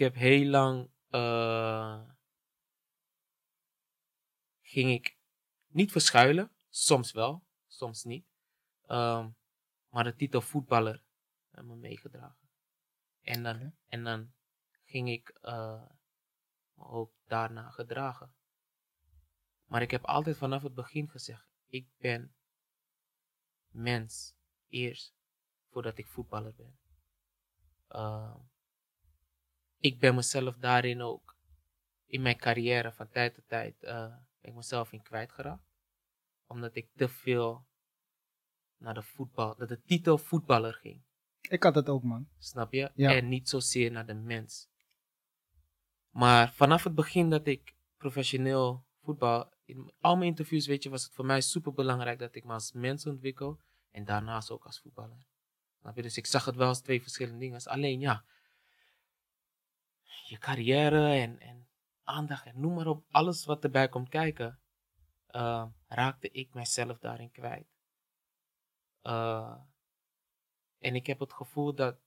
heb heel lang. eh, ging ik niet verschuilen. Soms wel, soms niet. Ehm, maar de titel voetballer heb me meegedragen. En dan, en dan ging ik eh, me ook daarna gedragen. Maar ik heb altijd vanaf het begin gezegd: ik ben mens eerst voordat ik voetballer ben. Uh, ik ben mezelf daarin ook in mijn carrière van tijd tot tijd uh, ben ik mezelf in kwijtgeraakt. Omdat ik te veel naar de voetbal, dat de titel voetballer ging. Ik had het ook, man. Snap je? Ja. En niet zozeer naar de mens. Maar vanaf het begin dat ik professioneel voetbal, in al mijn interviews, weet je, was het voor mij super belangrijk dat ik me als mens ontwikkel en daarnaast ook als voetballer. Snap je? Dus ik zag het wel als twee verschillende dingen. Alleen ja, je carrière en, en aandacht en noem maar op, alles wat erbij komt kijken, uh, raakte ik mijzelf daarin kwijt. Uh, en ik heb het gevoel dat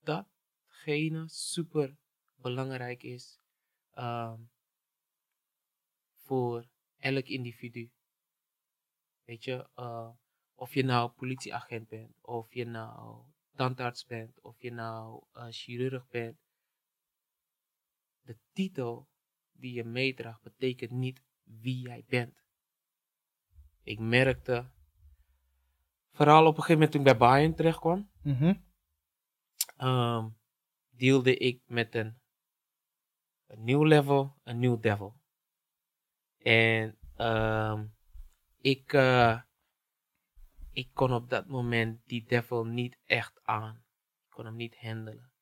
datgene super belangrijk is um, voor elk individu. Weet je, uh, of je nou politieagent bent, of je nou tandarts bent, of je nou chirurg bent. De titel die je meedraagt betekent niet wie jij bent. Ik merkte, vooral op een gegeven moment toen ik bij Bayern terecht kwam, mm -hmm. um, deelde ik met een, een nieuw level, een nieuw devil. En um, ik, uh, ik kon op dat moment die devil niet echt aan. Ik kon hem niet handelen.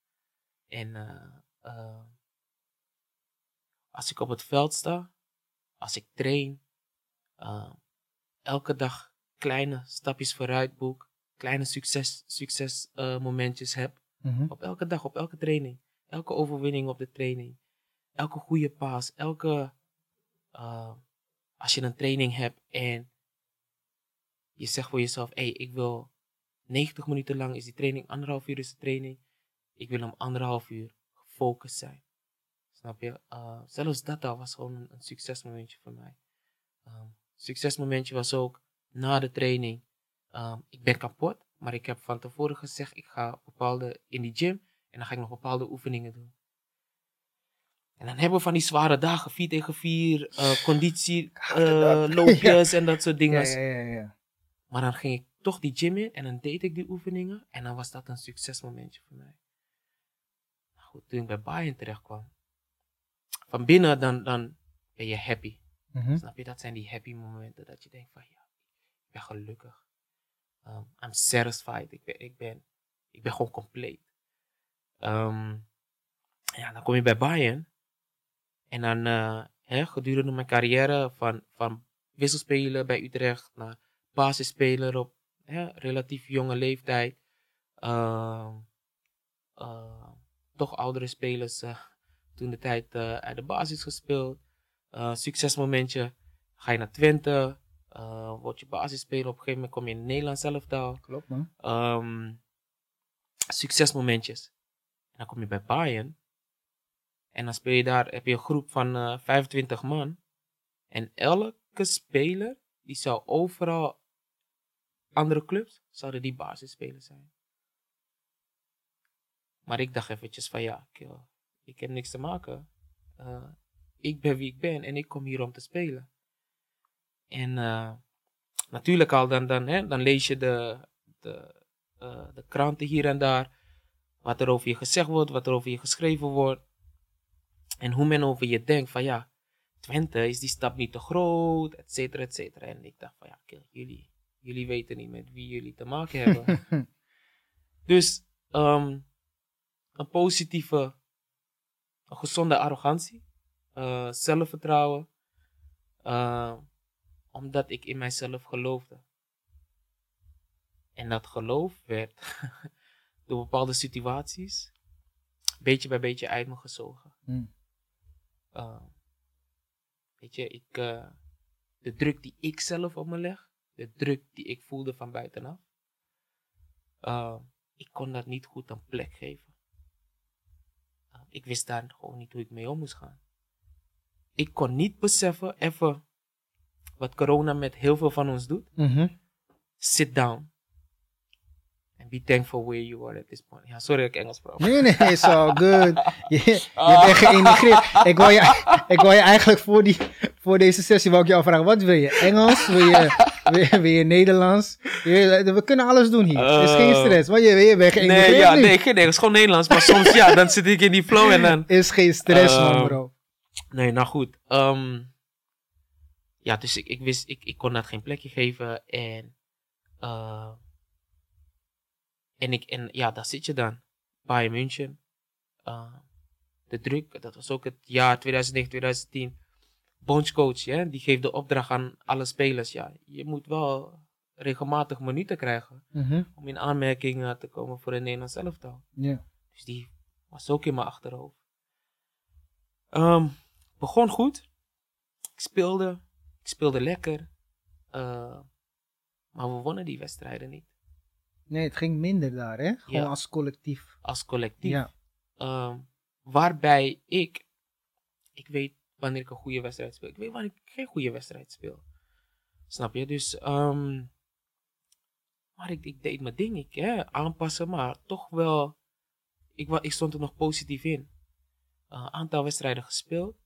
En uh, uh, als ik op het veld sta, als ik train, elke dag kleine stapjes vooruit boek, kleine succes, succesmomentjes heb. Mm -hmm. Op elke dag, op elke training. Elke overwinning op de training. Elke goede paas. Elke. Uh, als je een training hebt en je zegt voor jezelf: hé, hey, ik wil 90 minuten lang is die training, anderhalf uur is de training. Ik wil om anderhalf uur gefocust zijn. Snap je? Uh, zelfs dat al was gewoon een, een succesmomentje voor mij. Um, succesmomentje was ook na de training. Um, ik ben kapot, maar ik heb van tevoren gezegd, ik ga bepaalde in die gym en dan ga ik nog bepaalde oefeningen doen. En dan hebben we van die zware dagen, 4 tegen 4, uh, conditie, uh, loopjes ja. en dat soort dingen. Ja, ja, ja, maar dan ging ik toch die gym in en dan deed ik die oefeningen en dan was dat een succesmomentje voor mij. Nou goed, toen ik bij Bayern terecht kwam, van binnen dan, dan ben je happy. Mhm. Mm -hmm. Snap je? Dat zijn die happy momenten dat je denkt van ja, ik ben gelukkig. Um, I'm satisfied. Ik ben, ik ben, ik ben gewoon compleet. Um, ja, dan kom je bij Bayern. En dan uh, hè, gedurende mijn carrière van, van wisselspeler bij Utrecht naar basisspeler op hè, relatief jonge leeftijd. Uh, uh, toch oudere spelers uh, toen de tijd uh, uit de basis gespeeld. Uh, succesmomentje. Ga je naar Twente. Uh, word je basisspeler. Op een gegeven moment kom je in het Nederlands elftal. Klopt, man. Um, succesmomentjes. En dan kom je bij Bayern. En dan speel je daar, heb je een groep van uh, 25 man. En elke speler, die zou overal, andere clubs, zouden die basisspelers zijn. Maar ik dacht eventjes van ja, ik, ik heb niks te maken. Uh, ik ben wie ik ben en ik kom hier om te spelen. En uh, natuurlijk al, dan, dan, hè, dan lees je de, de, uh, de kranten hier en daar. Wat er over je gezegd wordt, wat er over je geschreven wordt. En hoe men over je denkt van ja, Twente is die stap niet te groot, et cetera, et cetera. En ik dacht van ja, kill, jullie, jullie weten niet met wie jullie te maken hebben. dus um, een positieve, een gezonde arrogantie, uh, zelfvertrouwen. Uh, omdat ik in mijzelf geloofde. En dat geloof werd door bepaalde situaties beetje bij beetje uit me gezogen. Mm. Uh, weet je, ik, uh, de druk die ik zelf op me leg, de druk die ik voelde van buitenaf, uh, ik kon dat niet goed een plek geven. Ik wist daar gewoon niet hoe ik mee om moest gaan. Ik kon niet beseffen, even, wat corona met heel veel van ons doet. Mhm. Sit down. And be thankful where you are at this point. Ja, sorry dat ik Engels praat. Nee, nee, it's all good. Je, je bent geïntegreerd. Ik wil je, ik wil je eigenlijk voor, die, voor deze sessie wou ik jou vragen. Wat wil je? Engels? Wil je, wil je Nederlands? We kunnen alles doen hier. Er is geen Oh. stress. Want je, je bent geïntegreerd Nee, ja, nee, geen gewoon Nederlands. Maar soms, ja, dan zit ik in die flow en dan... is geen stress, man, Ehm, bro. Nee, nou goed. ehm, ja, dus ik, ik wist, ik, ik kon dat geen plekje geven. En, eh, en, ik, en ja, daar zit je dan. Bayern München. Eh, de druk, dat was ook het jaar 2009, 2010. Bondscoach, hè, die geeft de opdracht aan alle spelers. Ja, je moet wel regelmatig minuten krijgen Mhm. om in aanmerking eh, te komen voor een Nederlands elftal. Ja. Dus die was ook in mijn achterhoofd. Ehm, begon goed. Ik speelde. Ik speelde lekker. Eh, maar we wonnen die wedstrijden niet. Nee, het ging minder daar, hè? Gewoon Ja. als collectief. Als collectief. Ja. Ehm, waarbij ik... Ik weet wanneer ik een goede wedstrijd speel. Ik weet wanneer ik geen goede wedstrijd speel. Snap je? Dus... ehm, maar ik, ik deed mijn ding. Ik, hè, aanpassen, maar toch wel... Ik, ik stond er nog positief in. Een aantal wedstrijden gespeeld.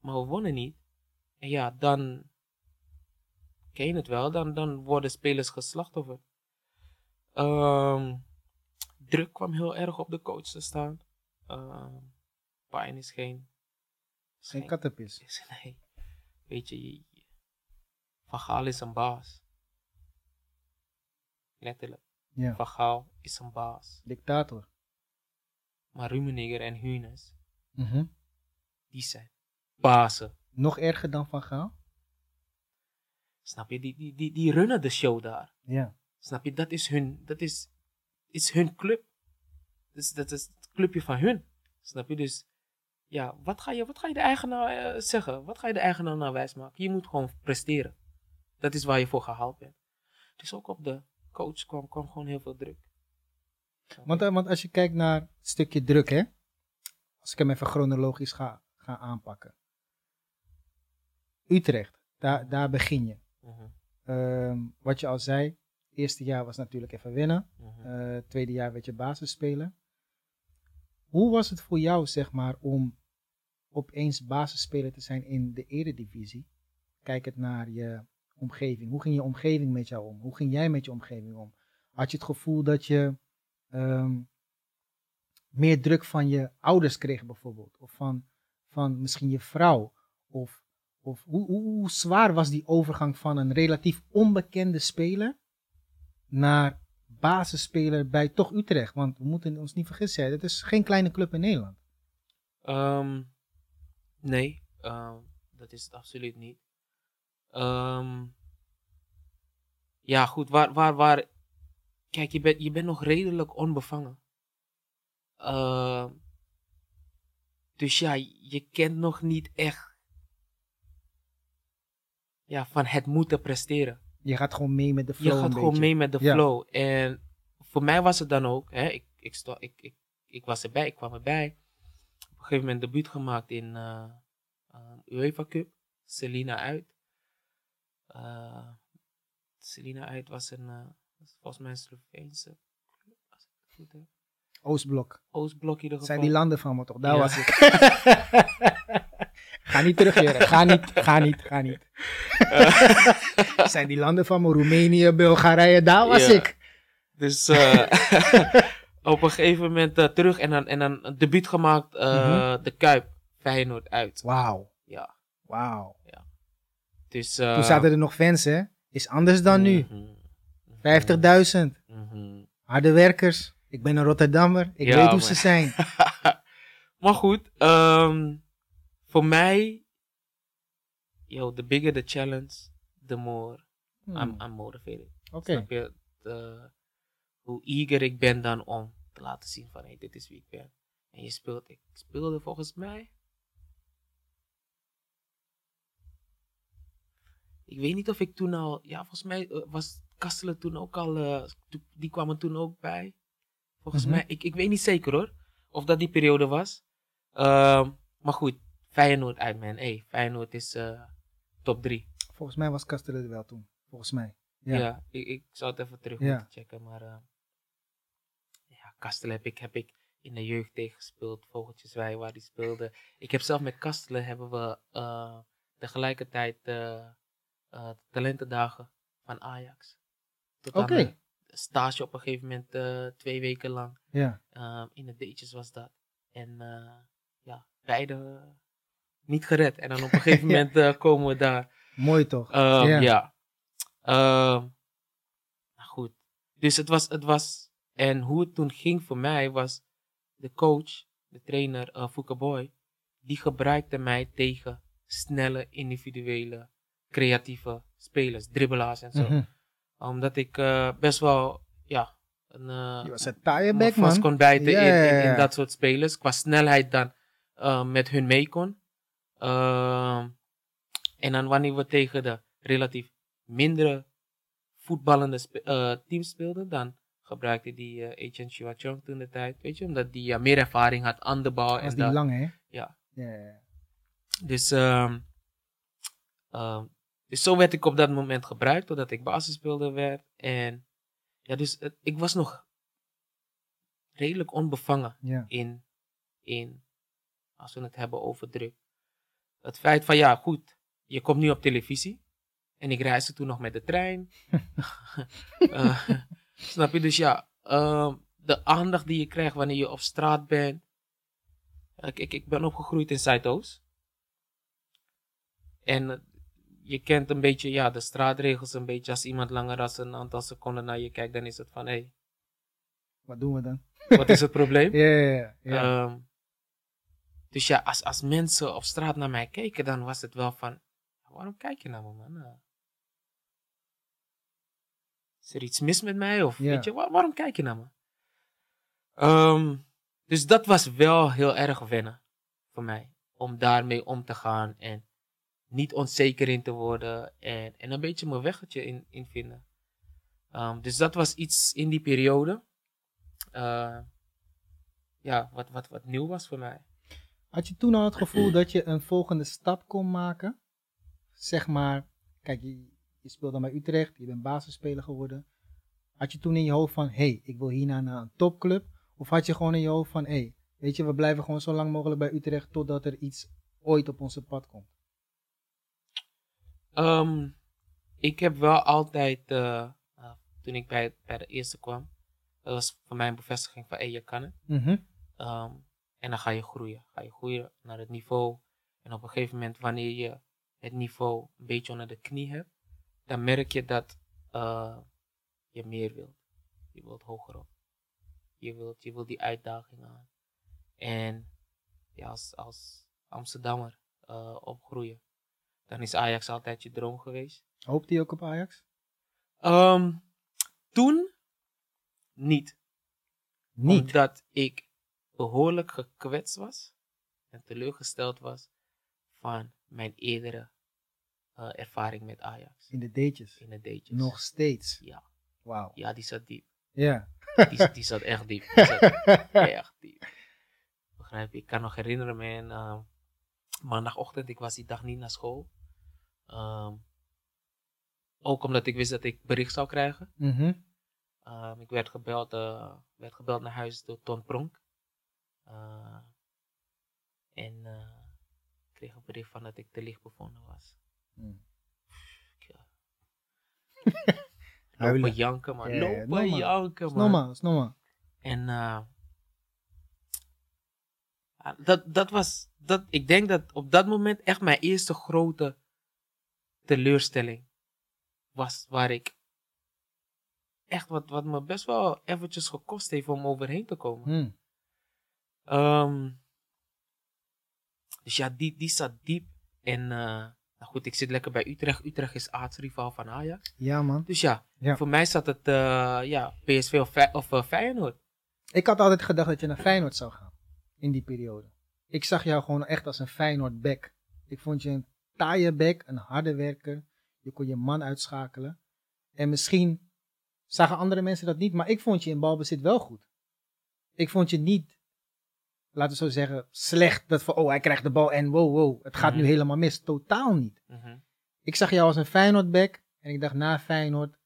Maar we wonnen niet. En ja, dan... Ken je het wel? Dan, dan worden spelers geslachtofferd. Ehm, druk kwam heel erg op de coach te staan. Ehm Bayern is geen... is Geen kattenpis. is- nee. Weet je, Van Gaal is een baas. Letterlijk. Ja. Van Gaal is een baas. Dictator. Maar Rummenigge en Hunes, Mhm. die zijn bazen. Nog erger dan Van Gaal? Snap je? Die, die, die, die runnen de show daar. Ja. Snap je? Dat is hun, dat is, is hun club. Dus dat is het clubje van hun. Snap je? Dus ja, wat ga je, wat ga je de eigenaar eh, zeggen? Wat ga je de eigenaar nou wijsmaken? Je moet gewoon presteren. Dat is waar je voor gehaald bent. Dus ook op de coach kwam, kwam gewoon heel veel druk. Want, eh, want als je kijkt naar het stukje druk, hè? Als ik hem even chronologisch ga, ga aanpakken. Utrecht, daar, daar begin je. Mhm, Ehm, wat je al zei, eerste jaar was natuurlijk even winnen. mhm. Eh, tweede jaar werd je basis spelen. Hoe was het voor jou, zeg maar, om opeens basisspeler te zijn in de eredivisie? Kijk het naar je omgeving. Hoe ging je omgeving met jou om? Hoe ging jij met je omgeving om? Had je het gevoel dat je ehm, meer druk van je ouders kreeg bijvoorbeeld? Of van, van misschien je vrouw? Of, of hoe, hoe, zwaar was die overgang van een relatief onbekende speler naar basisspeler bij toch Utrecht? Want we moeten ons niet vergissen, het is geen kleine club in Nederland. Ehm, nee, ehm, dat is het absoluut niet. Ehm, ja, goed, waar, waar, waar. Kijk, je bent, je bent nog redelijk onbevangen. Ehm, dus ja, je kent nog niet echt. Ja, van het moeten presteren. Je gaat gewoon mee met de Je flow gaat een gewoon beetje. mee met de Ja. flow. En voor mij was het dan ook, hè, ik, ik, sto, ik, ik, ik was erbij, ik kwam erbij. Op een gegeven moment debuut gemaakt in eh eh, UEFA Cup. Selina uit. Eh Selina uit was een, eh, volgens mij een Sloveense club. Als ik het goed heb. Oostblok. Oostblok in ieder geval. zijn die landen van me toch? Daar Ja. was ik. ga niet terug, Jere. Ga niet, ga niet, ga niet. Zijn die landen van me. Roemenië, Bulgarije, daar was Ja. ik. Dus eh, op een gegeven moment eh, terug en dan, en dan een debuut gemaakt. eh, De Kuip, Feyenoord uit. Wauw. Ja. Wauw. Dus, eh, Toen zaten er nog fans, hè? Is anders dan nu. mhm, mhm, 50.000. mhm. Harde werkers. Ik ben een Rotterdammer. Ik Ja, weet hoe man. ze zijn. maar goed, ehm, voor mij, yo, the bigger the challenge, the more Hmm, I'm, I'm motivated. Oké. Snap je? De- hoe eager ik ben dan om te laten zien van, hey, dit is wie ik ben. En je speelt, ik speelde volgens mij. Ik weet niet of ik toen al, ja, volgens mij eh, was Kastelen toen ook al, eh, die kwamen toen ook bij. Volgens Mhm. mij, ik, ik weet niet zeker hoor, of dat die periode was. Ehm, maar goed, Feyenoord uit, man. Hey, Feyenoord is eh, top 3. Volgens mij was Kastelen er wel toen. Volgens mij. Ja, Ja. ik, ik zou het even terug Ja. moeten checken. Maar ja, Kastelen heb ik, heb ik in de jeugd tegen gespeeld. Vogeltjeswij, waar die speelde. Ik heb zelf met Kastelen hebben we eh, tegelijkertijd eh, de talentendagen van Ajax. Oké. de stage op een gegeven moment eh, twee weken lang. Ja. Ehm, in de D'tjes was dat. En ja, beide niet gered. En dan op een gegeven Ja. moment komen we daar. Mooi toch? Ehm, Ja. ja. Ehm, nou goed. Dus het was, het was. En hoe het toen ging voor mij was. De coach, de trainer, uh, Fouke Boy. Die gebruikte mij tegen snelle, individuele, creatieve spelers, dribbelaars en zo. Mhm. Omdat ik eh, best wel, ja. Een, Je was een taaie bek, vast man. kon bijten in, dat soort spelers. Qua snelheid dan eh, met hun mee kon. Ehm, en dan wanneer we tegen de relatief mindere voetballende spe- teams speelden, dan gebruikte die eh Agent Chouachong toen de tijd. Weet je, omdat die ja, meer ervaring had aan de bal. Was En die dat. lang, hè? Ja. Dus, ehm, ehm, dus zo werd ik op dat moment gebruikt, totdat ik basisspeelder werd. En ja, dus het- ik was nog redelijk onbevangen in, in, als we het hebben over druk. Het feit van, ja, goed, je komt nu op televisie. En ik reisde toen nog met de trein. Eh, snap je? Dus ja, ehm, de aandacht die je krijgt wanneer je op straat bent. Ik, ik, ik ben opgegroeid in Zuidoost. En eh, je kent een beetje, ja, de straatregels een beetje. Als iemand langer dan een aantal seconden naar je kijkt, dan is het van, hé, hey, Wat doen we dan? wat is het probleem? Ja, ja, ja. ja. Ehm, dus ja, als, als mensen op straat naar mij keken, dan was het wel van, waarom kijk je naar me, man? Is er iets mis met mij? Of Ja. weet je, waar- waarom kijk je naar me? Ehm, dus dat was wel heel erg wennen voor mij. Om daarmee om te gaan en niet onzeker in te worden. En, en een beetje mijn weggetje in, in vinden. Ehm, dus dat was iets in die periode. eh, ja, wat, wat, wat nieuw was voor mij. Had je toen al het gevoel dat je een volgende stap kon maken? Zeg maar, kijk, je, je speelt dan bij Utrecht, je bent basisspeler geworden. Had je toen in je hoofd van, hé, hey, ik wil hierna naar een topclub? Of had je gewoon in je hoofd van, hé, hey, weet je, we blijven gewoon zo lang mogelijk bij Utrecht totdat er iets ooit op onze pad komt? Ehm, ik heb wel altijd, eh, eh, toen ik bij, bij de eerste kwam, dat was voor mij een bevestiging van, hé, je kan het. Mhm. Ehm, en dan ga je groeien. Ga je groeien naar het niveau. En op een gegeven moment, wanneer je het niveau een beetje onder de knie hebt, dan merk je dat eh, je meer wilt. Je wilt hoger op. Je wilt, je wilt die uitdaging aan. En ja, als, als Amsterdammer eh, opgroeien, dan is Ajax altijd je droom geweest. Hoopt hij ook op Ajax? Ehm, toen niet. Niet. Omdat ik behoorlijk gekwetst was en teleurgesteld was van mijn eerdere eh, ervaring met Ajax In de datejes. in de datejes. Nog steeds. Ja, Wauw. ja, die zat diep. Ja. Die, die zat echt diep. Die zat echt diep. Begrijp je? Ik kan nog herinneren, man. eh, maandagochtend, ik was die dag niet naar school. Ehm, ook omdat ik wist dat ik bericht zou krijgen. Mhm. Ehm, ik werd gebeld, eh, werd gebeld naar huis door Ton Pronk. En ik kreeg een bericht van dat ik te licht bevonden was. Lopen janken, man. Ja, ja, Lopen normaal. janken, Is man. normaal, is normaal. En ja, dat, dat was, dat, ik denk dat op dat moment echt mijn eerste grote teleurstelling was. Waar ik echt wat, wat me best wel eventjes gekost heeft om overheen te komen. Mm. Ehm, dus ja, die, die zat diep. En eh, nou goed, ik zit lekker bij Utrecht. Utrecht is aardsrivaal van Ajax. Ja, man. Dus ja, Ja. voor mij zat het eh, ja, PSV of, of eh, Feyenoord. Ik had altijd gedacht dat je naar Feyenoord zou gaan. In die periode. Ik zag jou gewoon echt als een Feyenoord back. Ik vond je een taaie back, een harde werker. Je kon je man uitschakelen. En misschien zagen andere mensen dat niet, maar ik vond je in balbezit wel goed. Ik vond je niet laten we zo zeggen, slecht. Dat van, oh, hij krijgt de bal en wow, wow, het gaat Mhm. nu helemaal mis. Totaal niet. Mhm. Ik zag jou als een Feyenoord-back en ik dacht, na Feyenoord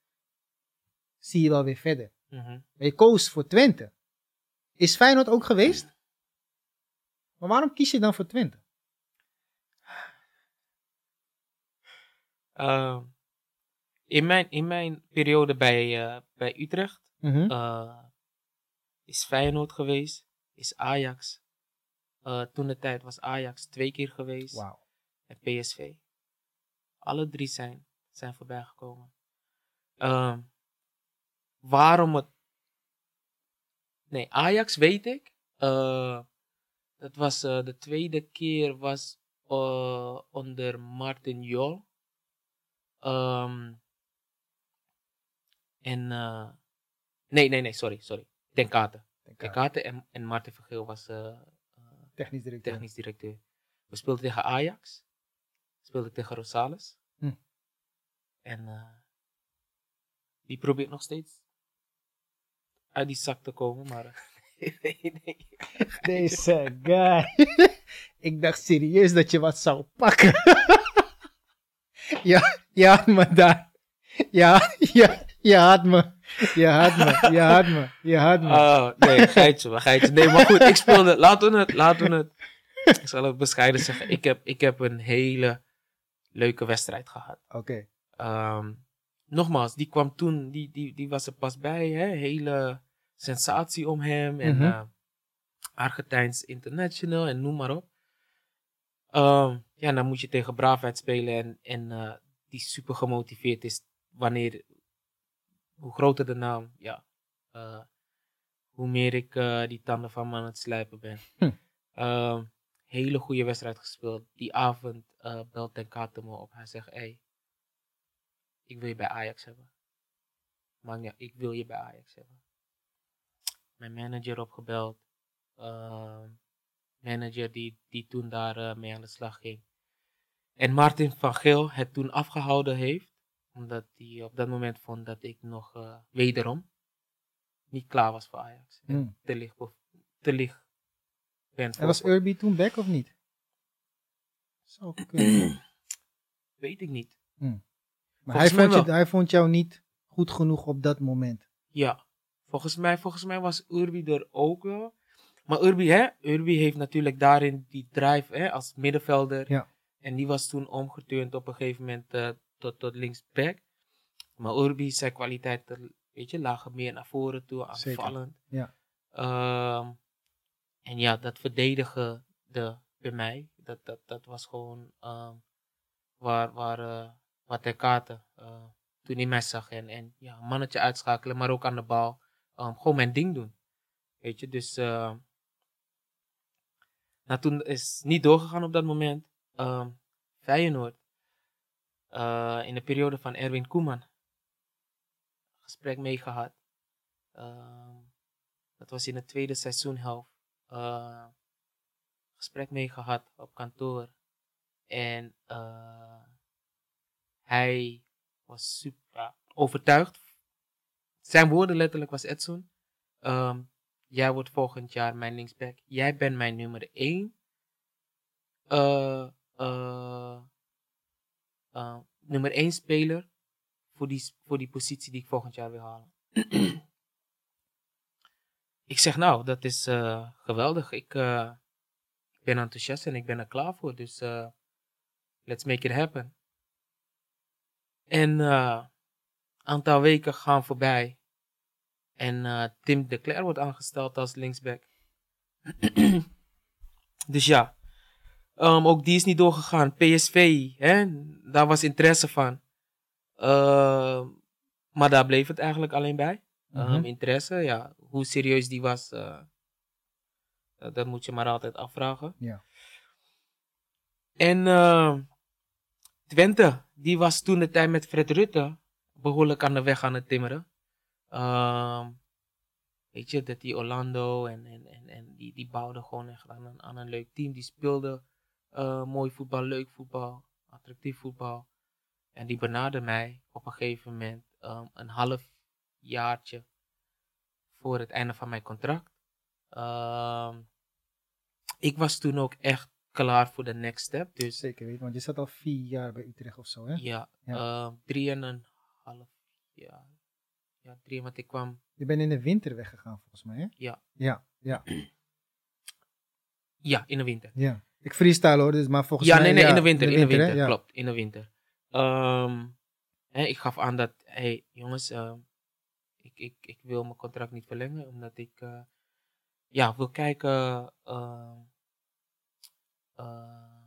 zie je wel weer verder. Mhm. Maar je koos voor Twente. Is Feyenoord ook geweest? Maar waarom kies je dan voor Twente? Ehm, in, mijn, in mijn periode bij, eh, bij Utrecht Mhm. eh, is Feyenoord geweest, is Ajax. Eh, toen de tijd was Ajax twee keer geweest Wauw. en PSV. Alle drie zijn, zijn voorbij gekomen. Ehm, waarom het. Nee, Ajax weet ik. Eh, dat was eh, de tweede keer was onder Martin Jol. Ehm, en nee, nee, nee, sorry, sorry. Ten Kate. Ten Kate en, en Martin Vergeel was eh, Technisch directeur. technisch directeur. We speelden tegen Ajax. Speelde ik tegen Rosales. Hm. En eh, die probeert nog steeds uit die zak te komen, maar nee, nee. Deze guy. ik dacht serieus dat je wat zou pakken. ja, je had me daar. Ja, ja, je had me. Je had me. Je had me. Je had me. Oh, nee, geitje, maar geitje. Nee, maar goed, ik speelde, laten we het, laten we het, ik zal het bescheiden zeggen. Ik heb, ik heb een hele leuke wedstrijd gehad. Oké. Ehm, nogmaals, die kwam toen, die, die, die was er pas bij, hè? hele sensatie om hem. En eh, Argentijns International en noem maar op. Ehm, ja, dan moet je tegen Braafheid spelen en, en eh, die super gemotiveerd is wanneer, hoe groter de naam, ja, eh, hoe meer ik eh, die tanden van me aan het slijpen ben. Hm. Ehm, hele goede wedstrijd gespeeld. Die avond eh, belt Ten Kate me op. Hij zegt, hey, ik wil je bij Ajax hebben. Man, ja, ik wil je bij Ajax hebben. Mijn manager opgebeld. Ehm, manager die, die toen daar mee aan de slag ging. En Martin van Geel het toen afgehouden heeft. Omdat hij op dat moment vond dat ik nog eh, wederom niet klaar was voor Ajax. Hmm. te licht, te licht ben En was Urbi toen back of niet? Zo kunnen. Weet ik niet. Maar hij vond, je, hij vond jou niet goed genoeg op dat moment. Ja, volgens mij, volgens mij was Urbi er ook wel. Maar Urbi, hè, Urbi heeft natuurlijk daarin die drive hè, als middenvelder. Ja. En die was toen omgeturnd op een gegeven moment eh, tot, tot linksback. Maar Urbi, zijn kwaliteiten, weet je, lagen meer naar voren toe, Zeker, aanvallend. ja. Ehm, en ja, dat verdedigen de, bij mij, dat, dat, dat was gewoon ehm, waar, waar, eh waar ter kaarten eh, toen hij mij zag. En, en ja, mannetje uitschakelen, maar ook aan de bal. ehm, gewoon mijn ding doen. Weet je, dus... eh nou, toen is het niet doorgegaan op dat moment. ehm Feyenoord. Eh, in de periode van Erwin Koeman. Gesprek mee gehad. Ehm, dat was in het tweede seizoenhelft. eh gesprek mee gehad op kantoor. En eh, hij was super overtuigd. Zijn woorden letterlijk was Edson. ehm, jij wordt volgend jaar mijn linksback. Jij bent mijn nummer 1. Nummer 1 speler voor die, voor die positie die ik volgend jaar wil halen. ik zeg nou, dat is eh, geweldig. Ik, eh, ik ben enthousiast en ik ben er klaar voor. Dus eh, let's make it happen. En een aantal weken gaan voorbij. En eh, Tim de Cler wordt aangesteld als linksback. dus ja, Ehm, ook die is niet doorgegaan. PSV, hè, daar was interesse van. Ehm, maar daar bleef het eigenlijk alleen bij. Ehm, Mhm. interesse, ja, hoe serieus die was, eh, eh, dat moet je maar altijd afvragen. Ja. En Twente, die was toen de tijd met Fred Rutte behoorlijk aan de weg aan het timmeren. Weet je, dat die Orlando en, en, en, en die, die bouwden gewoon echt aan een, aan een leuk team. Die speelden eh, mooi voetbal, leuk voetbal, attractief voetbal. En die benaderde mij op een gegeven moment ehm, een half jaartje voor het einde van mijn contract. Ehm, ik was toen ook echt klaar voor de next step. Dus Zeker weten, want je zat al vier jaar bij Utrecht of zo, hè? ja, Ja. eh, drie en een half jaar. Ja, drie, want ik kwam, Je bent in de winter weggegaan, volgens mij, hè? Ja. Ja, ja, ja, in de winter. ja. Ik freestyle hoor, dus, maar volgens ja, mij... nee, nee, in de winter, in de winter, Ja. klopt, in de winter. Hè, ik gaf aan dat, hey jongens, ehm, ik, ik, ik wil mijn contract niet verlengen, omdat ik, eh, ja, wil kijken ehm, eh,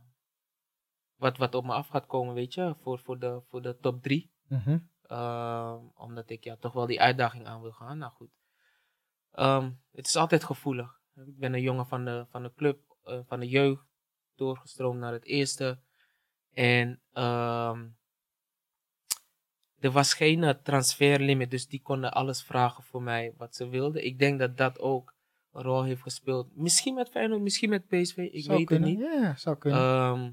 wat, wat op me af gaat komen, weet je, voor, voor, de, voor de top drie. Mhm. Omdat ik ja, toch wel die uitdaging aan wil gaan. Nou goed. Het is altijd gevoelig. Ik ben een jongen van de, van de club, eh, van de jeugd, doorgestroomd naar het eerste. En ehm, er was geen eh, transferlimit, dus die konden alles vragen voor mij wat ze wilden. Ik denk dat dat ook een rol heeft gespeeld. Misschien met Feyenoord, misschien met PSV, ik Zou weet kunnen. het niet. Ja, zou kunnen. Ehm,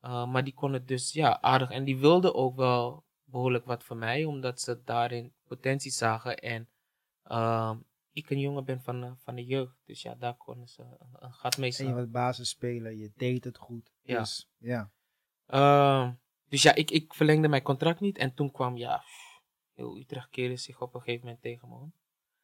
eh, maar die kon het dus ja, aardig. En die wilden ook wel behoorlijk wat van mij, omdat ze daarin potentie zagen. En ehm, ik een jongen ben van, de- van de jeugd. Dus ja, daar konden ze een, een gat mee en je slaan. was basis spelen, je deed het goed. Ja. Dus, ja. Ehm, dus ja, ik, ik verlengde mijn contract niet. En toen kwam, ja, heel Utrecht keerde zich op een gegeven moment tegen me om.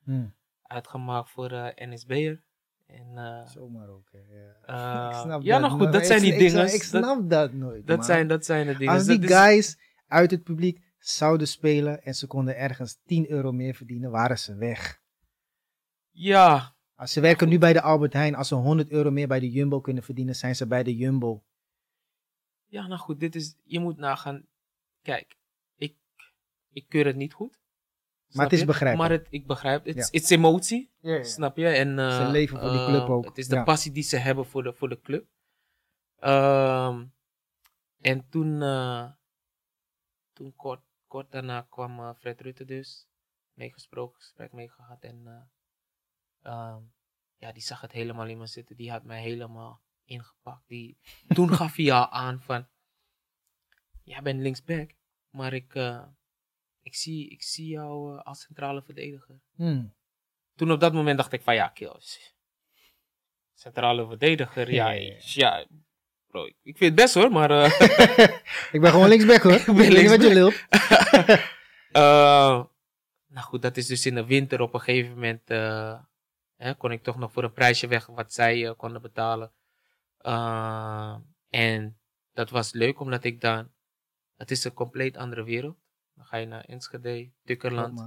Hm. Uitgemaakt voor eh NSB'er. En eh, Zomaar ook. Ja, eh, Ik snap ja, nou goed, nooit. dat zijn die ik- dingen. Ik, snap dat nooit, dat, man. zijn, dat zijn de dingen. Als die Dat is- guys uit het publiek zouden spelen en ze konden ergens 10 euro meer verdienen, waren ze weg. Ja, Als ze werken nu bij de Albert Heijn, als ze 100 euro meer bij de Jumbo kunnen verdienen, zijn ze bij de Jumbo. Ja, nou goed, dit is, je moet nagaan. Kijk, ik, ik keur het niet goed. Snap het is begrijpelijk. Maar het, ik begrijp, het het is emotie, Ja, snap je? En, eh, Ze leven voor die club eh, ook, Het is de ja. passie die ze hebben voor de, voor de club. Ehm, en toen, eh, toen kort, kort daarna kwam Fred Rutte dus. Meegesproken, gesprek mee gehad. En eh, ehm, ja, die zag het helemaal in me zitten. Die had mij helemaal ingepakt. Die, toen gaf hij al aan van, jij bent linksback, maar ik, eh, ik, zie, ik zie jou eh, als centrale verdediger. Hm. Toen op dat moment dacht ik van, ja, kills. Centrale verdediger, ja, Ja. Bro, ik, vind het best hoor, maar... eh, Ik ben gewoon linksback hoor. Ik ben niet wat je linksback. lult. Nou goed, dat is dus in de winter op een gegeven moment. Hè, kon ik toch nog voor een prijsje weg wat zij eh, konden betalen. Eh, en dat was leuk omdat ik dan. Het is een compleet andere wereld. Dan ga je naar Enschede, Tukkerland.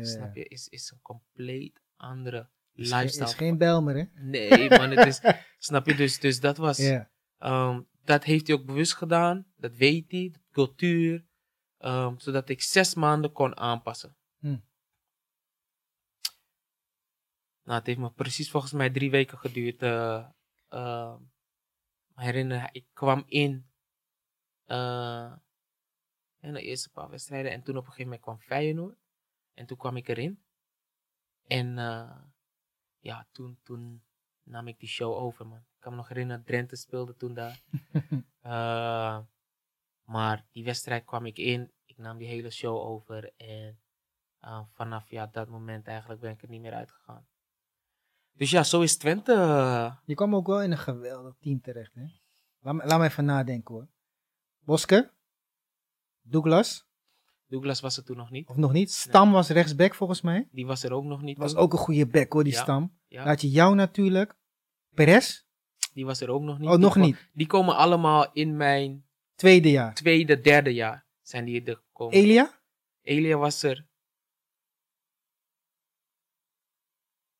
Snap je? Is, is een compleet andere Is, lifestyle. is geen Belmer, hè? Nee, man, het is. snap je? Dus, dus dat was. Ehm, dat heeft hij ook bewust gedaan. Dat weet hij. De cultuur. ehm, zodat ik zes maanden kon aanpassen. Hm. Nou, het heeft me precies volgens mij drie weken geduurd. eh ehm, me herinner, ik kwam in. eh, in de eerste paar wedstrijden. En toen op een gegeven moment kwam Feyenoord. En toen kwam ik erin. En eh, ja, toen, toen nam ik die show over, man. Ik kan me nog herinneren, Drenthe speelde toen daar. Eh, maar die wedstrijd kwam ik in. Ik nam die hele show over. En eh, vanaf ja, dat moment eigenlijk ben ik er niet meer uitgegaan. Dus ja, zo is Twente. eh, Je kwam ook wel in een geweldig team terecht, hè? Laat me, laat me even nadenken, hoor. Bosker? Douglas? Douglas was er toen nog niet. Of nog niet? Stam was rechtsback, volgens mij. Die was er ook nog niet. Was ook een goede back, hoor, die Ja. Stam. Ja, Laat je jou natuurlijk. Perez? die was er ook nog niet. Oh, Die nog kwam- niet. Die komen allemaal in mijn Tweede jaar. tweede, derde jaar. Zijn die er gekomen. Elia? Elia was er.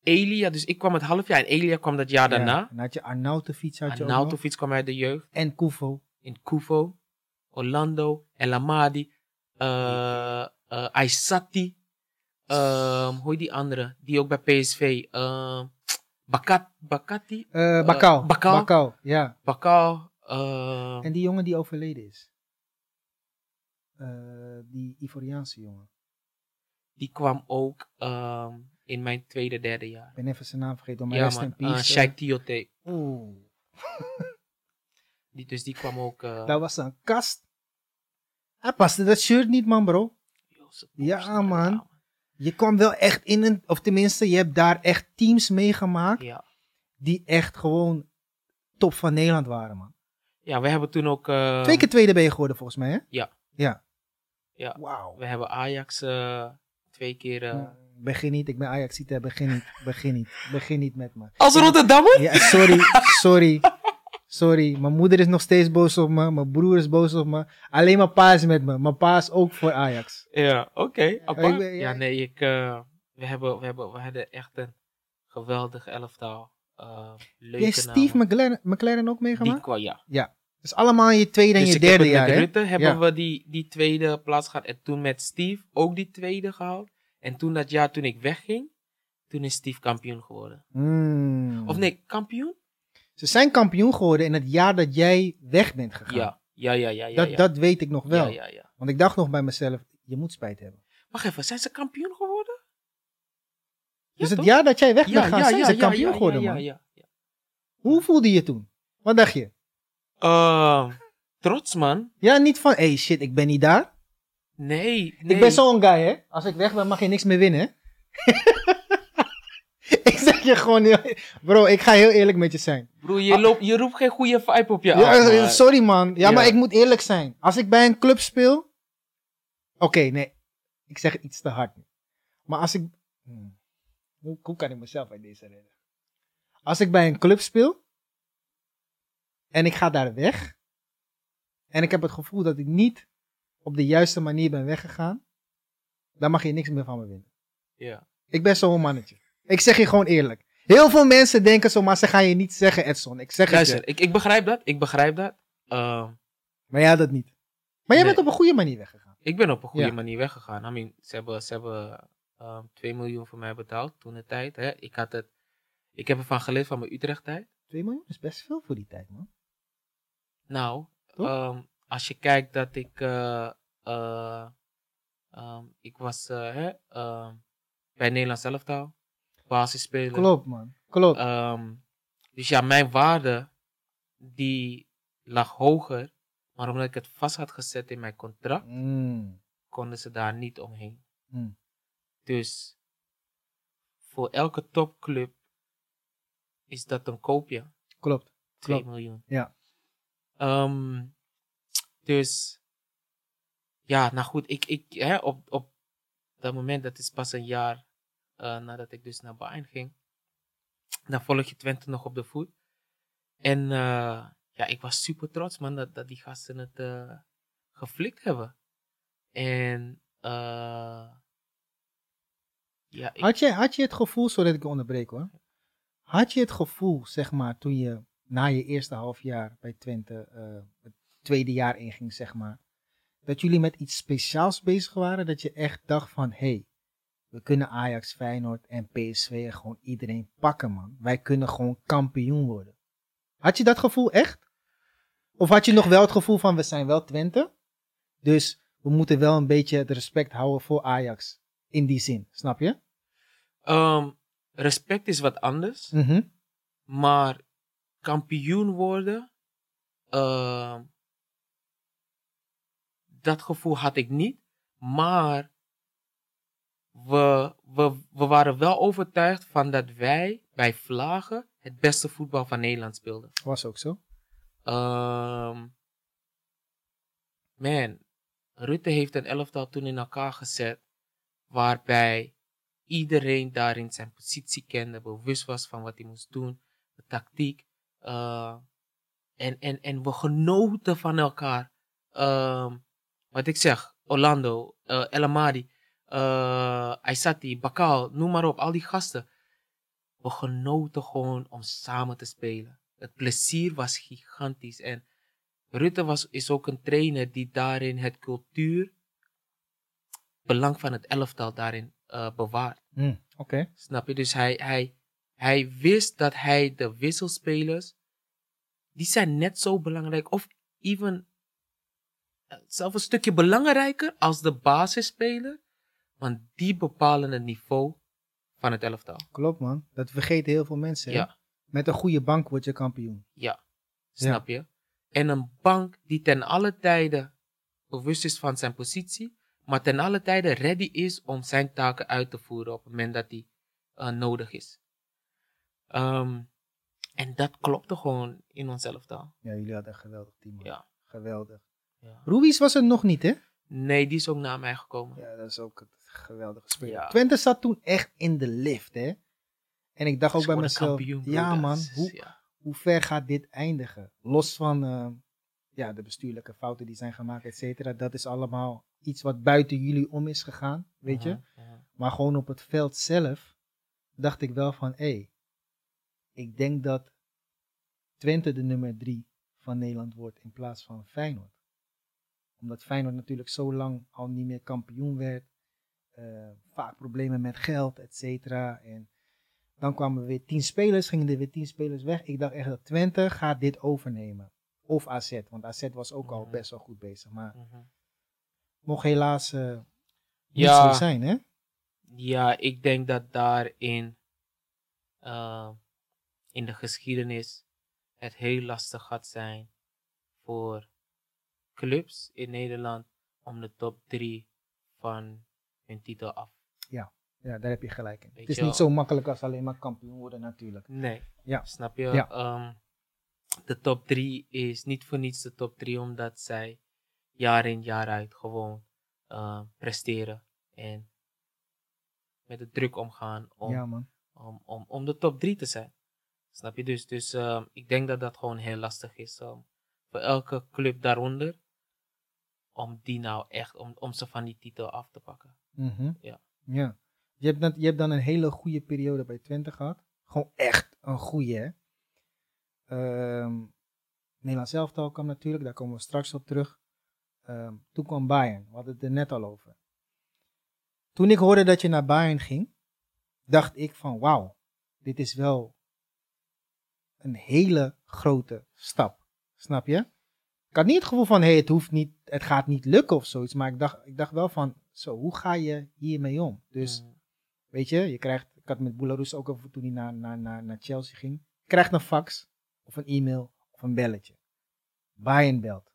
Elia, dus ik kwam het half jaar en Elia kwam dat jaar daarna. Ja. Dan had je Arnautovic had je ook nog. Arnautovic kwam uit de jeugd. En Kufo. In Kufo, Orlando, El Amadi, eh eh Aysati. ehm, hoe heet die andere? Die ook bij PSV. ehm Bakat, Bakati? Eh Bakau. Bakau. Bakau, ja. Bakal. eh, En die jongen die overleden is. Eh, die Ivoriaanse jongen. die kwam ook ehm, in mijn tweede, derde jaar. Ik ben even zijn naam vergeten. Maar Ja rest in man, peace. uh, eh. Sheikh Tiote. Oeh. Die, dus die kwam ook... eh, Dat was een kast. Hij paste dat shirt niet, man, bro. Jozef Ja, man. Je kwam wel echt in een, of tenminste, je hebt daar echt teams meegemaakt Ja, die echt gewoon top van Nederland waren, man. Ja, we hebben toen ook... eh, Twee keer tweede ben je geworden, volgens mij, hè? Ja. Ja. Ja. Wauw. We hebben Ajax eh, twee keer... Begin niet, ik ben Ajaxite, begin niet, begin niet, begin niet met me. Als Rotterdammer? Ja, sorry, sorry, sorry. Mijn moeder is nog steeds boos op me, mijn broer is boos op me. Alleen mijn pa is met me, mijn pa is ook voor Ajax. Ja, oké. ben- ja. ja, nee, ik, eh, we, hebben, we, hebben, we hadden echt een geweldig elftal. Uh, leuke Jij Steve. McLaren, McLaren ook Die meegemaakt? kwam, ja. Ja. Dus allemaal in je tweede en Dus je ik heb derde het jaar, met hè? Rutte hebben Ja. we die, die tweede plaats gehad. En toen met Steve ook die tweede gehaald. En toen dat jaar toen ik wegging, toen is Steve kampioen geworden. Hmm. Of nee, kampioen? Ze zijn kampioen geworden in het jaar dat jij weg bent gegaan. Ja. Ja, ja, ja, ja. dat, ja. dat weet ik nog wel. Ja, ja, ja. Want ik dacht nog bij mezelf, je moet spijt hebben. Wacht even, zijn ze kampioen geworden? Ja, dus het toch? jaar dat jij weg bent gegaan, zijn ze kampioen geworden, ja, man. ja, ja. Hoe voelde je je toen? Wat dacht je? Ehm, trots, man. Ja, niet van, hey shit, ik ben niet daar. Nee, nee. Ik ben zo'n guy, hè. Als ik weg ben, mag je niks meer winnen, hè. ik zeg je gewoon, heel- bro, ik ga heel eerlijk met je zijn. Broer, je, loopt, je roept geen goede vibe op je Ja, af, man. sorry man. Ja, Ja. maar ik moet eerlijk zijn. Als ik bij een club speel. Oké, nee. Ik zeg iets te hard. Maar als ik. Hmm. Hoe, hoe kan ik mezelf uit deze redden? Als ik bij een club speel. En ik ga daar weg. En ik heb het gevoel dat ik niet op de juiste manier ben weggegaan. Dan mag je niks meer van me winnen. Ja. Ik ben zo'n mannetje. Ik zeg je gewoon eerlijk. Heel veel mensen denken zo, maar ze gaan je niet zeggen, Edson. Ik zeg het je. Ik, ik begrijp dat. Ik begrijp dat. Ehm, Maar jij had dat niet. Maar jij Nee. bent op een goede manier weggegaan. ik ben op een goede Ja. manier weggegaan. I mean, ze hebben, ze hebben ehm 2 miljoen voor mij betaald toen de tijd. Hè. Ik, had het, ik heb ervan geleerd van mijn Utrecht-tijd. 2 miljoen is best veel voor die tijd, man. Nou, ehm, als je kijkt dat ik. eh, eh, ehm, ik was eh, hè, ehm, bij Nederlands elftal. Basisspeler. Klopt, man. Klopt. Ehm, dus ja, mijn waarde die lag hoger. Maar omdat ik het vast had gezet in mijn contract, Mm. konden ze daar niet omheen. Mm. Dus voor elke topclub is dat een koopje. Klopt. 2 Klopt. miljoen. Ja. Dus ja, nou goed, ik, ik, hè, op, op dat moment, dat is pas een jaar eh, nadat ik dus naar Bayern ging. Dan volg je Twente nog op de voet. En eh, ja, ik was super trots man dat, dat die gasten het eh, geflikt hebben. En ja, Had je, had je het gevoel, sorry dat ik onderbreek hoor. Had je het gevoel, zeg maar, toen je na je eerste half jaar bij Twente het tweede jaar inging, zeg maar, dat jullie met iets speciaals bezig waren? Dat je echt dacht van, hé, hey, we kunnen Ajax, Feyenoord en PSV en gewoon iedereen pakken, man. Wij kunnen gewoon kampioen worden. Had je dat gevoel echt? Of had je nog wel het gevoel van, we zijn wel Twente, dus we moeten wel een beetje het respect houden voor Ajax. In die zin, snap je? ehm, respect is wat anders. Mhm. Maar kampioen worden, ehm, dat gevoel had ik niet. Maar we, we, we waren wel overtuigd van dat wij bij Vlagen het beste voetbal van Nederland speelden. Was ook zo. Ehm, man, Rutte heeft een elftal toen in elkaar gezet. Waarbij iedereen daarin zijn positie kende, bewust was van wat hij moest doen, de tactiek. eh, en, en, en we genoten van elkaar. Ehm, wat ik zeg, Orlando, eh El Amadi, eh Aysati, Bakal, noem maar op, al die gasten. We genoten gewoon om samen te spelen. Het plezier was gigantisch. En Rutte was, is ook een trainer die daarin het cultuur, belang van het elftal daarin eh, bewaart. Hm, Oké. Snap je? Dus hij, hij, hij wist dat hij de wisselspelers, die zijn net zo belangrijk, of even eh, zelfs een stukje belangrijker als de basisspeler, want die bepalen het niveau van het elftal. Klopt man. Dat vergeten heel veel mensen. Ja. Met een goede bank word je kampioen. Ja, snap je? En een bank die ten alle tijde bewust is van zijn positie, maar ten alle tijde ready is om zijn taken uit te voeren op het moment dat die eh, nodig is. Ehm, En dat klopte gewoon in ons elftal. Ja, jullie hadden een geweldig team. man. Ja. Geweldig. Ja. Ruiz was er nog niet, hè? Nee, die is ook na mij gekomen. Ja, dat is ook een geweldige speler. Ja. Twente zat toen echt in de lift, hè? En ik dacht ook bij mezelf, kampioen, ja man, hoe, ja. hoe ver gaat dit eindigen? Los van eh, ja, de bestuurlijke fouten die zijn gemaakt, et cetera. Dat is allemaal iets wat buiten jullie om is gegaan, weet je? Maar gewoon op het veld zelf dacht ik wel van, hé, ik denk dat Twente de nummer drie van Nederland wordt in plaats van Feyenoord. Omdat Feyenoord natuurlijk zo lang al niet meer kampioen werd. eh, vaak problemen met geld, et cetera. En dan kwamen er weer tien spelers, gingen er weer tien spelers weg. Ik dacht echt dat Twente gaat dit overnemen. Of AZ, want AZ was ook al Mhm. best wel goed bezig. Maar Mhm. mocht helaas eh niet Ja. zo zijn, hè? Ja, ik denk dat daarin eh, in de geschiedenis het heel lastig gaat zijn voor clubs in Nederland om de top 3 van hun titel af. Ja, daar heb je gelijk in. Weet Het is je niet zo makkelijk als alleen maar kampioen worden natuurlijk. Nee. Ja. Snap je? Ja. Ehm, de top 3 is niet voor niets de top 3 omdat zij jaar in jaar uit gewoon eh, presteren en met de druk omgaan Ja om, om, om de top 3 te zijn. Snap je dus? Dus ehm, ik denk dat dat gewoon heel lastig is um, voor elke club daaronder. Om die nou echt, om, om ze van die titel af te pakken. Mhm. Ja. ja. Je, hebt dan, je hebt dan een hele goede periode bij Twente gehad. Gewoon echt een goede hè. Ehm Nederlands elftal kwam natuurlijk, daar komen we straks op terug. Ehm, toen kwam Bayern, we hadden het er net al over. Toen ik hoorde dat je naar Bayern ging, dacht ik van wauw, dit is wel een hele grote stap. Snap je? Ik had niet het gevoel van, hé, hey, het hoeft niet, het gaat niet lukken of zoiets. Maar ik dacht, ik dacht wel van, zo, hoe ga je hiermee om? Dus, Mm, weet je, je krijgt, ik had met Boularus ook over toen hij naar, naar, naar, naar Chelsea ging. Je krijgt een fax, of een e-mail, of een belletje. Bayern belt.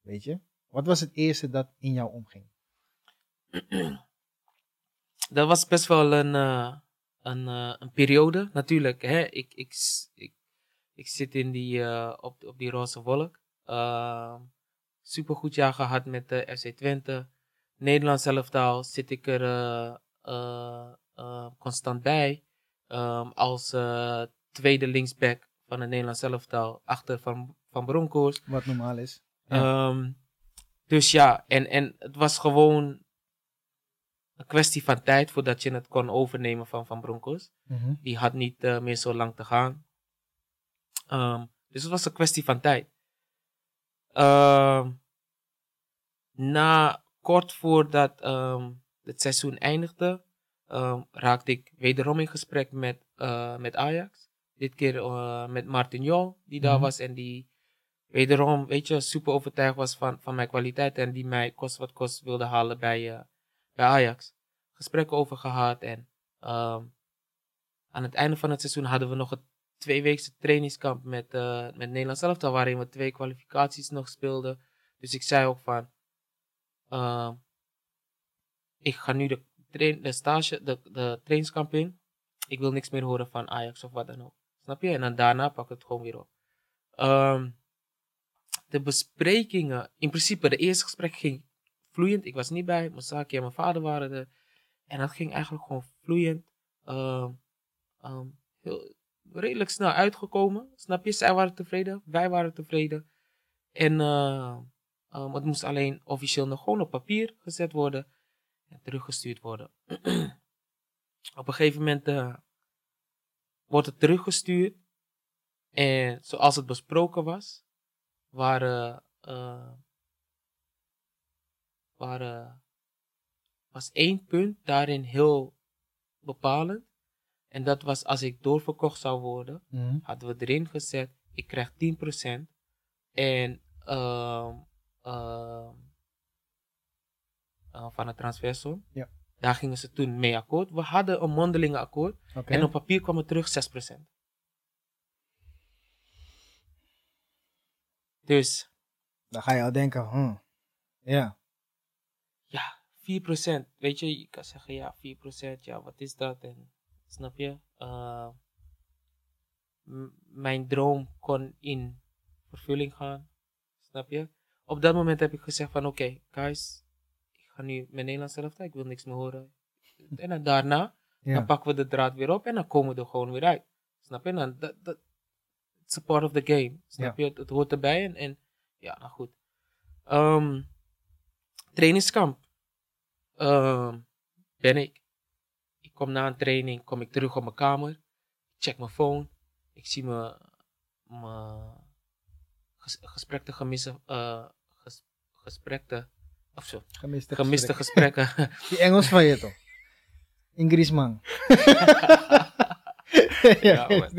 Weet je? Wat was het eerste dat in jou omging? dat was best wel een, eh, een, eh, een periode. Natuurlijk, hè, ik, ik, ik, ik zit in die, eh, op, op die roze wolk. Ehm supergoed jaar gehad met de FC Twente. Nederlands elftal zit ik er eh, eh, eh, constant bij. Ehm, als tweede linksback van het Nederlands elftal. Achter Van, van Bronckhorst. Wat normaal is. Ja. Ehm, dus ja, en, en het was gewoon een kwestie van tijd voordat je het kon overnemen van Van Bronckhorst. Mhm. Die had niet meer zo lang te gaan. Dus het was een kwestie van tijd. Ehm, na kort voordat ehm, het seizoen eindigde, ehm, raakte ik wederom in gesprek met, eh, met Ajax. Dit keer eh, met Martin Jol, die daar Mhm. was en die wederom, weet je, super overtuigd was van, van mijn kwaliteit en die mij kost wat kost wilde halen bij, eh, bij Ajax. Gesprekken over gehad en aan het einde van het seizoen hadden we nog een tweeweekse trainingskamp met, eh met Nederlands elftal, waarin we twee kwalificaties nog speelden. Dus ik zei ook van, ehm, ik ga nu de, train, de stage, de, de trainingskamp in. Ik wil niks meer horen van Ajax of wat dan ook. Snap je? En dan daarna pak ik het gewoon weer op. Ehm, de besprekingen, in principe, de eerste gesprek ging vloeiend. Ik was niet bij, Masaki en mijn vader waren er. En dat ging eigenlijk gewoon vloeiend. Ehm, heel, redelijk snel uitgekomen. Snap je? Zij waren tevreden, wij waren tevreden. En eh, ehm, het moest alleen officieel nog gewoon op papier gezet worden en teruggestuurd worden. op een gegeven moment eh, wordt het teruggestuurd. En zoals het besproken was, waren, eh, was één punt daarin heel bepalend. En dat was als ik doorverkocht zou worden, Mhm. hadden we erin gezet, ik krijg 10%. En ehm, ehm, eh, van de transfersom. Ja. Daar gingen ze toen mee akkoord. We hadden een mondelinge akkoord. En op papier kwam het terug 6%. Dus Dan ga je al denken, hm. Ja. ja, 4%. Weet je, je kan zeggen ja, 4%. Ja, wat is dat? En, snap je? Uh, m- mijn droom kon in vervulling gaan. Snap je? Op dat moment heb ik gezegd van oké, guys, ik ga nu mijn Nederlands zelf ik wil niks meer horen. En dan daarna, Ja. dan pakken we de draad weer op en dan komen we er gewoon weer uit. Snap je? Dan, dat, dat, it's a part of the game. Snap je? Het, het hoort erbij en, en ja, nou goed. Ehm, trainingskamp. Ehm, ben ik. Kom na een training, kom ik terug op mijn kamer. Ik check mijn phone. Ik zie mijn, mijn ges, gesprekken gemissen, eh, ges, gesprekken, of zo, Gemiste, gemiste gesprek. gesprekken. Die Engels van je toch? Ingris man. Ja, man.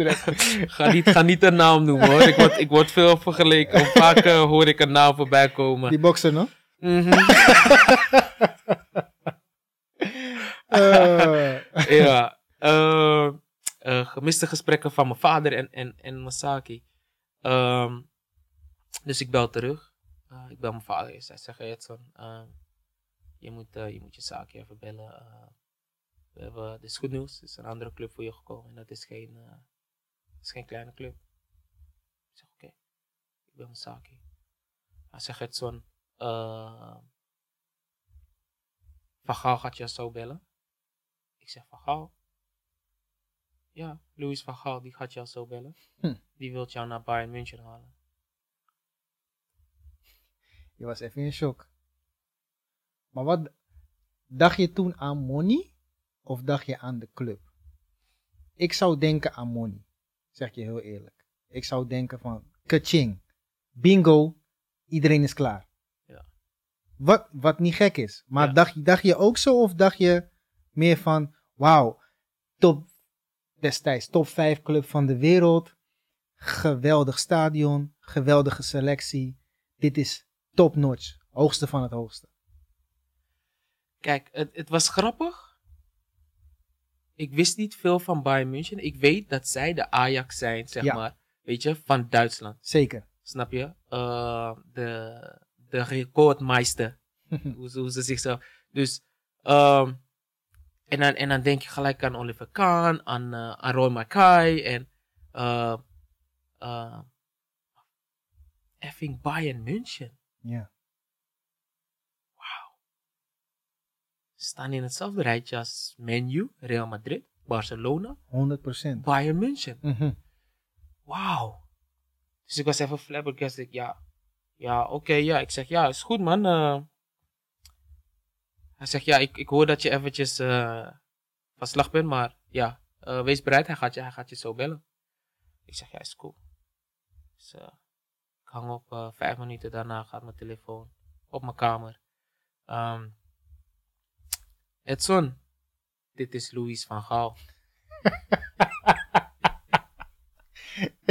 ga, niet, ga niet een naam noemen hoor. Ik word, ik word veel vergeleken. Vaak eh, hoor ik een naam voorbij komen. Die bokser nog? Mhm. Eh, ja. eh, eh, gemiste gesprekken van mijn vader en, en, en Masaki. Ehm, dus ik bel terug. Eh, ik bel mijn vader eerst. Hij zegt, Edson, ehm, je, moet, je moet je zaakje even bellen. We hebben, dit is goed nieuws. Er is een andere club voor je gekomen. En dat is geen, is geen kleine club. Ik zeg, oké. Ik bel zaakje. Hij zegt, Edson, Van Gaal gaat je zo bellen. Ik zeg, Van Gaal? Ja, Louis van Gaal, die gaat jou zo bellen. Hm. Die wil jou naar Bayern München halen. je was even in shock. Maar wat dacht je toen aan money of dacht je aan de club? Ik zou denken aan money, zeg je heel eerlijk. Ik zou denken van kaching, bingo, iedereen is klaar. Ja. Wat, wat niet gek is. Maar Ja. dacht, dacht je ook zo of dacht je meer van wauw, top destijds top 5 club van de wereld. Geweldig stadion, geweldige selectie. Dit is top notch, hoogste van het hoogste. Kijk, het, het was grappig. Ik wist niet veel van Bayern München. Ik weet dat zij de Ajax zijn, zeg Ja. maar. Weet je, van Duitsland. Zeker. Snap je? Eh, de, de recordmeister. hoe, ze- hoe ze zichzelf. Dus, ehm, en, dan, en dan denk je gelijk aan Oliver Kahn, aan, eh aan Roy Mackay en. eh eh effing Bayern München. ja. Staan in hetzelfde rijtje als Menu, Real Madrid, Barcelona, 100%. Bayern München. Mhm. Wauw. Dus ik was even flabbergasted. Ja, ja oké, ja. Ik zeg, ja, is goed man. Hij zegt, ja, ik, ik hoor dat je eventjes eh, van slag bent, maar ja, eh, wees bereid, hij gaat, je, hij gaat je zo bellen. Ik zeg, ja, is cool. Dus eh, ik hang op, vijf minuten daarna gaat mijn telefoon op mijn kamer. Ehm Edson, dit is Louis van Gaal.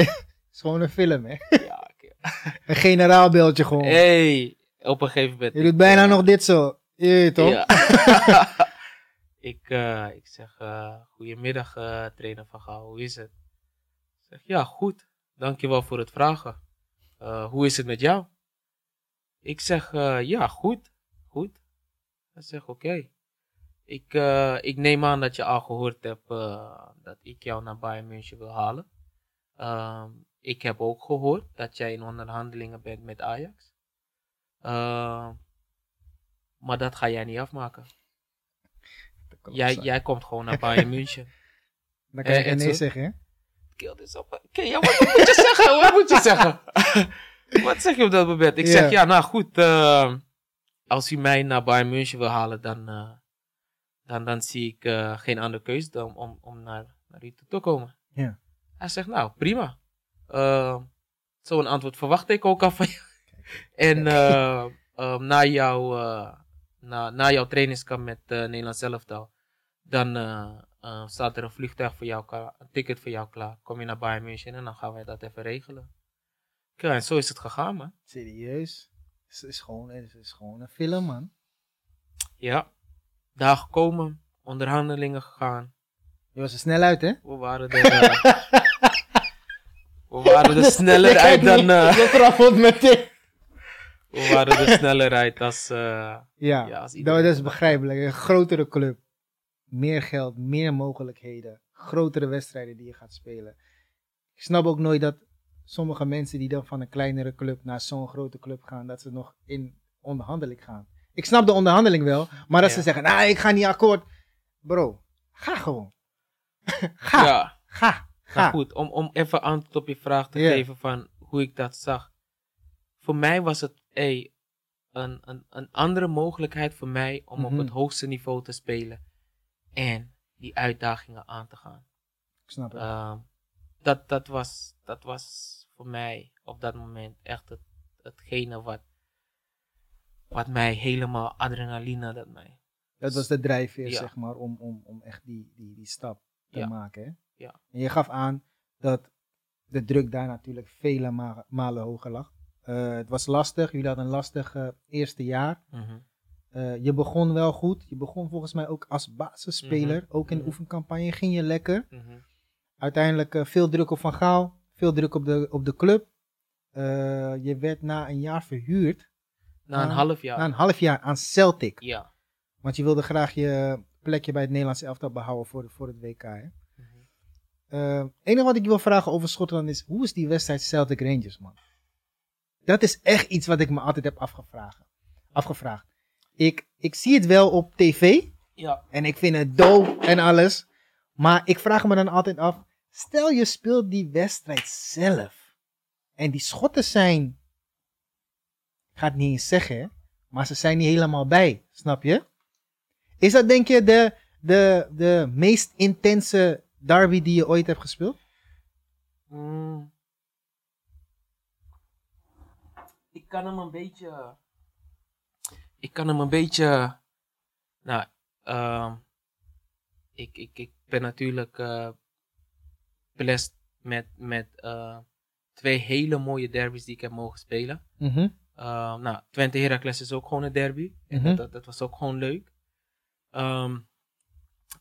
is gewoon een film, hè? ja, oké. Een generaalbeeldje gewoon. Hey, op een gegeven moment. Je doet bijna nog dit zo. Je weet toch? Ja. ik, eh, ik zeg, eh goedemiddag eh, trainer van Gaal, hoe is het? Ik zeg, ja, goed. Dankjewel voor het vragen. Hoe is het met jou? Ik zeg, ja, goed. Goed. Hij zegt, oké. Ik, ik neem aan dat je al gehoord hebt dat ik jou naar Bayern München wil halen. Ehm, ik heb ook gehoord dat jij in onderhandelingen bent met Ajax. Maar dat ga jij niet afmaken. Jij, jij komt gewoon naar Bayern München. Dan kan je Eh, geen nee zeggen, hè? Kill op. Oké, ja, wat moet je zeggen? Wat moet je zeggen? wat zeg je op dat moment? Ik zeg, ja, nou goed. eh, als u mij naar Bayern München wil halen, dan, eh, dan, dan zie ik eh, geen andere keuze dan om, om naar, naar u toe te komen. Ja. Hij zegt, nou, prima. Eh, Zo'n antwoord verwacht ik ook al van je. En na, jouw, eh, na, na jouw trainingskamp met uh, Nederlands elftal, dan eh, eh, staat er een vliegtuig voor jou klaar, een ticket voor jou klaar. Kom je naar Bayern München en dan gaan wij dat even regelen. Kijk, en zo is het gegaan, man. Serieus? Het is, gewoon, het is gewoon een film, man. Ja, daar gekomen, onderhandelingen gegaan. Je was er snel uit, hè? We waren er, we waren er sneller uit dan, Je trappelt meteen. We waren er sneller uit als, eh, Ja, Ja, als dat, is begrijpelijk. Een grotere club. Meer geld, meer mogelijkheden. Grotere wedstrijden die je gaat spelen. Ik snap ook nooit dat sommige mensen die dan van een kleinere club naar zo'n grote club gaan, dat ze nog in onderhandeling gaan. Ik snap de onderhandeling wel, maar dat Ja. ze zeggen, nou, ik ga niet akkoord. Bro, ga gewoon. ga, Ja, ga, ga. goed, om, om even antwoord op je vraag te geven van hoe ik dat zag. Voor mij was het hey, een, een, een andere mogelijkheid voor mij om Mhm. op het hoogste niveau te spelen. En die uitdagingen aan te gaan. Ik snap het. Ehm, dat, dat, was, dat was voor mij op dat moment echt het, hetgene wat, wat mij helemaal adrenaline, dat mij. dat was de drijfveer, ja. zeg maar, om, om, om echt die, die, die stap te Ja. maken. Hè? Ja. En je gaf aan dat de druk daar natuurlijk vele ma- malen hoger lag. Eh, het was lastig, jullie hadden een lastig eh, eerste jaar. Mhm. Eh, je begon wel goed. Je begon volgens mij ook als basisspeler. Ook in de Mhm. oefencampagne ging je lekker. Mhm. Uiteindelijk veel druk op Van Gaal. Veel druk op de, op de club. Je werd na een jaar verhuurd. Na een half jaar. Na een half jaar aan Celtic. Ja. Want je wilde graag je plekje bij het Nederlandse elftal behouden voor, voor het WK. Hè? Mhm. Enige wat ik je wil vragen over Schotland is: hoe is die wedstrijd Celtic Rangers, man? Dat is echt iets wat ik me altijd heb afgevraagd. afgevraagd. Ik, ik zie het wel op tv Ja. en ik vind het dope en alles. Maar ik vraag me dan altijd af: stel je speelt die wedstrijd zelf. En die Schotten zijn. Ik ga het niet eens zeggen, hè, maar ze zijn niet helemaal bij. Snap je? Is dat denk je de, de, de meest intense derby die je ooit hebt gespeeld? Mm. Ik kan hem een beetje. Ik kan hem een beetje. Nou, ehm, ik, ik, ik ben natuurlijk blessed met, met eh, twee hele mooie derbies die ik heb mogen spelen. Mhm. Ehm, nou, Twente Heracles is ook gewoon een derby. En Mhm. dat, dat, dat was ook gewoon leuk. Ehm,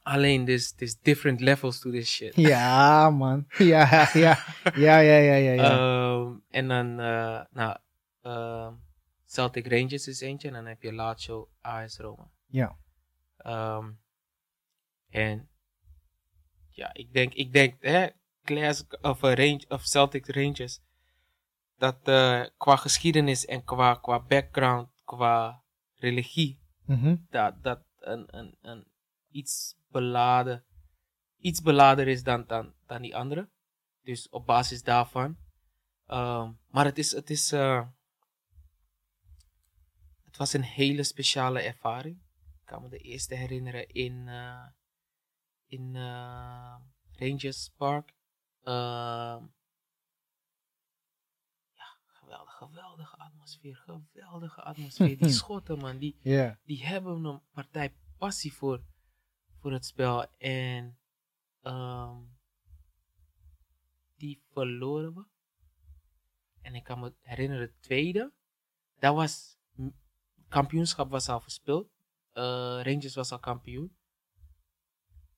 alleen, there's, there's different levels to this shit. Ja, man. Ja, ja. Ja, ja, ja, ja. ja. En dan, eh, nou, ehm, Celtic Rangers is eentje. En dan heb je Lazio, AS Roma. ja. Ehm, en ja, ik denk, ik denk, hè, Class of, eh, range, of Celtic Rangers, dat eh, qua geschiedenis en qua, qua background, qua religie, Mhm. dat dat een, een, een iets beladen, iets beladen is dan, dan, dan die andere. Dus op basis daarvan. Ehm, maar het is, het is, eh, het was een hele speciale ervaring. Ik kan me de eerste herinneren in, eh, in eh, Rangers Park. Ehm, ja, geweldig, geweldige atmosfeer, geweldige atmosfeer. Die schotten, man, die, die hebben een partij passie voor, voor het spel. En ehm, die verloren we. En ik kan me herinneren, de tweede, dat was, kampioenschap was al verspeeld. Eh, Rangers was al kampioen.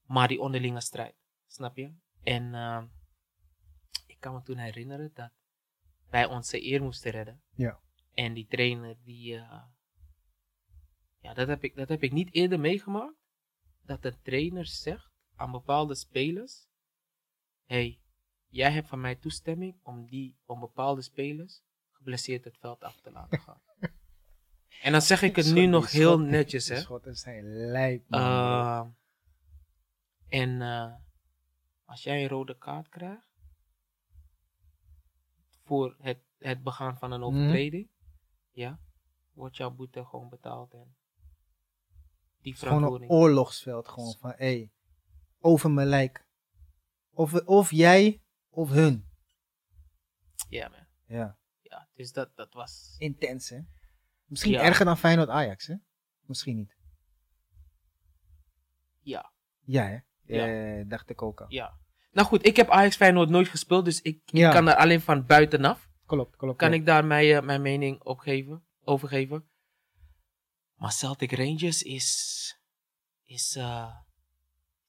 Maar die onderlinge strijd, snap je? En ehm, ik kan me toen herinneren dat wij onze eer moesten redden. Ja. En die trainer die, eh, ja, dat heb, ik, dat heb ik niet eerder meegemaakt. Dat de trainer zegt aan bepaalde spelers: hey, jij hebt van mij toestemming om, die, om bepaalde spelers geblesseerd het veld af te laten gaan. en dan zeg ik het nu nog heel Schotten- netjes, hè? Schotten zijn lijp. Eh, en eh, als jij een rode kaart krijgt voor het, het begaan van een overtreding, ja, wordt jouw boete gewoon betaald en die gewoon een oorlogsveld. Gewoon van, hé, hey, over mijn lijk. Of, of jij, of hun. Ja, man. Ja. Ja, dus dat, dat was. Intens, hè? Misschien Ja. erger dan Feyenoord Ajax, hè? Misschien niet. Ja, Ja, hè? Ja. Eh, dacht ik ook al. ja. Nou goed, ik heb Ajax Feyenoord nooit gespeeld, dus ik, ik Ja. kan er alleen van buitenaf. Klopt, klopt. kan klopt. ik daar mijn, eh, mijn mening op geven, overgeven. Maar Celtic Rangers is, is,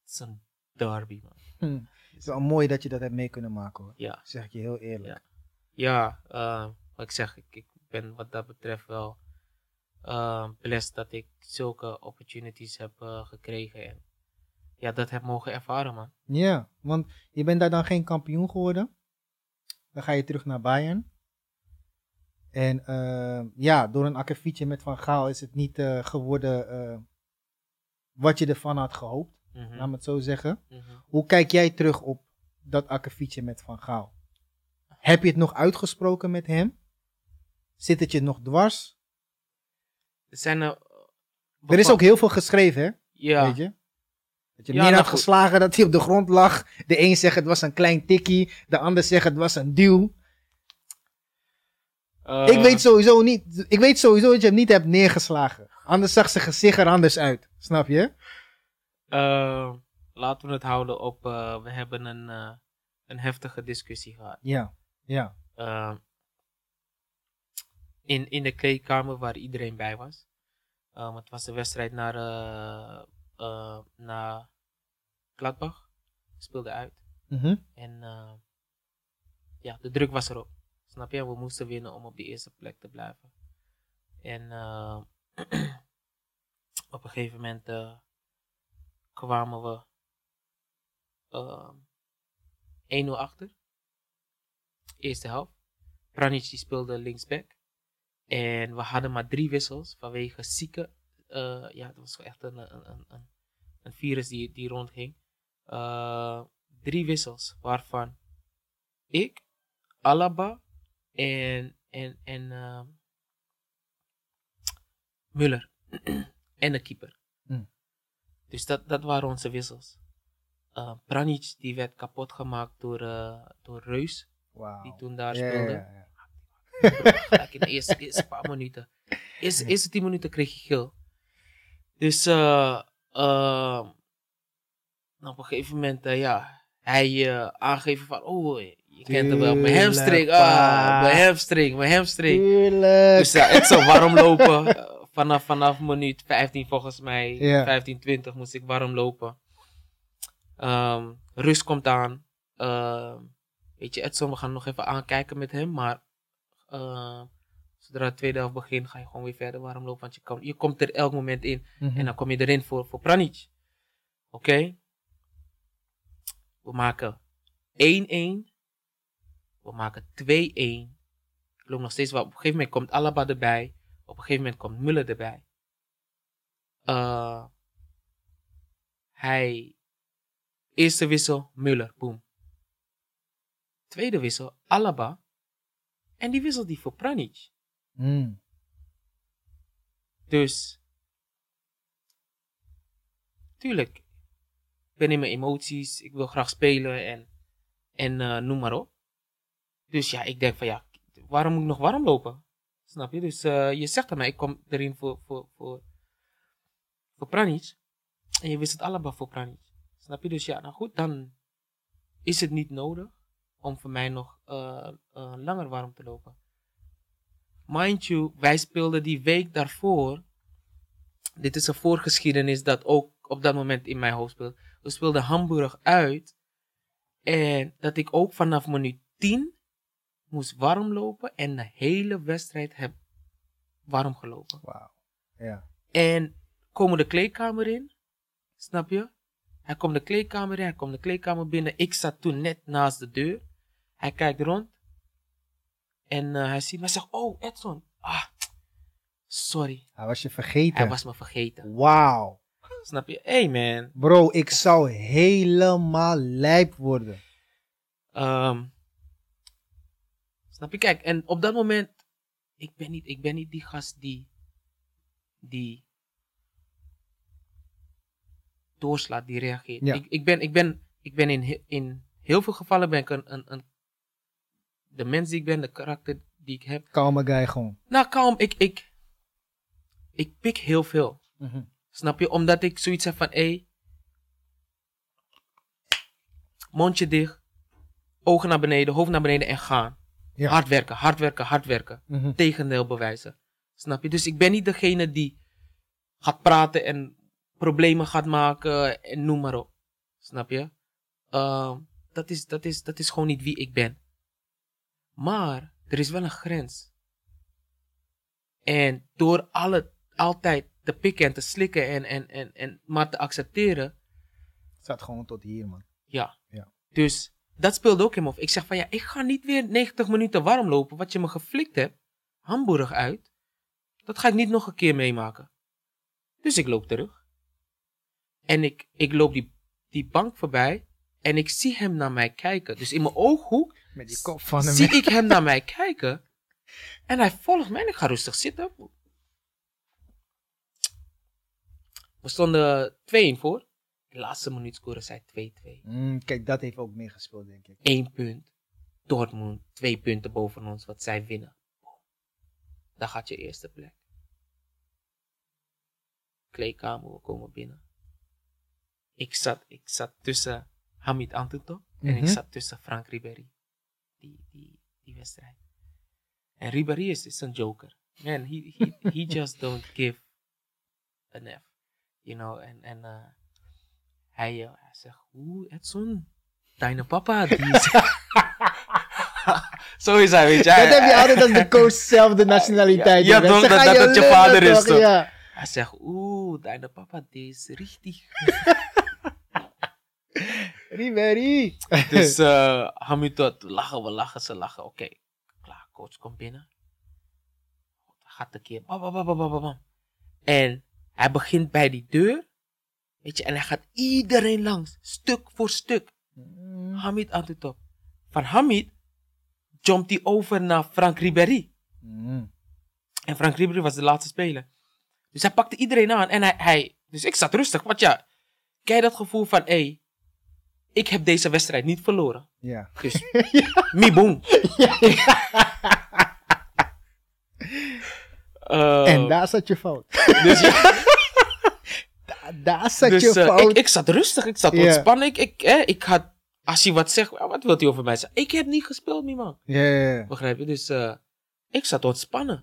is een derby, man. Hm. Het is wel mooi dat je dat hebt mee kunnen maken, hoor. Ja, Zeg ik je heel eerlijk. ja eh, wat ik zeg, ik, ik ben wat dat betreft wel blessed dat ik zulke opportunities heb eh, gekregen. En ja, dat heb mogen ervaren, man. Ja, want je bent daar dan geen kampioen geworden. Dan ga je terug naar Bayern. En eh, ja, door een akkefietje met Van Gaal is het niet eh, geworden eh, wat je ervan had gehoopt. Mhm, Laat me het zo zeggen. mhm. Hoe kijk jij terug op dat akkefietje met Van Gaal? Heb je het nog uitgesproken met hem? Zit het je nog dwars? Er zijn er... Er is ook heel veel geschreven, hè? Ja, Weet je? Dat je Ja, neer nou had goed. geslagen, dat hij op de grond lag. De een zegt het was een klein tikkie, de ander zegt het was een duw. eh, ik weet sowieso niet, ik weet sowieso dat je hem niet hebt neergeslagen. Anders zag zijn gezicht er anders uit. Snap je? eh, laten we het houden op... eh, we hebben een, eh, een heftige discussie gehad. Ja, ja. In, in de kleedkamer waar iedereen bij was. Um, het was de wedstrijd naar, eh eh, naar Gladbach. Speelde uit. Mhm. En eh, ja, de druk was erop. Snap je? We moesten winnen om op die eerste plek te blijven. En op een gegeven moment kwamen we eh 1-0 achter. Eerste helft. Pranic die speelde linksback. En we hadden maar drie wissels vanwege zieke. eh, ja, dat was echt een, een, een, een, een virus die, die rondging. Eh, drie wissels, waarvan ik, Alaba en, en, en eh, Muller. en de keeper. Hmm. Dus dat, dat waren onze wissels. Pranic die werd kapot gemaakt door, door Reus, die toen daar speelde. Gelijk in de eerste, eerste paar minuten. Eerste, eerste tien minuten kreeg je geel. Dus eh eh, op een gegeven moment, eh, ja, hij eh aangeven van, oh, je kent hem wel, mijn hamstring, ah, mijn hamstring, mijn hamstring. Tuurlijk. Dus ja, ik zou warm lopen. vanaf, vanaf minuut 15 volgens mij, Ja. 15, 20 moest ik warm lopen. Ehm, rust komt aan. Ehm, weet je, Edson, we gaan nog even aankijken met hem. Maar eh, zodra de tweede helft begint, ga je gewoon weer verder warm lopen. Want je, kan, je komt er elk moment in. Mhm. En dan kom je erin voor, voor Pranic. Oké? We maken 1-1. We maken 2-1. Ik loop nog steeds wel. Op een gegeven moment komt Alaba erbij. Op een gegeven moment komt Muller erbij. Eh, hij. Eerste wissel, Muller. Boom. Tweede wissel, Alaba. En die wisselt die voor Pranic. Mm. Dus, tuurlijk, ik ben in mijn emoties, ik wil graag spelen en, en eh, noem maar op. Dus ja, ik denk van ja, waarom moet ik nog warm lopen? Snap je? Dus eh, je zegt aan mij, ik kom erin voor, voor, voor, voor Pranic. En je wist het allebei voor Pranic. Snap je? Dus ja, nou goed, dan is het niet nodig om voor mij nog eh, eh, langer warm te lopen. Mind you, wij speelden die week daarvoor. Dit is een voorgeschiedenis dat ook op dat moment in mijn hoofd speelt. We speelden Hamburg uit. En dat ik ook vanaf minuut 10 moest warm lopen. En de hele wedstrijd heb warm gelopen. Wauw. Ja. En komen de kleedkamer in. Snap je? Hij komt de kleedkamer in. Hij komt de kleedkamer binnen. Ik zat toen net naast de deur. Hij kijkt rond. En eh, hij ziet me en zegt, oh Edson. Ah, sorry. Hij was je vergeten. Hij was me vergeten. Wauw. Snap je? Hey man. Bro, ik zou helemaal lijp worden. Ehm, snap je? Kijk, en op dat moment, ik ben niet, ik ben niet die gast die, die doorslaat, die reageert. Ja. Ik, ik ben, ik ben, ik ben in, in heel veel gevallen ben ik een, een, een, de mens die ik ben, de karakter die ik heb. Kalme guy gewoon. Nou, kalm, ik, ik, ik pik heel veel. Mhm. Snap je? Omdat ik zoiets heb van, hé, mondje dicht, ogen naar beneden, hoofd naar beneden en gaan. Ja. Hard werken, hard werken, hard werken. Mhm. Tegendeel bewijzen. Snap je? Dus ik ben niet degene die gaat praten en problemen gaat maken en noem maar op. Snap je? Ehm, dat, is, dat, is, dat is gewoon niet wie ik ben. Maar er is wel een grens. En door alle, altijd te pikken en te slikken en, en, en, en maar te accepteren, Het staat gewoon tot hier, man. ja. Ja. Dus dat speelde ook in me. Ik zeg van ja, ik ga niet weer 90 minuten warm lopen. Wat je me geflikt hebt, Hamburg uit. Dat ga ik niet nog een keer meemaken. Dus ik loop terug. En ik, ik loop die, die bank voorbij. En ik zie hem naar mij kijken. Dus in mijn ooghoek Met die kop van hem. zie ik hem naar mij kijken. En hij volgt mij en ik ga rustig zitten. We stonden 2-1 voor. De laatste minuut scoren zij 2-2. Mm, kijk, dat heeft ook meegespeeld, denk ik. Eén punt. Dortmund, twee punten boven ons, wat zij winnen. Daar gaat je eerste plek. Kleedkamer, we komen binnen. Ik zat, ik zat tussen Hamid Antutop en ik Mhm. zat tussen Frank Ribéry. Die, die, die wedstrijd. En Ribéry is, is een joker. Man, he, he, he just don't give an F. You know, en, en eh, hij, eh, hij zegt, hoe, Edson, deine papa, die is... Zo is hij, weet je. Dat heb je altijd als de coach zelf de nationaliteit. Ja, Ze dat- dat je vader is, toch? Ja. Hij zegt, oeh, deine papa, die is richtig. Ribéry. Dus uh, Hamilton, lachen we, lachen ze, lachen. Oké, klaar, coach komt binnen. Gaat een keer, bam, bam, bam, bam, bam, bam. En hij begint bij die deur. Weet je, en hij gaat iedereen langs, stuk voor stuk. Mm, Hamid aan de top. Van Hamid jumpt hij over naar Frank Ribéry. mm. En Frank Ribéry was de laatste speler. Dus hij pakte iedereen aan en hij, hij... Dus ik zat rustig, want ja... Kijk dat gevoel van, hé... Hey, ik heb deze wedstrijd niet verloren. Ja. Dus, mi boom. Eh, En daar zat je fout. dus ja, Da- daar zat dus, je eh, fout. ik, ik zat rustig, ik zat Ja. ontspannen. Ik, ik, eh, ik had... Als hij wat zegt, wat wil hij over mij zeggen? Ik heb niet gespeeld, mi man. Ja, ja, ja. Begrijp je? Dus eh, ik zat ontspannen.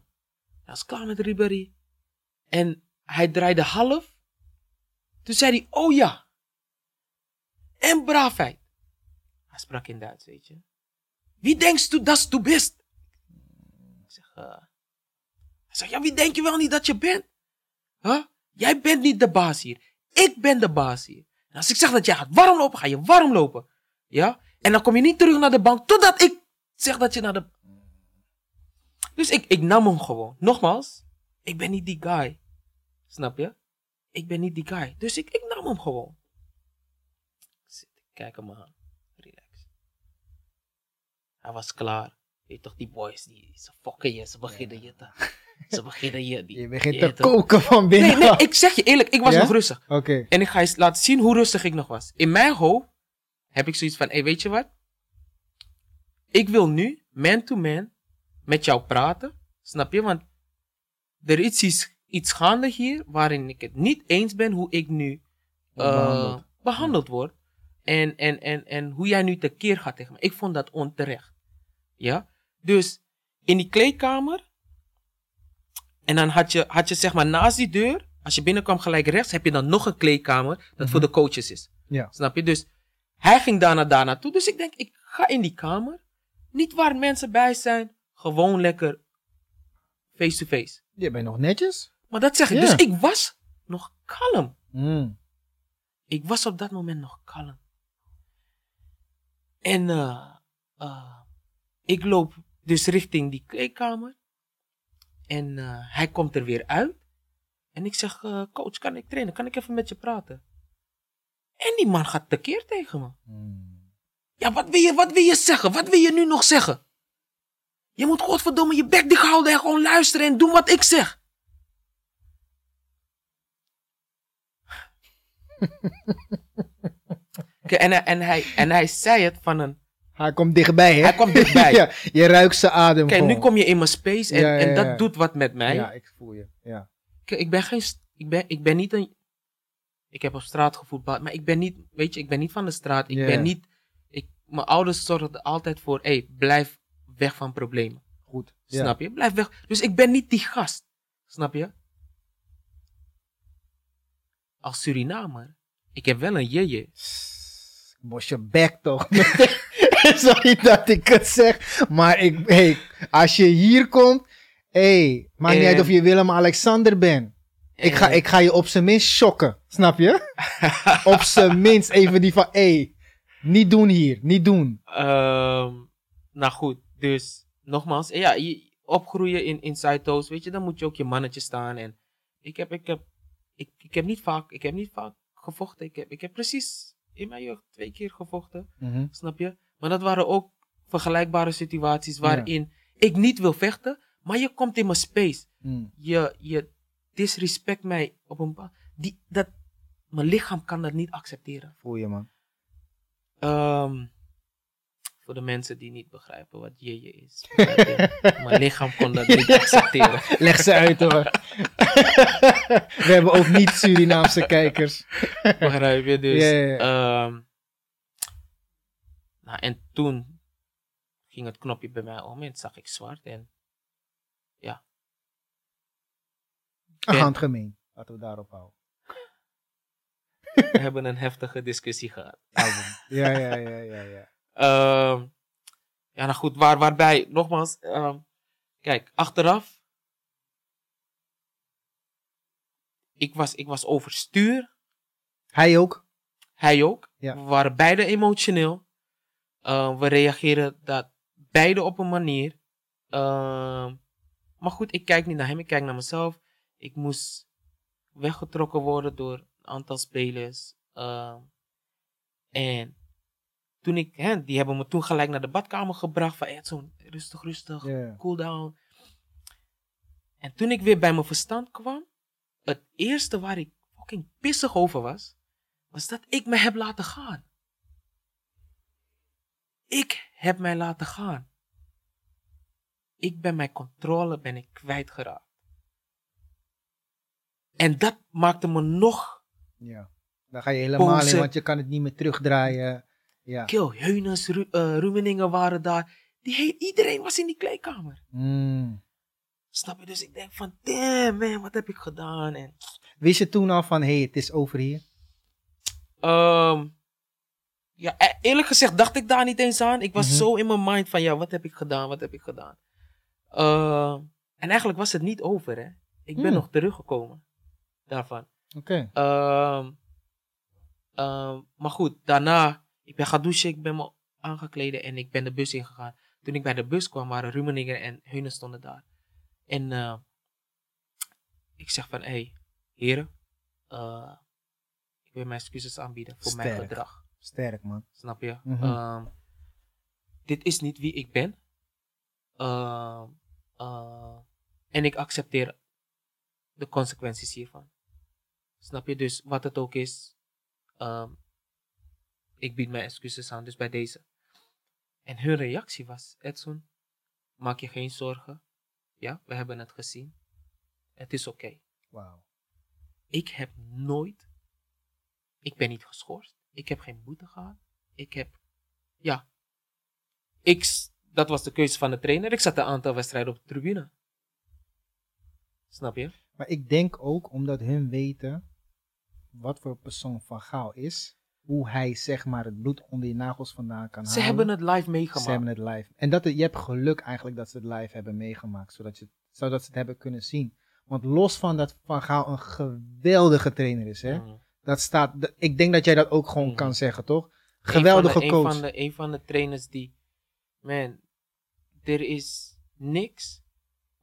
Hij was klaar met Ribéry. En hij draaide half. Toen zei hij, oh ja. En braafheid. Hij sprak in Duits, weet je. Wie denkst du dat du bist? Ik zeg, eh. hij zegt, ja, wie denk je wel niet dat je bent? Huh? Jij bent niet de baas hier. Ik ben de baas hier. Als ik zeg dat jij gaat warm lopen, ga je warm lopen. Ja? En dan kom je niet terug naar de bank totdat ik zeg dat je naar de dus ik, ik nam hem gewoon. Nogmaals, ik ben niet die guy. Snap je? Ik ben niet die guy. Dus ik, ik nam hem gewoon. Kijk hem aan. Relax. Hij was klaar. Je toch, die boys, die, ze fokken je, ze beginnen je te... Ze beginnen je... Die, Je begint te toch. koken van binnen. Nee, nee, ik zeg je eerlijk, ik was Ja? nog rustig. Oké. En ik ga je laten zien hoe rustig ik nog was. In mijn hoofd heb ik zoiets van, hé, weet je wat? Ik wil nu, man to man, met jou praten. Snap je? Want er is iets, iets gaande hier waarin ik het niet eens ben hoe ik nu eh, Behandeld. behandeld word. En, en, en, en hoe jij nu tekeer gaat tegen me. Ik vond dat onterecht. Ja? Dus in die kleedkamer. En dan had je, had je zeg maar naast die deur. Als je binnenkwam gelijk rechts. Heb je dan nog een kleedkamer. Dat voor de coaches is. Ja. Snap je? Dus hij ging daarna daar naartoe. Dus ik denk, ik ga in die kamer. Niet waar mensen bij zijn. Gewoon lekker face-to-face. Je bent nog netjes. Maar dat zeg ik. Ja. Dus ik was nog kalm. Mm. Ik was op dat moment nog kalm. En eh, eh, ik loop dus richting die kleedkamer. En eh, hij komt er weer uit. En ik zeg, coach, kan ik trainen? Kan ik even met je praten? En die man gaat tekeer tegen me. Mm. Ja, wat wil, je, wat wil je zeggen? Wat wil je nu nog zeggen? Je moet godverdomme je bek dicht houden en gewoon luisteren en doen wat ik zeg. En, hij, en, hij, en hij zei het van een... Hij komt dichtbij, hè? Hij kwam dichtbij. ja, je ruikt zijn adem Kijk, nu kom je in mijn space en, Ja, ja, en dat doet wat met mij. Ja, ik voel je. Ja. Kijk, ik ben geen... Ik ben, ik ben niet een... Ik heb op straat gevoetbald, maar ik ben niet... Weet je, ik ben niet van de straat. Ik ben niet... Ik, mijn ouders zorgden altijd voor... Hé, hey, blijf weg van problemen. Goed. Snap je? Blijf weg. Dus ik ben niet die gast. Snap je? Als Surinamer. Ik heb wel een jeje. Mos je bek toch. Sorry dat ik het zeg. Maar ik, hey, als je hier komt. Hey, maakt niet uit of je Willem-Alexander bent. Ik ga, ik ga je op zijn minst shocken. Snap je? op zijn minst even die van. Hey, Niet doen hier, niet doen. Ehm, nou goed, dus nogmaals, ja, je, opgroeien in, in Zuidoost, weet je, dan moet je ook je mannetje staan. En ik heb, ik heb, ik, ik heb niet vaak, ik heb niet vaak gevochten. Ik heb, ik heb precies in mijn jeugd twee keer gevochten, Mhm. snap je? Maar dat waren ook vergelijkbare situaties waarin ik niet wil vechten, maar je komt in mijn space. Mm. Je, je disrespect mij op een. Die, dat, mijn lichaam kan dat niet accepteren. Voel je, man. Ehm, voor de mensen die niet begrijpen wat jeje is. je? Mijn lichaam kon dat niet accepteren. Leg ze uit hoor. We hebben ook niet Surinaamse kijkers. Begrijp je? Dus, Ja, ja, ehm, nou, en toen ging het knopje bij mij om en zag ik zwart. En Een handgemeen. Laten we daarop houden. we hebben een heftige discussie gehad. Ja, ja, ja, ja, ja. Ehm, ja, nou goed, waar, waarbij, nogmaals, ehm, kijk, achteraf, ik was, ik was overstuur, Hij ook. hij ook. Ja. We waren beide emotioneel. Ehm, we reageren dat beide op een manier. Ehm, maar goed, ik kijk niet naar hem, ik kijk naar mezelf. Ik moest weggetrokken worden door een aantal spelers. Ehm, en toen ik, hè, die hebben me toen gelijk naar de badkamer gebracht. Van, Edson, rustig, rustig, cool down. En toen ik weer bij mijn verstand kwam, het eerste waar ik fucking pissig over was, was dat ik me heb laten gaan. Ik heb mij laten gaan. Ik ben mijn controle ben ik kwijtgeraakt. En dat maakte me nog Ja. Dan ga je helemaal in, want je kan het niet meer terugdraaien. Ja. kill. Heunes, Ru eh, Rumeningen waren daar. Die he- iedereen was in die kleedkamer. Mm. Snap je? Dus ik denk van, damn man, wat heb ik gedaan? En, Wist je toen al van, hé, hey, het is over hier? Ehm, ja, e- eerlijk gezegd dacht ik daar niet eens aan. Ik was Mhm. zo in mijn mind van, ja, wat heb ik gedaan? Wat heb ik gedaan? Ehm, en eigenlijk was het niet over, hè. Ik ben Hmm. nog teruggekomen daarvan. Oké. Ehm, maar goed, daarna, ik ben gaan douchen, ik ben me aangekleden en ik ben de bus ingegaan. Toen ik bij de bus kwam, waren Rumeningen en Heunen stonden daar. En eh, ik zeg van, hé, hey, heren, eh, ik wil mijn excuses aanbieden voor mijn gedrag. Sterk, man. Snap je? Mhm. Ehm, dit is niet wie ik ben. Ehm, eh, en ik accepteer de consequenties hiervan. Snap je? Dus wat het ook is, ehm, ik bied mijn excuses aan, dus bij deze. En hun reactie was, Edson, maak je geen zorgen. Ja, we hebben het gezien. Het is oké. Wauw. Ik heb nooit, ik ben niet geschorst. Ik heb geen boete gehad. Ik heb, ja, ik, dat was de keuze van de trainer. Ik zat een aantal wedstrijden op de tribune. Snap je? Maar ik denk ook omdat hun weten wat voor persoon Van Gaal is. Hoe hij zeg maar het bloed onder je nagels vandaan kan Ze halen. hebben het live Ze meegemaakt. hebben het live. En dat, je hebt geluk eigenlijk dat ze het live hebben meegemaakt. Zodat, je, zodat ze het hebben kunnen zien. Want los van dat Van Gaal een geweldige trainer is. Hè? Mhm. Dat staat, ik denk dat jij dat ook gewoon Mhm. kan zeggen, toch? Een Geweldige de- een coach. Van de, een van de trainers die, man, er is niks